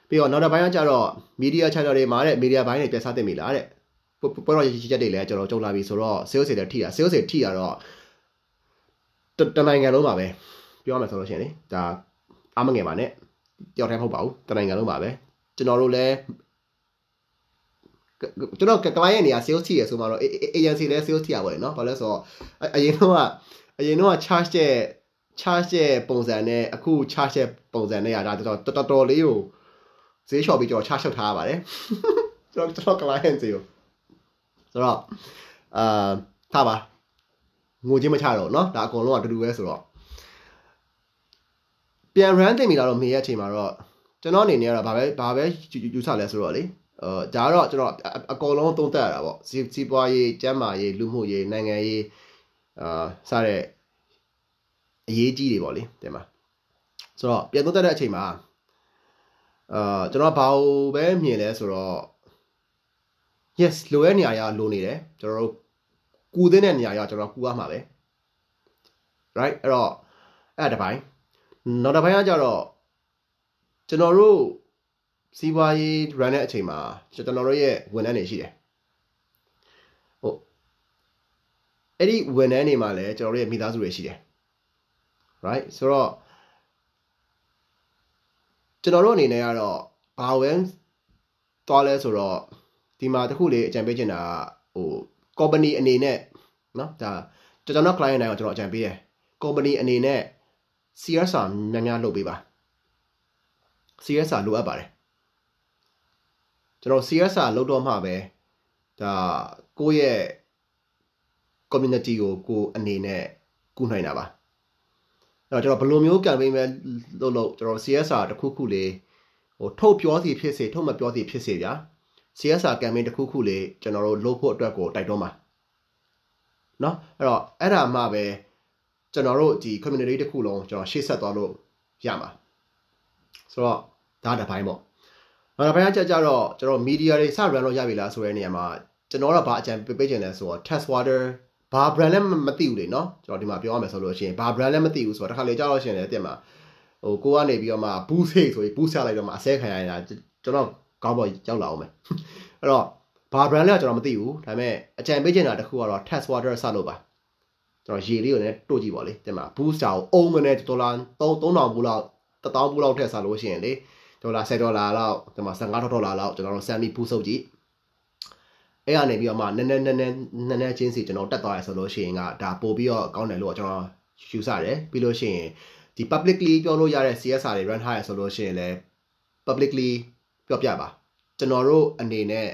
Speaker 1: ပြီးတော့နောက်တစ်ပိုင်းကကျတော့ media channel တွေမှာတဲ့ media ဘိုင်းတွေပြန်စသင့်ပြီလားတဲ့ ပွဲတော်ရည်ချက်တွေလည်းကျွန်တော်ကြုံလာပြီဆိုတော့ sales တွေထိတာ sales တွေထိတာတော့တနိုင်ငံလုံးပါပဲပြောရမယ်ဆိုလို့ရှိရင်လေဒါအမငယ်ပါနဲ့တယောက်တည်းမဟုတ်ပါဘူးတနိုင်ငံလုံးပါပဲကျွန်တော်တို့လည်းကျွန်တော် client နေရာ sales ထိရဆိုမှတော့ agency လည်း sales ထိရပါလေနော်ဘာလို့လဲဆိုတော့အရင်တော့ကအရင်တော့ charge တဲ့ charge တဲ့ပုံစံနဲ့အခု charge တဲ့ပုံစံနဲ့ရတာတော်တော်တော်လေးကိုဈေးလျှော့ပြီးကျွန်တော် charge လျှောက်ထားရပါတယ်ကျွန်တော်ကျွန်တော် client စီကို ဆိုတော့အာထားပါငိုချင်းမချတော့เนาะဒါအကုန်လုံးကတူတူပဲဆိုတော့ပြန် run တင်မိလာတော့မေရဲ့အချိန်မှာတော့ကျွန်တော်အနေနဲ့ကတော့ဗာပဲဗာပဲယူဆလဲဆိုတော့လေအဲဒါကတော့ကျွန်တော်အကုန်လုံးသုံးသပ်ရတာပေါ့စီစီပွားရေးကျန်းမာရေးလူမှုရေးနိုင်ငံရေးအာစတဲ့အရေးကြီးတွေပေါ့လေတင်ပါဆိုတော့ပြန်သုံးသပ်တဲ့အချိန်မှာအာကျွန်တော်ဘာလို့ပဲမြင်လဲဆိုတော့ yes လိုရဲ့နေရာရလိုနေတယ်ကျွန်တော်တို့ကူတဲ့နေရာရကျွန်တော်ကူရမှာပဲ right အဲ့တော့အဲ့ဒါတစ်ပိုင်းနောက်တစ်ပိုင်းကကြတော့ကျွန်တော်တို့စီးပွားရေး run တဲ့အချိန်မှာကျွန်တော်တို့ရဲ့ဝန်ထမ်းတွေရှိတယ်ဟုတ်အဲ့ဒီဝန်ထမ်းတွေမှာလည်းကျွန်တော်တို့ရဲ့မိသားစုတွေရှိတယ် right ဆိုတော့ကျွန်တော်တို့အနေနဲ့ကတော့ဘာဝင်သွားလဲဆိုတော့ ဒီမှာတခုလေးအကြံပေးချင်တာဟို company အနေနဲ့เนาะဒါကျွန်တော် client တိုင်းကိုကျွန်တော်အကြံပေးတယ် company အနေနဲ့ CSR များများလုပ်ပေးပါ CSR လိုအပ်ပါတယ်ကျွန်တော် CSR လုပ်တော့မှပဲဒါကိုယ့်ရဲ့ community ကိုကိုအနေနဲ့ကူနိုင်တာပါအဲ့တော့ကျွန်တော်ဘယ်လိုမျိုး campaign ပဲလုပ်လို့ကျွန်တော် CSR တစ်ခုခုလေးဟိုထုတ်ပြောစီဖြစ်စေထုတ်မပြောစီဖြစ်စေဗျာ CSR campaign တစ်ခုခုလေးကျွန်တော်တို့လုပ်ဖို့အတွက်ကိုတိုက်တွန်းပါเนาะအဲ့တော့အဲ့ဒါမှပဲကျွန်တော်တို့ဒီ community တစ်ခုလုံးကျွန်တော်ရှေ့ဆက်သွားလို့ရမှာဆိုတော့ဒါတစ်ပိုင်းပေါ့နောက်တစ်ပိုင်းကကြကြတော့ကျွန်တော် media တွေစ run လို့ရပြီလားဆိုတဲ့နေရာမှာကျွန်တော်တို့ကဘာအကြံပေးချင်လဲဆိုတော့ test water ဘာ brand လည်းမသိဘူးလေเนาะကျွန်တော်ဒီမှာပြောရမယ်ဆိုလို့ရှိရင်ဘာ brand လည်းမသိဘူးဆိုတော့တစ်ခါလေကြောက်လို့ရှိရင်လည်းတင်မှာဟိုကိုကနေပြီးတော့မှ boost ဟိတ်ဆိုပြီး boost ချလိုက်တော့မှအစဲခံရရင်ကျွန်တော် ကောင်းပေါ်ရောက်လာအောင်မယ်အဲ့တော့ဘာ brand လဲကျွန်တော်မသိဘူးဒါပေမဲ့အကြံပေးချင်တာတစ်ခုကတော့ test water စလို့ပါကျွန်တော်ရေလေးကိုလည်းတို့ကြည့်ပါလေတင်မှာ booster ကိုအုံးမနဲ့ဒေါ်လာ3000ဘူးလောက်1000ဘူးလောက်ထည့်စားလို့ရှိရင်လေဒေါ်လာ10ဒေါ်လာလောက်ဒီမှာ15ဒေါ်လာလောက်ကျွန်တော်တို့ semi ပူးစုပ်ကြည့်အဲ့ကနေပြီးတော့မှနည်းနည်းနည်းနည်းနည်းနည်းချင်းစီကျွန်တော်တက်သွားရဆိုလို့ရှိရင်ကဒါပို့ပြီးတော့ကောင်းတယ်လို့ကျွန်တော်ယူဆတယ်ပြီးလို့ရှိရင်ဒီ publicly ပြောလို့ရတဲ့ CSR တွေ run ထားရဆိုလို့ရှိရင်လည်း publicly ပြောပြပါကျွန်တော်တို့အနေနဲ့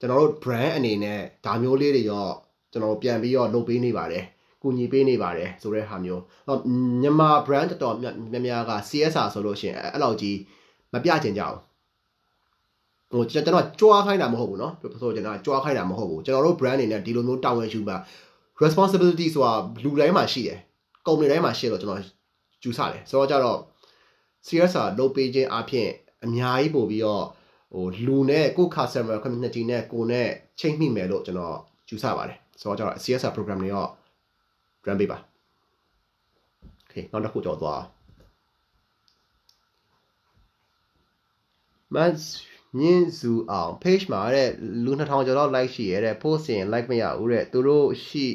Speaker 1: ကျွန်တော်တို့ brand အနေနဲ့ဒါမျိုးလေးတွေရောကျွန်တော်ပြန်ပြီးတော့လုပ်ပေးနေပါတယ်ကူညီပေးနေပါတယ်ဆိုတဲ့ဟာမျိုးမြန်မာ brand တော်တော်များများက CSR ဆိုလို့ရှိရင်အဲ့လောက်ကြီးမပြချင်ကြအောင်ဟိုကျွန်တော်ကြွားခိုင်းတာမဟုတ်ဘူးเนาะဆိုကျွန်တော်ကြွားခိုင်းတာမဟုတ်ဘူးကျွန်တော်တို့ brand အနေနဲ့ဒီလိုမျိုးတာဝန်ယူပါ responsibility ဆိုတာလူတိုင်းမှာရှိတယ် ကုမ္ပဏီတိုင်းမှာရှိလို့ကျွန်တော်ယူဆတယ်ဆိုတော့ကြတော့ CSR လုပ်ပေးခြင်းအပြင် အများကြီးပို့ပြီးတော့ဟိုလူနဲ့ကို customer community နဲ့ကိုနဲ့ချိန်မိမယ်လို့ကျွန်တော်ယူဆပါတယ်ဆိုတော့ကျတော့ CSR program တွေတော့ run ပေးပါ Okay နောက်တစ်ခုကြောသွားမတ်ညင်းစုအောင် page မှာတဲ့လူ2000ကျော်လောက် like ရှိရတဲ့ post ရင် like မရဘူးတဲ့သူတို့ရှိ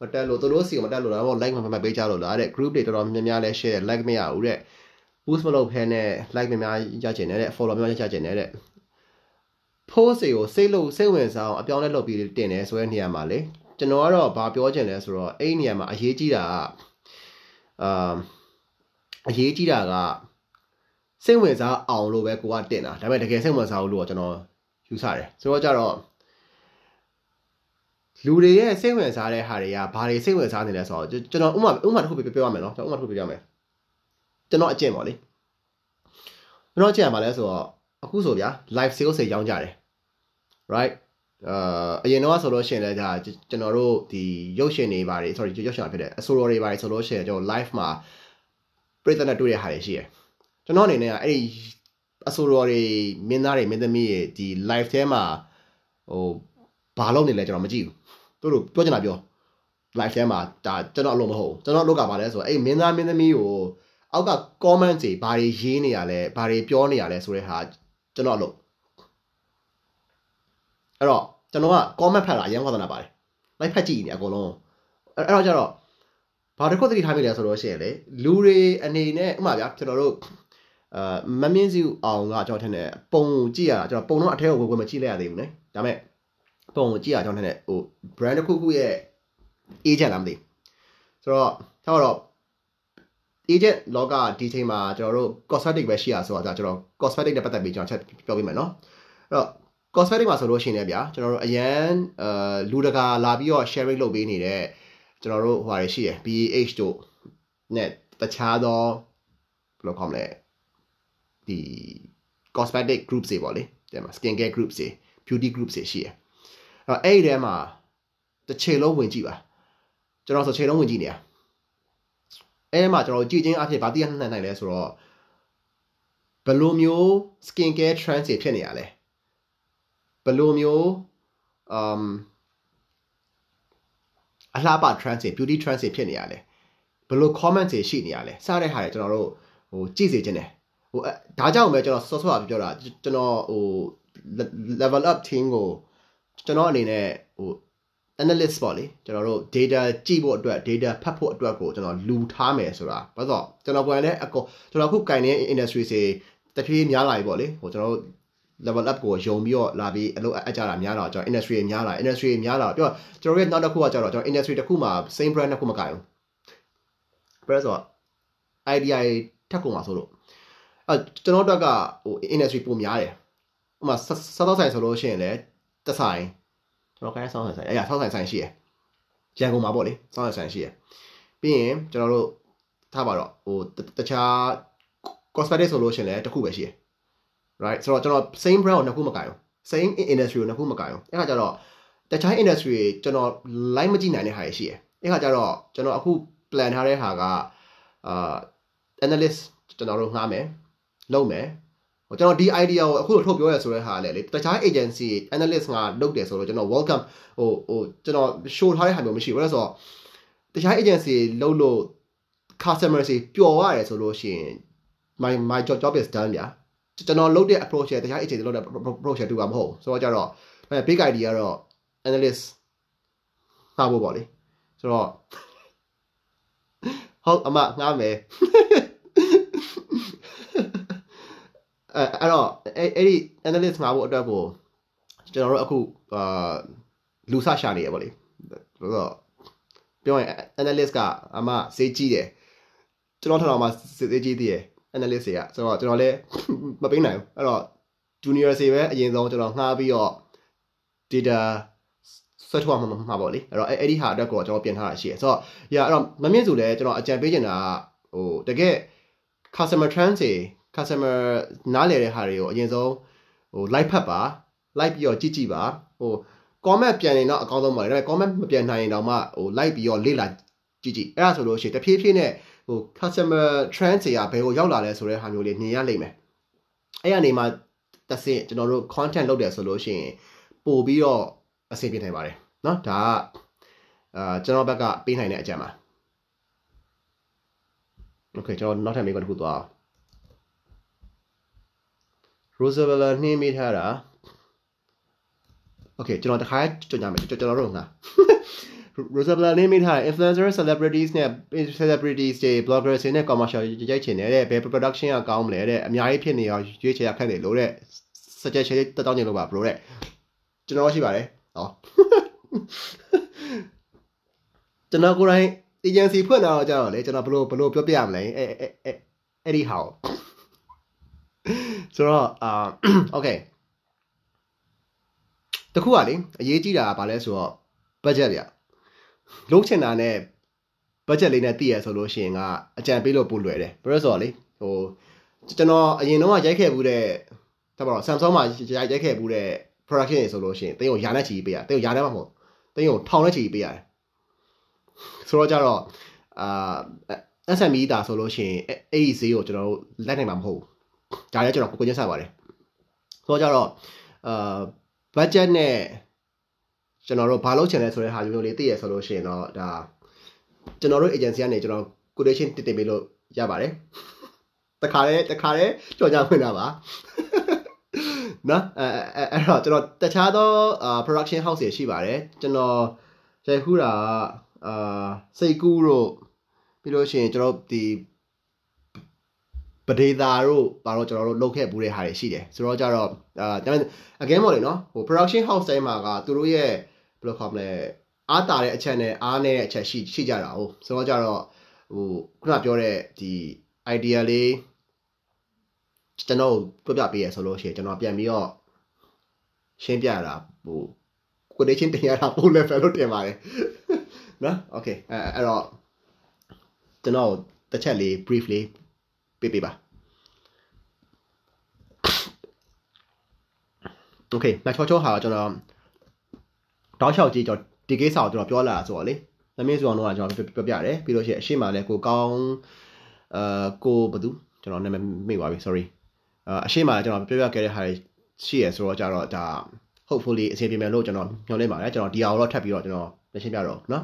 Speaker 1: မတက်လို့သူတို့စီမတက်လို့လားပေါ့ like မမပေးကြလို့လားတဲ့ group တွေတော်တော်များများလဲ share like မရဘူးတဲ့ boost မလုပ်ဖဲနဲ့ like များများရချင်တယ်တဲ့ follow များများရချင်တယ်တဲ့ post တွေကိုစိတ်လို့စိတ်ဝင်စားအောင်အပြောင်းလဲလုပ်ပြီးတင်တယ်ဆိုတဲ့နေရာမှာလေကျွန်တော်ကတော့ဘာပြောချင်လဲဆိုတော့အဲ့ဒီနေရာမှာအရေးကြီးတာကအာအရေးကြီးတာကစိတ်ဝင်စားအောင်လို့ပဲကိုကတင်တာဒါပေမဲ့တကယ်စိတ်ဝင်စားဘူးလို့ကျွန်တော်ယူဆတယ်ဆိုတော့ကြတော့လူတွေရဲ့စိတ်ဝင်စားတဲ့ဟာတွေကဘာတွေစိတ်ဝင်စားနေလဲဆိုတော့ကျွန်တော်ဥမာဥမာတစ်ခုပြောပြရမယ်နော်ကျွန်တော်ဥမာတစ်ခုပြောပြရမယ် ကျွန်တော်အကျင့်ပေါ့လေကျွန်တော်အကျင့်ရမှာလဲဆိုတော့အခုဆိုဗျာ live sales တွေရောင်းကြတယ် right အာအရင်တော့ဆိုလို့ရှိရင်လည်းဒါကျွန်တော်တို့ဒီရုပ်ရှင်တွေပါတယ် sorry ရုပ်ရှင်ဖြစ်တဲ့အဆိုတော်တွေပါတယ်ဆိုလို့ရှိရင်ကျွန်တော် live မှာပြည်သက်နဲ့တွေ့တဲ့ဟာတွေရှိတယ်ကျွန်တော်အနေနဲ့ကအဲ့ဒီအဆိုတော်တွေမင်းသားတွေမင်းသမီးတွေဒီ live ထဲမှာဟိုဘာလုပ်နေလဲကျွန်တော်မကြည့်ဘူးတို့တို့ပြောချင်တာပြော live ထဲမှာဒါကျွန်တော်အလုပ်မဟုတ်ဘူးကျွန်တော်အလုပ်ကပါလဲဆိုတော့အဲ့မင်းသားမင်းသမီးကို အောက်က comment တွေဘာတွေရေးနေရလဲဘာတွေပြောနေရလဲဆိုတဲ့ဟာကျွန်တော်အလုပ်အဲ့တော့ကျွန်တော်က comment ဖတ်တာအရင်ဝါသနာပါတယ် like ဖတ်ကြည့်နေအကုန်လုံးအဲ့တော့ကျတော့ဘာတစ်ခုသတိထားမိလဲဆိုတော့ရှိရင်လေလူတွေအနေနဲ့ဥပမာဗျာကျွန်တော်တို့အာမမြင့်စုအောင်ကကျွန်တော်ထင်တယ်ပုံကြည့်ရတာကျွန်တော်ပုံတော့အထဲကိုဝင်ဝင်မကြည့်လိုက်ရသေးဘူးねဒါပေမဲ့ပုံကိုကြည့်ရကျွန်တော်ထင်တယ်ဟို brand တစ်ခုခုရဲ့ agent လားမသိဆိုတော့ထားတော့ agent လောကဒီချိန်မှာကျွန်တော်တို့ cosmetic ပဲရှိရဆိုတာကျွန်တော် cosmetic နဲ့ပတ်သက်ပြီးကျွန်တော်ချက်ပြောပြမယ်နော်အဲ့တော့ cosmetic မှာဆိုလို့ရှိရင်လည်းဗျာကျွန်တော်တို့အရန်အဲလူတကာလာပြီးတော့ sharing လုပ်ပေးနေတဲ့ကျွန်တော်တို့ဟိုဟာတွေရှိရယ် BH တို့ net တခြားသောဘယ်လိုခေါ်မလဲဒီ cosmetic groups တွေပေါ့လေတဲ့မှာ skin care groups တွေ beauty groups တွေရှိရယ်အဲ့တော့အဲ့ဒီထဲမှာတစ်ချိန်လုံးဝင်ကြည့်ပါကျွန်တော်ဆိုချိန်လုံးဝင်ကြည့်နေရ အဲ့မှာကျွန်တော်ကြည့်ချင်းအဖြစ်ဗာတိရနှံ့နိုင်လဲဆိုတော့ဘယ်လိုမျိုး skin care trends တွေဖြစ်နေရလဲဘယ်လိုမျိုး um အလှပ trend တွေ beauty trend တွေဖြစ်နေရလဲဘယ်လို comment တွေရှိနေရလဲစတဲ့ဟာတွေကျွန်တော်တို့ဟိုကြည့်စေခြင်းတယ်ဟိုဒါကြောင့်ပဲကျွန်တော်စောစောကပြောတာကျွန်တော်ဟို level up team ကိုကျွန်တော်အနေနဲ့ဟို analyst ပေါ့လေကျွန်တော်တို့ data ကြည့်ဖို့အတွက် data ဖတ်ဖို့အတွက်ကိုကျွန်တော်လူထားမယ်ဆိုတာဘာလို့ကျွန်တော်ကိုယ်လည်းအကောကျွန်တော်ခုကင်နေတဲ့ industry တွေတဖြည်းများလာပြီပေါ့လေဟိုကျွန်တော်တို့ level up ကိုယုံပြီးတော့လာပြီးအလုပ်အပ်ကြတာများလာကျွန်တော် industry များလာ industry များလာပြီးတော့ကျွန်တော်ရဲ့နောက်တစ်ခုကကျတော့ကျွန်တော် industry တစ်ခုမှာ same brand တစ်ခုမကင်ဘူး brand ဆိုတော့ idea ထက်ကုန်မှာဆိုလို့အဲကျွန်တော်တို့ကဟို industry ပုံများတယ်ဥပမာစားတော့ဆိုင်ဆိုလို့ရှိရင်လည်းတဆိုင်ကျွန် တော်ခိုင်းဆောင်းဆိုင်ဆိုင်အဲ့ရဆောင်းဆိုင်ဆိုင်ရှိရယ်ရန်ကုန်မှာပေါ့လေဆောင်းဆိုင်ဆိုင်ရှိရယ်ပြီးရင်ကျွန်တော်တို့ထားပါတော့ဟိုတခြား cosmetic ဆိုလို့ရှိရင်လည်းတစ်ခုပဲရှိရယ် right ဆိုတော့ကျွန်တော် same brand ကိုနှစ်ခုမကင်ဘူး same industry ကိုနှစ်ခုမကင်ဘူးအဲ့ခါကျတော့တခြား industry ကျွန်တော် line မကြည့်နိုင်တဲ့ဟာရှိရယ်အဲ့ခါကျတော့ကျွန်တော်အခု plan ထားတဲ့ဟာကအာ analyst ကျွန်တော်တို့ငှားမယ်လုပ်မယ် ကျွန်တော်ဒီ idea ကိုအခုထုတ်ပြောရဆိုတဲ့ဟာလည်းလေတခြား agency analyst ငါလုပ်တယ်ဆိုတော့ကျွန်တော် welcome ဟိုဟိုကျွန်တော် show ထားတဲ့ဟာမျိုးမရှိဘူးအဲ့ဆိုတော့တခြား agency လုပ်လို့ customer စီပျော်ရတယ်ဆိုလို့ရှိရင် my my job job is done ဗျာကျွန်တော်လုပ်တဲ့ approach ရဲ့တခြား agency လုပ်တဲ့ approach တူတာမဟုတ်ဆိုတော့ကြတော့ big idea ကတော့ analyst ငှားဖို့ပေါ့လေဆိုတော့ဟုတ်အမငှားမယ် အဲအဲ့တော့အဲ့အဲ့ဒီ analyst ငှားဖို့အတွက်ကိုကျွန်တော်တို့အခုအာလူဆရှာနေရပါလေဆိုတော့ပြောရင် analyst ကအမစေးကြည့်တယ်ကျွန်တော်ထထောင်မှာစေးကြည့်သေးတယ် analyst တွေကဆိုတော့ကျွန်တော်လည်းမပေးနိုင်ဘူးအဲ့တော့ junior တွေပဲအရင်ဆုံးကျွန်တော်ငှားပြီးတော့ data ဆွဲထုတ်မှာမှာပေါ့လေအဲ့တော့အဲ့ဒီဟာအတွက်ကိုကျွန်တော်ပြင်ထားတာရှိရယ်ဆိုတော့ရအဲ့တော့မမြင့်စုလဲကျွန်တော်အကြံပေးချင်တာကဟိုတကယ် customer trend တွေ customer နားလည်တဲ့ဟာတွေကိုအရင်ဆုံးဟို like ဖတ်ပါ like ပြီးတော့ကြည့်ကြည့်ပါဟို comment ပြန်ရင်တော့အကောင်းဆုံးပါလေဒါပေမဲ့ comment မပြန်နိုင်ရင်တော့မှဟို like ပြီးတော့လေ့လာ ကြည့်ကြည့်အဲ့ဒါဆိုလို့ရှိရင်တဖြည်းဖြည်းနဲ့ဟို customer trend တွေကဘယ်ကိုရောက်လာလဲဆိုတဲ့ဟာမျိုးလေးမြင်ရလိမ့်မယ်အဲ့ရနေမှာတဆင့်ကျွန်တော်တို့ content လုပ်တယ်ဆိုလို့ရှိရင်ပို့ပြီးတော့အဆင်ပြေနိုင်ပါတယ်เนาะဒါကအာကျွန်တော်ဘက်ကပေးနိုင်တဲ့အကြံပါ Okay ကျွန်တော်နောက်ထပ်မိကွန်းတစ်ခုသွားအောင် Rosabella နှင်းမိထားတာ Okay ကျွန်တော်တခါကြွကြမယ်ကျွန်တော်တို့ငါ Rosabella နှင်းမိထား influencer celebrities နဲ့ celebrities တွေ bloggers တွေနဲ့ commercial ရိုက်ချင်တယ်တဲ့ဘယ် production ကကောင်းမလဲတဲ့အများကြီးဖြစ်နေအောင်ရွေးချယ်ရခက်တယ်လို့တဲ့ suggestion လေးတက်တောင်းနေလို့ပါ bro တဲ့ကျွန်တော်ရှိပါတယ်ဟောကျွန်တော်ကိုယ်တိုင် agency ဖွင့်လာတော့ကြတော့လေကျွန်တော်ဘလို့ဘလို့ပြောပြရမလဲအဲအဲအဲအဲ့ဒီဟာ ဆိုတော့အာ okay တခုကလေအရေးကြီးတာကဘာလဲဆိုတော့ budget ဗျလုံးချင်တာနဲ့ budget လေးနဲ့တည်ရဆိုလို့ရှိရင်ကအကြံပေးလို့ပိုလွယ်တယ်ဘာလို့ဆိုတော့လေဟိုကျွန်တော်အရင်တော့ရိုက်ခဲ့ဘူးတဲ့တပါတော့ Samsung မှာရိုက်ရိုက်ခဲ့ဘူးတဲ့ production တွေဆိုလို့ရှိရင်တင်းကိုယာနဲ့ချီပေးရတင်းကိုယာနဲ့မဟုတ်တင်းကိုထောင်နဲ့ချီပေးရတယ်ဆိုတော့ကြတော့အာ SME တာဆိုလို့ရှိရင်အဲ့ဒီဈေးကိုကျွန်တော်တို့လက်နိုင်မှာမဟုတ်ဘူး ဒါလည်းကျွန်တော်ကိုကိုချင်းဆက်ပါတယ်ဆိုတော့ကြတော့အာ budget နဲ့ကျွန်တော်တို့ဘာလုပ်ချင်လဲဆိုတဲ့ဟာမျိုးလေးသိရဆိုလို့ရှိရင်တော့ဒါကျွန်တော်တို့ agency ကနေကျွန်တော် quotation တင်တင်ပေးလို့ရပါတယ်တခါလေတခါလေကြော်ကြဖွင့်တာပါနော်အဲအဲ့တော့ကျွန်တော်တခြားသော production house တွေရှိပါတယ်ကျွန်တော်ရိုက်ခူးတာအာစိတ်ကူးတို့ပြီးလို့ရှိရင်ကျွန်တော်ဒီ ပဒေသာတို့ဘာလို့ကျွန်တော်တို့လုပ်ခဲ့ဘူးတဲ့ဟာတွေရှိတယ်ဆိုတော့ကြတော့အာဒါပေမဲ့ again ပေါ့လေနော်ဟို production house တိုင်းမှာကသူတို့ရဲ့ဘယ်လိုခေါ်မလဲအားတာတဲ့အချက်နဲ့အားနည်းတဲ့အချက်ရှိရှိကြတာဟုတ်ဆိုတော့ကြတော့ဟိုခုနပြောတဲ့ဒီ idea လေးကျွန်တော်ပြပြပေးရဆိုလို့ရှိရင်ကျွန်တော်ပြန်ပြီးတော့ရှင်းပြရတာဟို quotation တင်ရတာပို level လို့တင်ပါတယ်နော် okay အဲအဲ့တော့ကျွန်တော်တစ်ချက်လေး brief လေး ပေးပေးပါ okay နောက်ချောချောဟာကျွန်တော်တောက်လျှောက်ကြည့်ကျွန်တော်ဒီကိစ္စကိုကျွန်တော်ပြောလာတာဆိုတော့လေသမင်းဆိုအောင်တော့ကျွန်တော်ပြောပြရတယ်ပြီးလို့ရှိရင်အရှိမလည်းကိုကောင်းအာကိုဘသူကျွန်တော်နာမည်မေ့ပါပြီ sorry အာအရှိမလည်းကျွန်တော်ပြောပြခဲ့တဲ့ဟာရှိရဆိုတော့ကြတော့ဒါ hopefully အဆင်ပြေမယ်လို့ကျွန်တော်မျှော်လင့်ပါတယ်ကျွန်တော်ဒီအောင်တော့ထပ်ပြီးတော့ကျွန်တော်လက်ရှင်းပြတော့เนาะ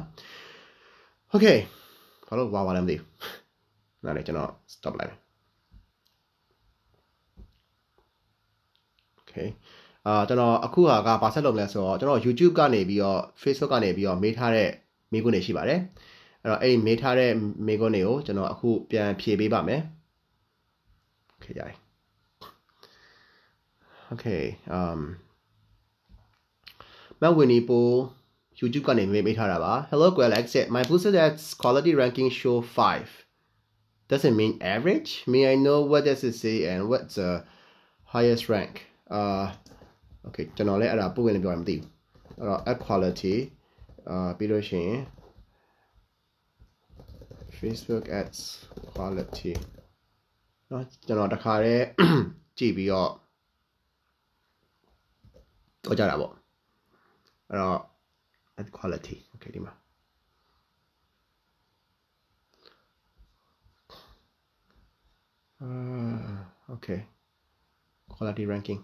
Speaker 1: okay ဘာလို့ဝါဝါလဲမသိဘူးနားလေကျွန်တော် stop လိုက် okay အာကျွန်တော်အခုဟာကဘာဆက်လုပ်မလဲဆိုတော့ကျွန်တော် YouTube ကနေပြီးတော့ Facebook ကနေပြီးတော့မေးထားတဲ့မေးခွန်းတွေရှိပါတယ်အဲ့တော့အဲ့ဒီမေးထားတဲ့မေးခွန်းတွေကိုကျွန်တော်အခုပြန်ဖြေပေးပါမယ် okay ရတယ် okay um မဝင်းနီပို YouTube ကနေမေးပေးထားတာပါ Hello Alex my boosted ads quality ranking show 5 does it mean average may I know what does it say and what's the highest rank uh okay ကျွန်တော်လည်းအဲ့ဒါပို့ဝင်လည်းပြောရမသိဘူးအဲ့တော့ ad quality အာပြီးလို့ရှိရင် Facebook ads quality เนาะကျွန်တော်တခါတည်းကြည့်ပြီးတော့တော့ကြတာပေါ့အဲ့တော့ ad quality okay ဒီမှာ uh okay quality ranking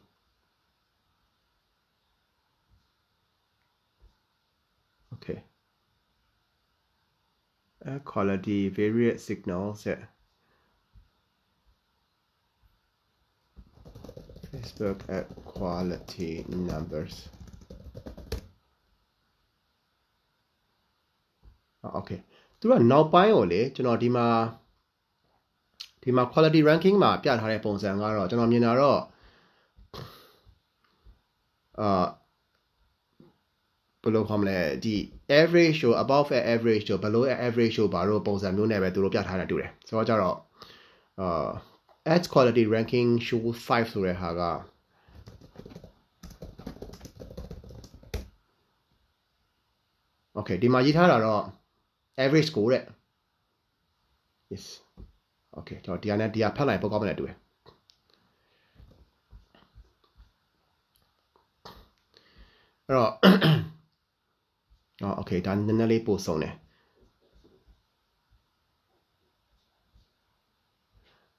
Speaker 1: air quality various signals yeah. facebook ad quality numbers okay သူကနောက်ပိုင်းကိုလေကျွန်တော်ဒီမှာဒီမှာ quality ranking မှာပြထားတဲ့ပုံစံကတော့ကျွန်တော်မြင်တာတော့အာ ဘယ်လိုခေါ်မလဲဒီ average ကို above average ကို below average ကိုဘာလို့ပုံစံမျိုးနဲ့ပဲသူတို့ပြထားတာတူတယ်ဆိုတော့ကြတော့အာ ads quality ranking show 5ဆိုတဲ့ဟာက Okay ဒီမှာရေးထားတာတော့ average score တဲ့ yes okay ကျွန်တော်ဒီဟာနဲ့ဒီဟာဖတ်လိုက်ပိုကောင်းမလဲတူတယ်အဲ့တော့ ။အော် okay ဒါနည်းနည်းလေးပို့ဆုံးတယ်။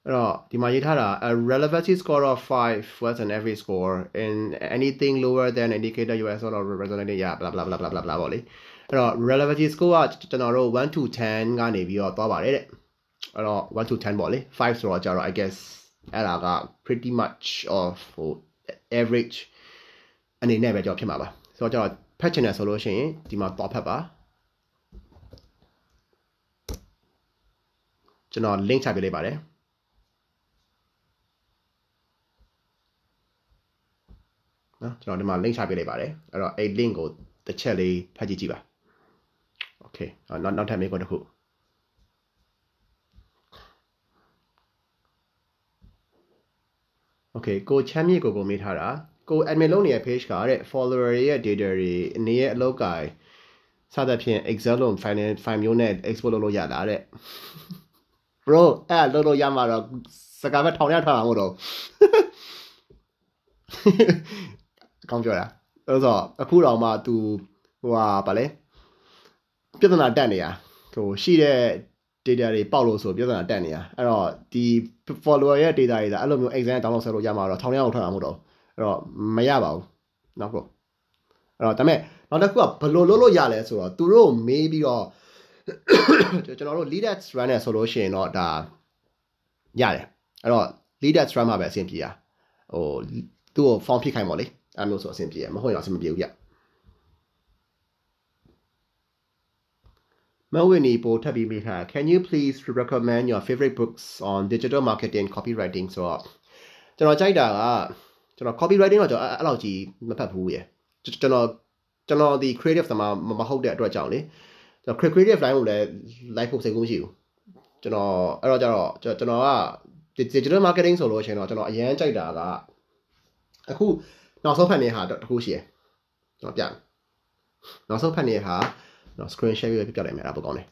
Speaker 1: အဲ့တော့ဒီမှာရေးထားတာ a relevancy score of 5 was an average score and anything lower than indicator you are sort of resonated yeah blah blah blah blah blah blah ပေါ့လေ။အဲ့တော့ relevancy score ကကျွန်တော်တို့1 to 10ကနေပြီးတော့သွားပါတယ်တဲ့။အဲ့တော့1 to 10ပေါ့လေ။5ဆိုတော့ကျတော့ I guess အဲ့ဒါက pretty much of average အနေနဲ့ပဲကြောက်ဖြစ်မှာပါ။ဆိုတော့ကျတော့ ဖတ်ချင်တယ်ဆိုလို့ရှိရင်ဒီမှာတော့ဖတ်ပါကျွန်တော် link ချပေးလိုက်ပါတယ်နော်ကျွန်တော်ဒီမှာ link ချပေးလိုက်ပါတယ်အဲ့တော့အဲ့ link ကိုတစ်ချက်လေးဖတ်ကြည့်ကြည့်ပါ okay နောက်နောက်ထပ်မေးခွန်းတစ်ခု okay ကိုချမ်းမြေကိုကိုမေးထားတာ ကို admin လုပ်နေတဲ့ page ကတဲ့ follower ရဲ့ data တွေအနေရဲ့အလုပ်ကိုင်စသဖြင့် excel လုံး file file မျိုးနဲ့ export လုပ်လို့ရတာတဲ့ bro အဲ့လုပ်လို့ရမှာတော့စကားပဲထောင်ရထားမှာမဟုတ်တော့ကောင်းပြောတာအဲ့တော့အခုတော့မှ तू ဟိုဟာဗာလဲပြဿနာတက်နေရဟိုရှိတဲ့ data တွေပေါက်လို့ဆိုပြဿနာတက်နေရအဲ့တော့ဒီ follower ရဲ့ data တွေဒါအဲ့လိုမျိုး exam download ဆက်လို့ရမှာတော့ထောင်ရအောင်ထွက်မှာမဟုတ်တော့ အဲ့တော့မရပါဘူးနောက်ကိုအဲ့တော့ဒါပေမဲ့နောက်တစ်ခုကဘယ်လိုလုပ်လို့ရလဲဆိုတော့သူတို့မေးပြီးတော့ကျွန်တော်တို့ lead at run နဲ့ဆိုလို့ရှိရင်တော့ဒါရတယ်အဲ့တော့ lead at run မှာပဲအဆင်ပြေရဟိုသူ့ကို form ဖြစ်ခိုင်းပါလေအဲ့လိုဆိုအဆင်ပြေရမဟုတ်ရင်အဆင်မပြေဘူးဗျမဝင်းနီပိုထပ်ပြီးမိထား Can you please recommend your favorite books on digital marketing copywriting ဆိုတော့ကျွန်တော်ကြိုက်တာက ကျွန်တော် copywriting တော့ကျွန်တော်အဲ့လောက်ကြီးမဖတ်ဘူးရယ်ကျွန်တော်ကျွန်တော်ဒီ creative သမားမဟုတ်တဲ့အတွက်ကြောင့်လေကျွန်တော် creative line ကိုလည်း live ဖို့စိတ်ကူးမရှိဘူးကျွန်တော်အဲ့တော့ကျတော့ကျွန်တော်က digital marketing ဆိုလို့ရှိရင်တော့ကျွန်တော်အရန်ကြိုက်တာကအခုနောက်ဆုံးဖတ်နေတဲ့ဟာတခုရှိရယ်ကျွန်တော်ပြနောက်ဆုံးဖတ်နေတဲ့ဟာကျွန်တော် screen share ပြပြလိုက်မယ်အဲ့ဒါပိုကောင်းတယ်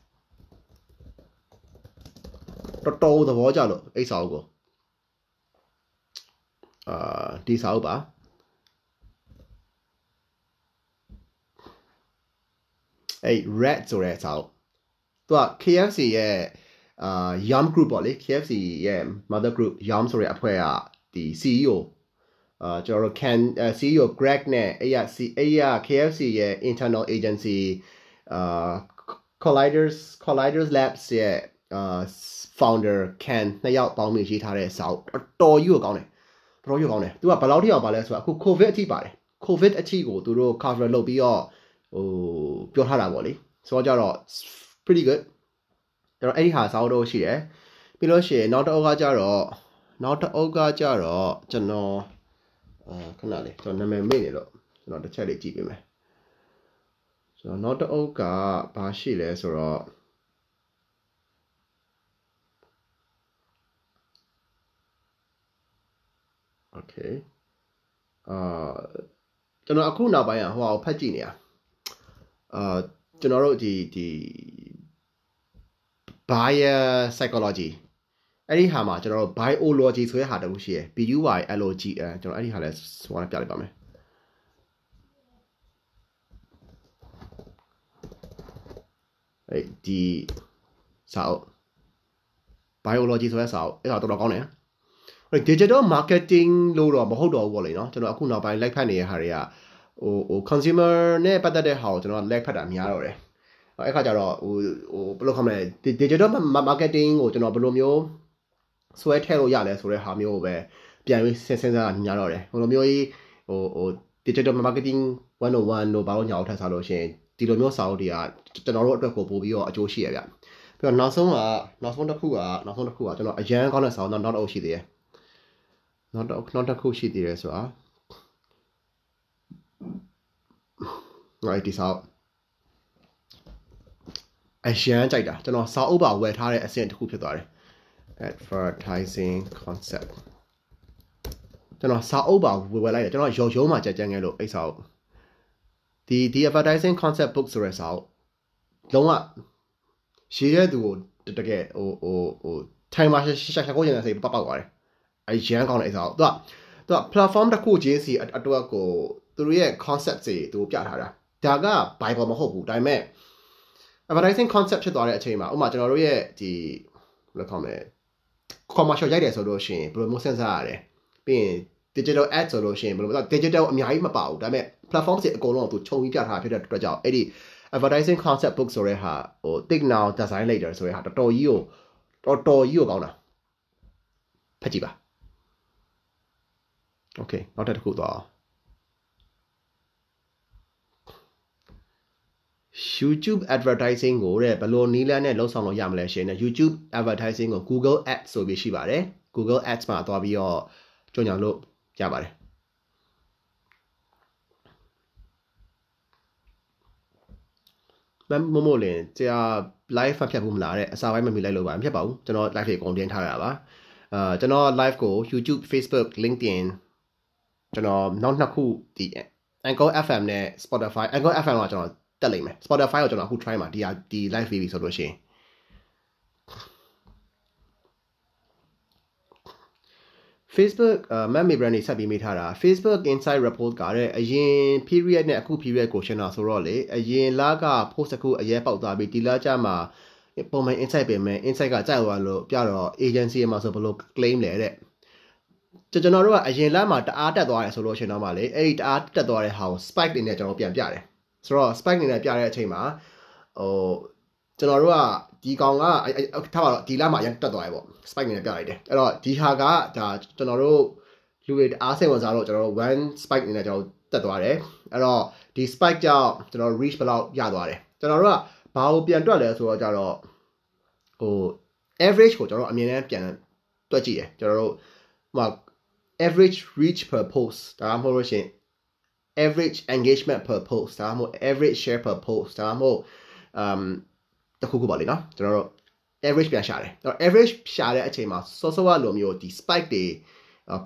Speaker 1: တော်တော်သဘောကျလို့အိတ်စာအုပ်ကို အာဒီစာအုပ်ပါအဲ့ red ဆိုတဲ့စာအုပ်သူက KFC ရဲ့အာ Yum Group ပေါ့လေ KFC ရဲ့ mother group Yum ဆိုတဲ့အဖွဲ့ကဒီ CEO အာကျွန်တော်တို့ can CEO Greg နဲ့အဲ့ရအဲ့ရ KFC ရဲ့ internal agency အာ Colliders Colliders Labs ရဲ့အာ founder can နှစ်ယောက်ပေါင်းပြီးရေးထားတဲ့စာအုပ်တော်ကြီးကိုကောင်းတယ် တော်ကြီးကောင်းတယ်သူကဘယ်လောက်ထိအောင်ပါလဲဆိုတော့အခု covid အထိပါတယ် covid အထိကိုသူတို့ cover လုပ်ပြီးတော့ဟိုပြောထားတာပေါ့လေဆိုတော့ကြတော့ pretty good ကျွန်တော်အဲ့ဒီဟာစာအုပ်တော့ရှိတယ်ပြီးလို့ရှိရင်နောက်တစ်အုပ်ကကြတော့နောက်တစ်အုပ်ကကြတော့ကျွန်တော်အာခဏလေးကျွန်တော်နာမည်မေ့နေလို့ကျွန်တော်တစ်ချက်လေးကြည့်ပေးမယ်ဆိုတော့နောက်တစ်အုပ်ကဘာရှိလဲဆိုတော့ okay အာကျွန်တော်အခုနောက်ပိုင်းကဟိုအောင်ဖတ်ကြည့်နေတာအာကျွန်တော်တို့ဒီဒီ buyer psychology အဲ့ဒီဟာမှာကျွန်တော်တို့ biology ဆိုတဲ့ဟာတခုရှိရယ် BUY LOG အဲကျွန်တော်အဲ့ဒီဟာလဲဆိုတော့ပြလိုက်ပါမယ်အဲ့ဒီစာအုပ် biology ဆိုတဲ့စာအုပ်အဲ့ဒါတော်တော်ကောင်းတယ်ဟို digital marketing လို့တော့မဟုတ်တော့ဘူးပေါ့လေနော်ကျွန်တော်အခုနောက်ပိုင်း like ဖတ်နေတဲ့ဟာတွေကဟိုဟို consumer နဲ့ပတ်သက်တဲ့ဟာကိုကျွန်တော် like ဖတ်တာများတော့တယ်အဲ့ခါကျတော့ဟိုဟိုဘယ်လိုခေါမလဲ digital marketing ကိုကျွန်တော်ဘယ်လိုမျိုးဆွဲထည့်လို့ရလဲဆိုတဲ့ဟာမျိုးကိုပဲပြန်ပြီးစဉ်းစားတာညာတော့တယ်ဟိုလိုမျိုးကြီးဟိုဟို digital marketing 101တို့ဘာလို့ညာအောင်ထပ်စားလို့ရှိရင်ဒီလိုမျိုးစာအုပ်တွေကကျွန်တော်တို့အတွက်ကိုပို့ပြီးတော့အကျိုးရှိရဗျပြီးတော့နောက်ဆုံးကနောက်ဆုံးတစ်ခုကနောက်ဆုံးတစ်ခုကကျွန်တော်အရန်ကောင်းတဲ့စာအုပ်နောက်နောက်တစ်အုပ်ရှိသေးတယ် နောက်တော့နောက်တစ်ခုရှိသေးတယ်ဆိုတာ right ဒီစာအုပ်အရန်ကြိုက်တာကျွန်တော်စာအုပ်ပါဝယ်ထားတဲ့အဆင့်တစ်ခုဖြစ်သွားတယ် advertising concept ကျွန်တော်စာအုပ်ပါဝယ်ဝယ်လိုက်တယ်ကျွန်တော်ရော်ရုံးမှာကြက်ကြမ်းခဲ့လို့အဲ့စာအုပ်ဒီဒီ advertising concept book ဆိုတဲ့စာအုပ်လုံးဝရေးတဲ့သူကိုတကယ်ဟိုဟိုဟိုထိုင်မှာရှာရှာရှာကိုကျန်တဲ့စိတ်ပောက်ပောက်သွားတယ် အဲ့ရန်ကောင်းတဲ့အဲ့စာအုပ်သူကသူက platform တစ်ခုချင်းစီအတွက်ကိုသူတို့ရဲ့ concept တွေသူပြထားတာဒါက bible မဟုတ်ဘူးဒါပေမဲ့ advertising concept ဖြစ်သွားတဲ့အချိန်မှာဥပမာကျွန်တော်တို့ရဲ့ဒီဘယ်လိုခေါ်မလဲ commercial ရိုက်တယ်ဆိုလို့ရှိရင်ဘယ်လိုမျိုးစဉ်းစားရလဲပြီးရင် digital ad ဆိုလို့ရှိရင်ဘယ်လိုမျိုး digital အများကြီးမပါဘူးဒါပေမဲ့ platform တွေအကုန်လုံးကိုသူခြုံပြီးပြထားဖြစ်တဲ့အတွက်ကြောင့်အဲ့ဒီ advertising concept book ဆိုတဲ့ဟာဟို think now design later ဆိုတဲ့ဟာတော်တော်ကြီးကိုတော်တော်ကြီးကိုကောင်းတာဖတ်ကြည့်ပါ okay နောက်တစ်ခုသွားအောင် YouTube advertising ကိုတဲ့ဘယ်လိုနည်းလမ်းနဲ့လှုပ်ဆောင်လို့ရမလဲရှင်နဲ့ YouTube advertising ကို Google Ads ဆိုပြီးရှိပါတယ် Google Ads မှာသွားပြီးတော့ကြော်ညာလို့ရပါတယ်မမမို့လင်ကြာ live ဖတ်ဖြတ်ဖို့မလားတဲ့အစာပိုင်းမမီလိုက်လို့ပါမဖြစ်ပါဘူးကျွန်တော် live တွေအကုန်တင်ထားရတာပါအာကျွန်တော် live ကို YouTube Facebook LinkedIn ကျွန်တော်နောက်နှစ်ခုဒီ Anchor FM နဲ့ Spotify Anchor FM ကကျွန်တော်တက်လိမ့်မယ် Spotify ကိုကျွန်တော်အခု try မှာဒီဒီ live ပြီးပြီဆိုလို့ရှိရင် Facebook အမမ်မီ brand နေဆက်ပြီးမိထားတာ Facebook Insight Report ကတဲ့အရင် period နဲ့အခု period ကိုရှင်းတာဆိုတော့လေအရင်လက post တစ်ခုအရေးပေါက်သွားပြီးဒီလကျမှပုံမှန် insight ပြင်မယ် insight ကကြိုက်သွားလို့ပြတော့ agency မှာဆိုဘယ်လို claim လဲတဲ့ ကျွန်တော်တို့ကအရင်လမှာတအားတက်သွားတယ်ဆိုလို့ရှင်တော့မှလေအဲ့ဒီတအားတက်သွားတဲ့ဟာကို spike တွေနဲ့ကျွန်တော်ပြန်ပြတယ်ဆိုတော့ spike နေနဲ့ပြတဲ့အချိန်မှာဟိုကျွန်တော်တို့ကဒီကောင်ကထားပါတော့ဒီလမှာရန်တက်သွားတယ်ပေါ့ spike နေနဲ့ပြလိုက်တယ်အဲ့တော့ဒီဟာကဒါကျွန်တော်တို့လူတွေအားစိတ်ဝင်စားလို့ကျွန်တော်တို့ one spike နေနဲ့ကျွန်တော်တက်သွားတယ်အဲ့တော့ဒီ spike ကြောင့်ကျွန်တော် reach ဘယ်လောက်ရသွားတယ်ကျွန်တော်တို့ကဘာကိုပြန်တွက်လဲဆိုတော့ကြတော့ဟို average ကိုကျွန်တော်တို့အမြင်နဲ့ပြန်တွက်ကြည့်တယ်ကျွန်တော်တို့ဟို average reach per post ဒါမှမဟုတ်လို့ရှိရင် average engagement per post ဒါမှမဟုတ် average share per post ဒါမှမဟုတ် um တခုခုပါလေနော်ကျွန်တော်တို့ average ပြန်ရှာတယ်အဲ့တော့ average ရှာတဲ့အချိန်မှာစောစောကလိုမျိုးဒီ spike တွေ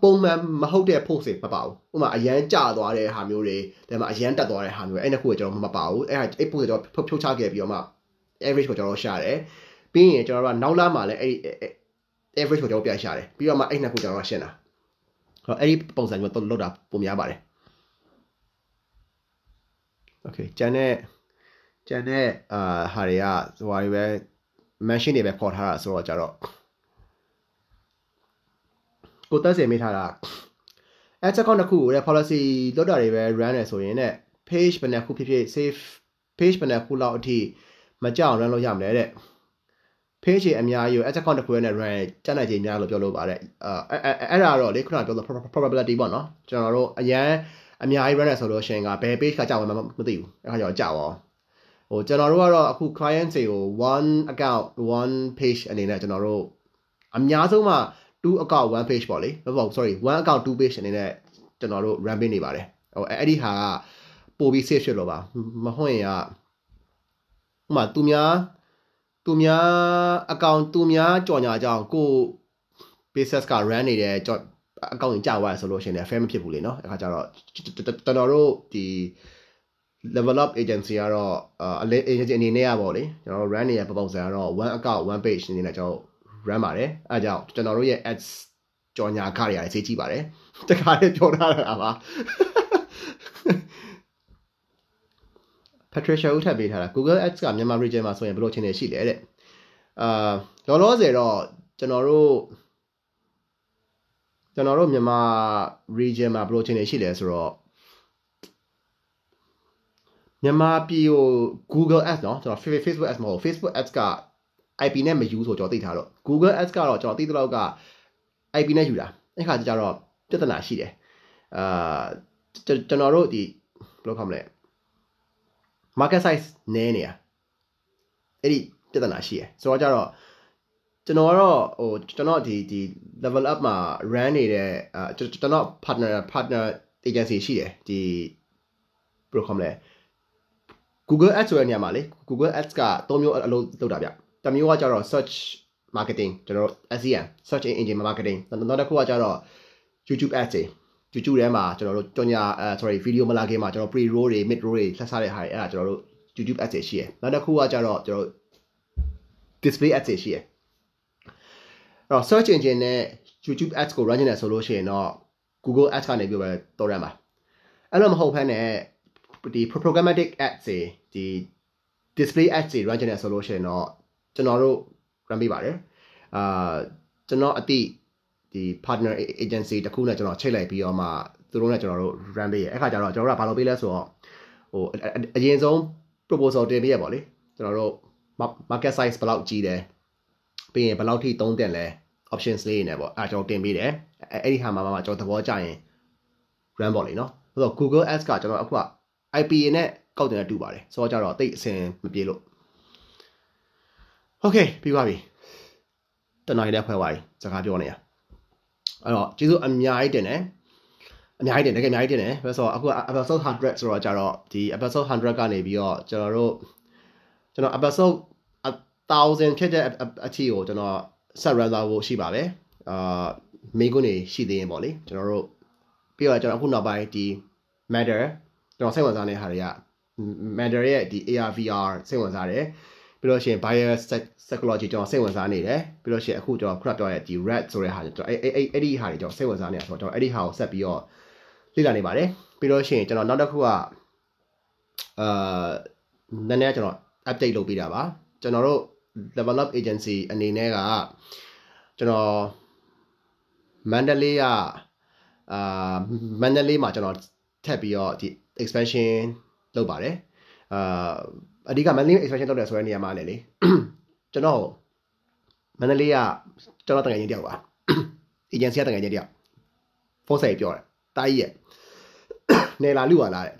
Speaker 1: ပုံမှန်မဟုတ်တဲ့ post တွေမပါဘူးဥပမာအရန်ကျသွားတဲ့ဟာမျိုးတွေဒါမှအရန်တက်သွားတဲ့ဟာမျိုးတွေအဲ့နှစ်ခုကိုကျွန်တော်မပါဘူးအဲ့ဒါအဲ့ post တွေကျွန်တော်ဖြုတ်ချခဲ့ပြီးတော့မှ average ကိုကျွန်တော်ရှာတယ်ပြီးရင်ကျွန်တော်တို့ကနောက်လာမှလည်းအဲ့ average ကိုကျွန်တော်ပြန်ရှာတယ်ပြီးတော့မှအဲ့နှစ်ခုကျွန်တော်ရှင်းတာ ဟောအဲ့ဒီပုံစံမျိုးတော့လောက်တာပုံများပါတယ် okay ကျန်တဲ့ကျန်တဲ့အာဟာတွေကဟိုဟာတွေပဲ mention တွေပဲပေါ်ထားတာဆိုတော့ကြတော့ကိုတက်စီမိထားတာ ads account တစ်ခုကိုလည်း policy လွတ်တာတွေပဲ run နေဆိုရင်ね page ဘယ်နှခုဖြစ်ဖြစ် save page ဘယ်နှခုလောက်အထိမကြောက် run လို့ရမလဲတဲ့ page အများကြီးကို ads account တစ်ခုနဲ့ run ကျန်တဲ့ချိန်များလို့ပြောလို့ပါတယ်အဲအဲ့ဒါတော့လေခုနပြောလို့ probability ပေါ့နော်ကျွန်တော်တို့အရန်အများကြီး run နေဆိုလို့ရှိရင်ကဘယ် page ကကြောက်မှမသိဘူးအဲ့ခါကျတော့ကြောက်ရောဟိုကျွန်တော်တို့ကတော့အခု client တွေကို one account one page အနေနဲ့ကျွန်တော်တို့အများဆုံးမှ2 account one page ပေါ့လေမဟုတ် sorry one account two page အနေနဲ့ကျွန်တော်တို့ run ပေးနေပါတယ်ဟိုအဲ့ဒီဟာကပို့ပြီး safe ဖြစ်လို့ပါမဟုတ်ရင်ကဥမာသူများ သူများအကောင့်သူများကြော်ညာကြအောင်ကို business က run နေတယ်ကြော်အကောင့်ကြီးကြာသွားဆိုလို့ရှိရင်လည်း fair မဖြစ်ဘူးလေနော်အခါကျတော့ကျွန်တော်တို့ဒီ level up agency ကတော့အလေး agency အနေနဲ့ရပါလေကျွန်တော်တို့ run နေတဲ့ပုံစံကတော့ one account one page အနေနဲ့ကျွန်တော် run ပါတယ်အဲကြောင့်ကျွန်တော်တို့ရဲ့ ads ကြော်ညာခတွေအရေးကြီးပါတယ်တခါလေးပြောထားတာပါ Patricia ဦးထပ်ပေးထားတာ Google Ads ကမြန်မာ region မှာဆိုရင်ဘယ်လိုအခြေအနေရှိလဲတဲ့အာလောလောဆယ်တော့ကျွန်တော်တို့ကျွန်တော်တို့မြန်မာ region မှာဘယ်လိုအခြေအနေရှိလဲဆိုတော့မြန်မာပြည်ကို Google Ads เนาะကျွန်တော် Facebook Ads မဟုတ် Facebook Ads က IP နဲ့မယူဆိုကျွန်တော်သိထားတော့ Google Ads ကတော့ကျွန်တော်သိသလောက်က IP နဲ့ယူတာအဲ့ခါကျတော့ပြဿနာရှိတယ်အာကျွန်တော်တို့ဒီဘယ်လိုခေါ်မလဲ market size နည်းနေတာအဲ့ဒီပြဿနာရှိရယ်ဆိုတော့ကြတော့ကျွန်တော်ကတော့ဟိုကျွန်တော်ဒီဒီ level up မှာ run နေတဲ့အာကျွန်တော် partner partner agency ရှိတယ်ဒီဘယ်လိုခေါ်မလဲ Google Ads ဆိုတဲ့နေရာမှာလေ Google Ads က၃မျိုးအလုပ်လုပ်တာဗျတမျိုးကကျတော့ search marketing ကျွန်တော်တို့ SEM search engine marketing နောက်တစ်ခုကကျတော့ YouTube Ads တွေ YouTube ထဲမှာကျွန်တော်တို့ကြော်ညာအဲ sorry video မလာခင်မှာကျွန်တော် pre roll တွေ mid roll တွေဆက်စားတဲ့ဟာတွေအဲ့ဒါကျွန်တော်တို့ YouTube Ads တွေရှိရယ်နောက်တစ်ခုကကျတော့ကျွန်တော်တို့ display ads တွေရှိရယ်အဲ့တော့ search engine နဲ့ YouTube ads ကို run နေတယ်ဆိုလို့ရှိရင်တော့ Google ads ကနေပြီးပဲတော်ရမှာအဲ့လိုမဟုတ်ဘဲနဲ့ဒီ programmatic ads တွေဒီ display ads တွေ run နေတယ်ဆိုလို့ရှိရင်တော့ကျွန်တော်တို့ run ပေးပါတယ်အာကျွန်တော်အတိ ဒီ partner agency တခုနဲ့ကျွန်တော်ချိတ်လိုက်ပြီးတော့မှသူတို့နဲ့ကျွန်တော်တို့ run ပေးရအဲ့ခါကျတော့ကျွန်တော်တို့ကဘာလုပ်ပေးလဲဆိုတော့ဟိုအရင်ဆုံး proposal တင်ပေးရပါလေကျွန်တော်တို့ market size ဘယ်လောက်ကြီးတယ်ပြီးရင်ဘယ်လောက်ထိသုံးတက်လဲ options လေးနေပေါ့အဲကျွန်တော်တင်ပေးတယ်အဲ့ဒီဟာမှာမှကျွန်တော်သဘောကျရင် run ပေါ့လေနော်ဆိုတော့ Google Ads ကကျွန်တော်အခုက IPA နဲ့ကောက်တင်ရတူပါတယ်ဆိုတော့ကြတော့တိတ်အဆင်မပြေလို့ Okay ပြီးပါပြီတနိုင်တဲ့ဖွဲ့သွားပြီစကားပြောနေရ အဲ့တော့ကျေးဇူးအများကြီးတင်တယ်အများကြီးတင်တကယ်အများကြီးတင်တယ်ဆိုတော့အခု episode 100ဆိုတော့ကြတော့ဒီ episode 100ကနေပြီးတော့ကျွန်တော်တို့ကျွန်တော် episode 1000ဖြစ်တဲ့အထီကိုကျွန်တော်ဆက် run သွားဖို့ရှိပါပဲအာမိကုန်းနေရှိသေးရင်ပေါ့လေကျွန်တော်တို့ပြီးတော့ကျွန်တော်အခုနောက်ပိုင်းဒီ matter ကျွန်တော်စိတ်ဝင်စားနေတဲ့ဟာတွေက matter ရဲ့ဒီ ARVR စိတ်ဝင်စားတယ် ပြီးတော့ရှင် buyer psychology ကျွန်တော်စိတ်ဝင်စားနေတယ်ပြီးတော့ရှင်အခုကျွန်တော်ခုနပြောတဲ့ဒီ red ဆိုတဲ့ဟာကျွန်တော်အဲ့အဲ့အဲ့ဒီဟာတွေကျွန်တော်စိတ်ဝင်စားနေတာဆိုတော့ကျွန်တော်အဲ့ဒီဟာကိုဆက်ပြီးတော့လေ့လာနေပါတယ်ပြီးတော့ရှင်ကျွန်တော်နောက်တစ်ခုကအာနည်းနည်းကျွန်တော် update လုပ်ပေးတာပါကျွန်တော်တို့ develop agency အနေနဲ့ကကျွန်တော်မန္တလေးကအာမန္တလေးမှာကျွန်တော်ထပ်ပြီးတော့ဒီ expansion လုပ်ပါတယ်အာ အဓိကမန္တလေး expansion လုပ်တယ်ဆိုတဲ့နေရာမှာလည်းလေကျွန်တော်မန္တလေးကကျွန်တော်တကယ်ချင်းတယောက်ပါ agency ကတကယ်ချင်းတယောက်ဖုန်းဆိုင်ပြောတယ်တာကြီးရဲ့နယ်လာလူပါလားတဲ့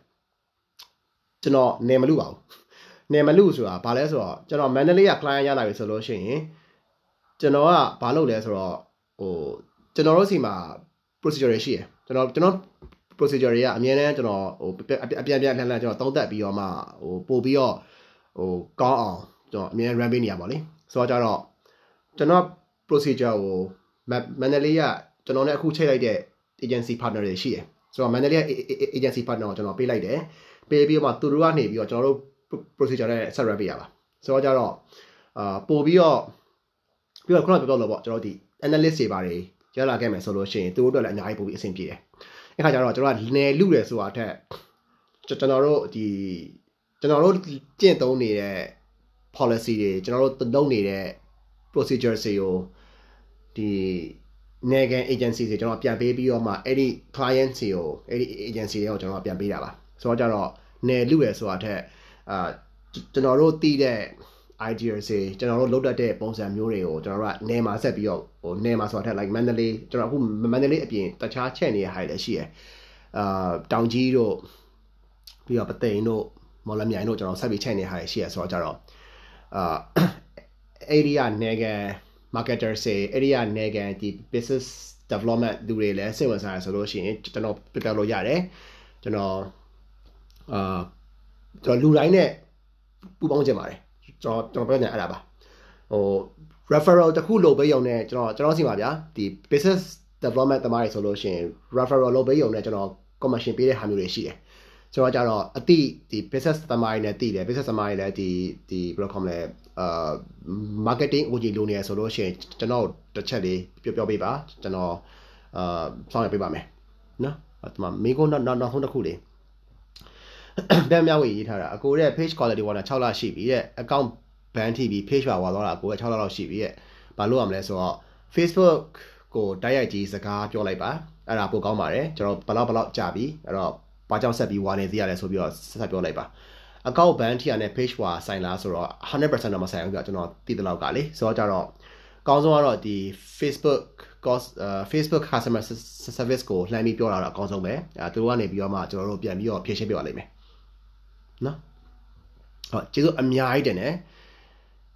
Speaker 1: ကျွန်တော်နယ်မလူပါဘူးနယ်မလူဆိုတာဘာလဲဆိုတော့ကျွန်တော်မန္တလေးက client ရလာပြီဆိုလို့ရှိရင်ကျွန်တော်ကဘာလုပ်လဲဆိုတော့ဟိုကျွန်တော်တို့စီမှာ procedure တွေရှိတယ်ကျွန်တော်ကျွန်တော် procedure တွေကအမြဲတမ်းကျွန်တော်ဟိုအပြန်ပြန်လှန်လှန်ကျွန်တော်သုံးသပ်ပြီးတော့မှဟိုပို့ပြီးတော့ ဟိုကောင်းအောင်ကျွန်တော်အမြဲ run ပေးနေရပါလိမ့်ဆိုတော့ကြတော့ကျွန်တော် procedure ကိုမန္တလေးကကျွန်တော်နဲ့အခုချိန်လိုက်တဲ့ agency partner တွေရှိတယ်ဆိုတော့မန္တလေးက agency partner ကိုကျွန်တော်ပေးလိုက်တယ်ပေးပြီးတော့မှသူတို့ကနေပြီးတော့ကျွန်တော်တို့ procedure နဲ့ဆက် run ပေးရပါဆိုတော့ကြတော့အာပို့ပြီးတော့ပြီးတော့ခုနကပြောလို့ပေါ့ကျွန်တော်ဒီ analyst တွေပါတယ်ရလာခဲ့မယ်ဆိုလို့ရှိရင်သူတို့အတွက်လည်းအများကြီးပို့ပြီးအဆင်ပြေတယ်အဲ့ခါကျတော့ကျွန်တော်ကနယ်လူတယ်ဆိုတာထက်ကျွန်တော်တို့ဒီ ကျွန်တော်တို့ကျင့်သုံးနေတဲ့ policy တွေကျွန်တော်တို့လုပ်နေတဲ့ procedure တွေကိုဒီနယ်ကန် agency တွေကျွန်တော်ပြန်ပေးပြီးတော့မှအဲ့ဒီ client တွေကိုအဲ့ဒီ agency တွေကိုကျွန်တော်ပြန်ပေးတာပါဆိုတော့ကြတော့နယ်လူရယ်ဆိုတာထက်အာကျွန်တော်တို့တည်တဲ့ idea တွေကျွန်တော်တို့လုပ်တတ်တဲ့ပုံစံမျိုးတွေကိုကျွန်တော်တို့ကနေမှာဆက်ပြီးတော့ဟိုနေမှာဆိုတာထက် like မန္တလေးကျွန်တော်အခုမန္တလေးအပြင်တခြားချက်နေရဟာလည်းရှိရယ်အာတောင်ကြီးတို့ပြီးတော့ပသိမ်တို့ မော်လမြိုင်တို့ကျွန်တော်ဆက်ပြီးချက်နေဟာလည်းရှိရယ်ဆိုတော့ကြတော့အာ area နေကန် marketer တွေ area နေကန်ဒီ business development သူတွေလည်းစိတ်ဝင်စားရဆိုလို့ရှိရင်ကျွန်တော်ပြပြလို့ရတယ်ကျွန်တော်အာကျွန်တော်လူတိုင်းနဲ့ပူပေါင်းကြပါတယ်ကျွန်တော်ကျွန်တော်ပြောနေအဲ့ဒါပါဟို referral တခုလုပ်ပေးရုံနဲ့ကျွန်တော်ကျွန်တော်စီပါဗျာဒီ business development တမားတွေဆိုလို့ရှိရင် referral လုပ်ပေးရုံနဲ့ကျွန်တော် commission ပေးတဲ့ဟာမျိုးတွေရှိတယ် ကျွန်တော်ကြတော့အတိဒီ business သမားတွေနဲ့တည်တယ် business သမားတွေလည်းဒီဒီဘယ်လိုခေါ်မလဲအာ marketing ကိုကြီးလုပ်နေရဆိုလို့ရှိရင်ကျွန်တော်တစ်ချက်လေးပြောပြောပေးပါကျွန်တော်အာဆောင်ရပေးပါမယ်နော်အဲ့ဒါမိကုန်းနောက်နောက်ဆုံးတစ်ခုလေးဗန်မြောက်ဝေရေးထားတာအကိုရဲ့ page quality ဝါတာ6လရှိပြီတဲ့ account ban ထိပြီး page ပါဝါသွားတာအကိုက6လလောက်ရှိပြီတဲ့ဘာလို့ရမလဲဆိုတော့ Facebook ကိုတိုက်ရိုက်ကြီးစကားပြောလိုက်ပါအဲ့ဒါပိုကောင်းပါတယ်ကျွန်တော်ဘလောက်ဘလောက်ကြာပြီအဲ့တော့ ဘာကြောင့်ဆက်ပြီးဝါနေသေးရလဲဆိုပြီးတော့ဆက်ပြောလိုက်ပါ account ban ထိရတဲ့ page ဝါဆိုင်လားဆိုတော့100%တော့မဆိုင်ဘူးကြာကျွန်တော်သိတဲ့လောက်ကလေဆိုတော့ကြတော့ကောင်းဆုံးကတော့ဒီ Facebook cost Facebook customer service ကိုလှမ်းပြီးပြောတာတော့အကောင်းဆုံးပဲအဲသူတို့ကနေပြီးတော့မှကျွန်တော်တို့ပြန်ပြီးတော့ဖြည့်ရှင်းပြပါလိမ့်မယ်နော်ဟုတ်ကျေးဇူးအများကြီးတင်တယ်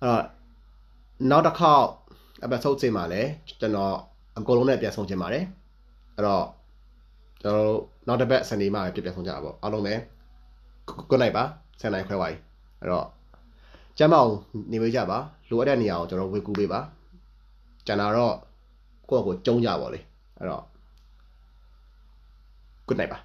Speaker 1: အဲ့နောက်တစ်ခေါက် episode 7မှာလည်းကျွန်တော်အကုန်လုံးနဲ့ပြန်ဆောင်ချင်ပါတယ်အဲ့တော့ကျွန်တော်တို့ နောက်တစ်ပတ် Sunday မှာပြပြန်ဆောင်ကြတာပေါ့အားလုံးပဲ good night ပါ10နိုင်ခွဲပါပြီအဲ့တော့ကျမ်းမအောင်နေပေးကြပါလိုအပ်တဲ့နေရာကိုကျွန်တော်ဝေကူပေးပါကျန်တာတော့ကိုယ့်ကိုယ်ကျုံးကြပါလေအဲ့တော့ good night ပါ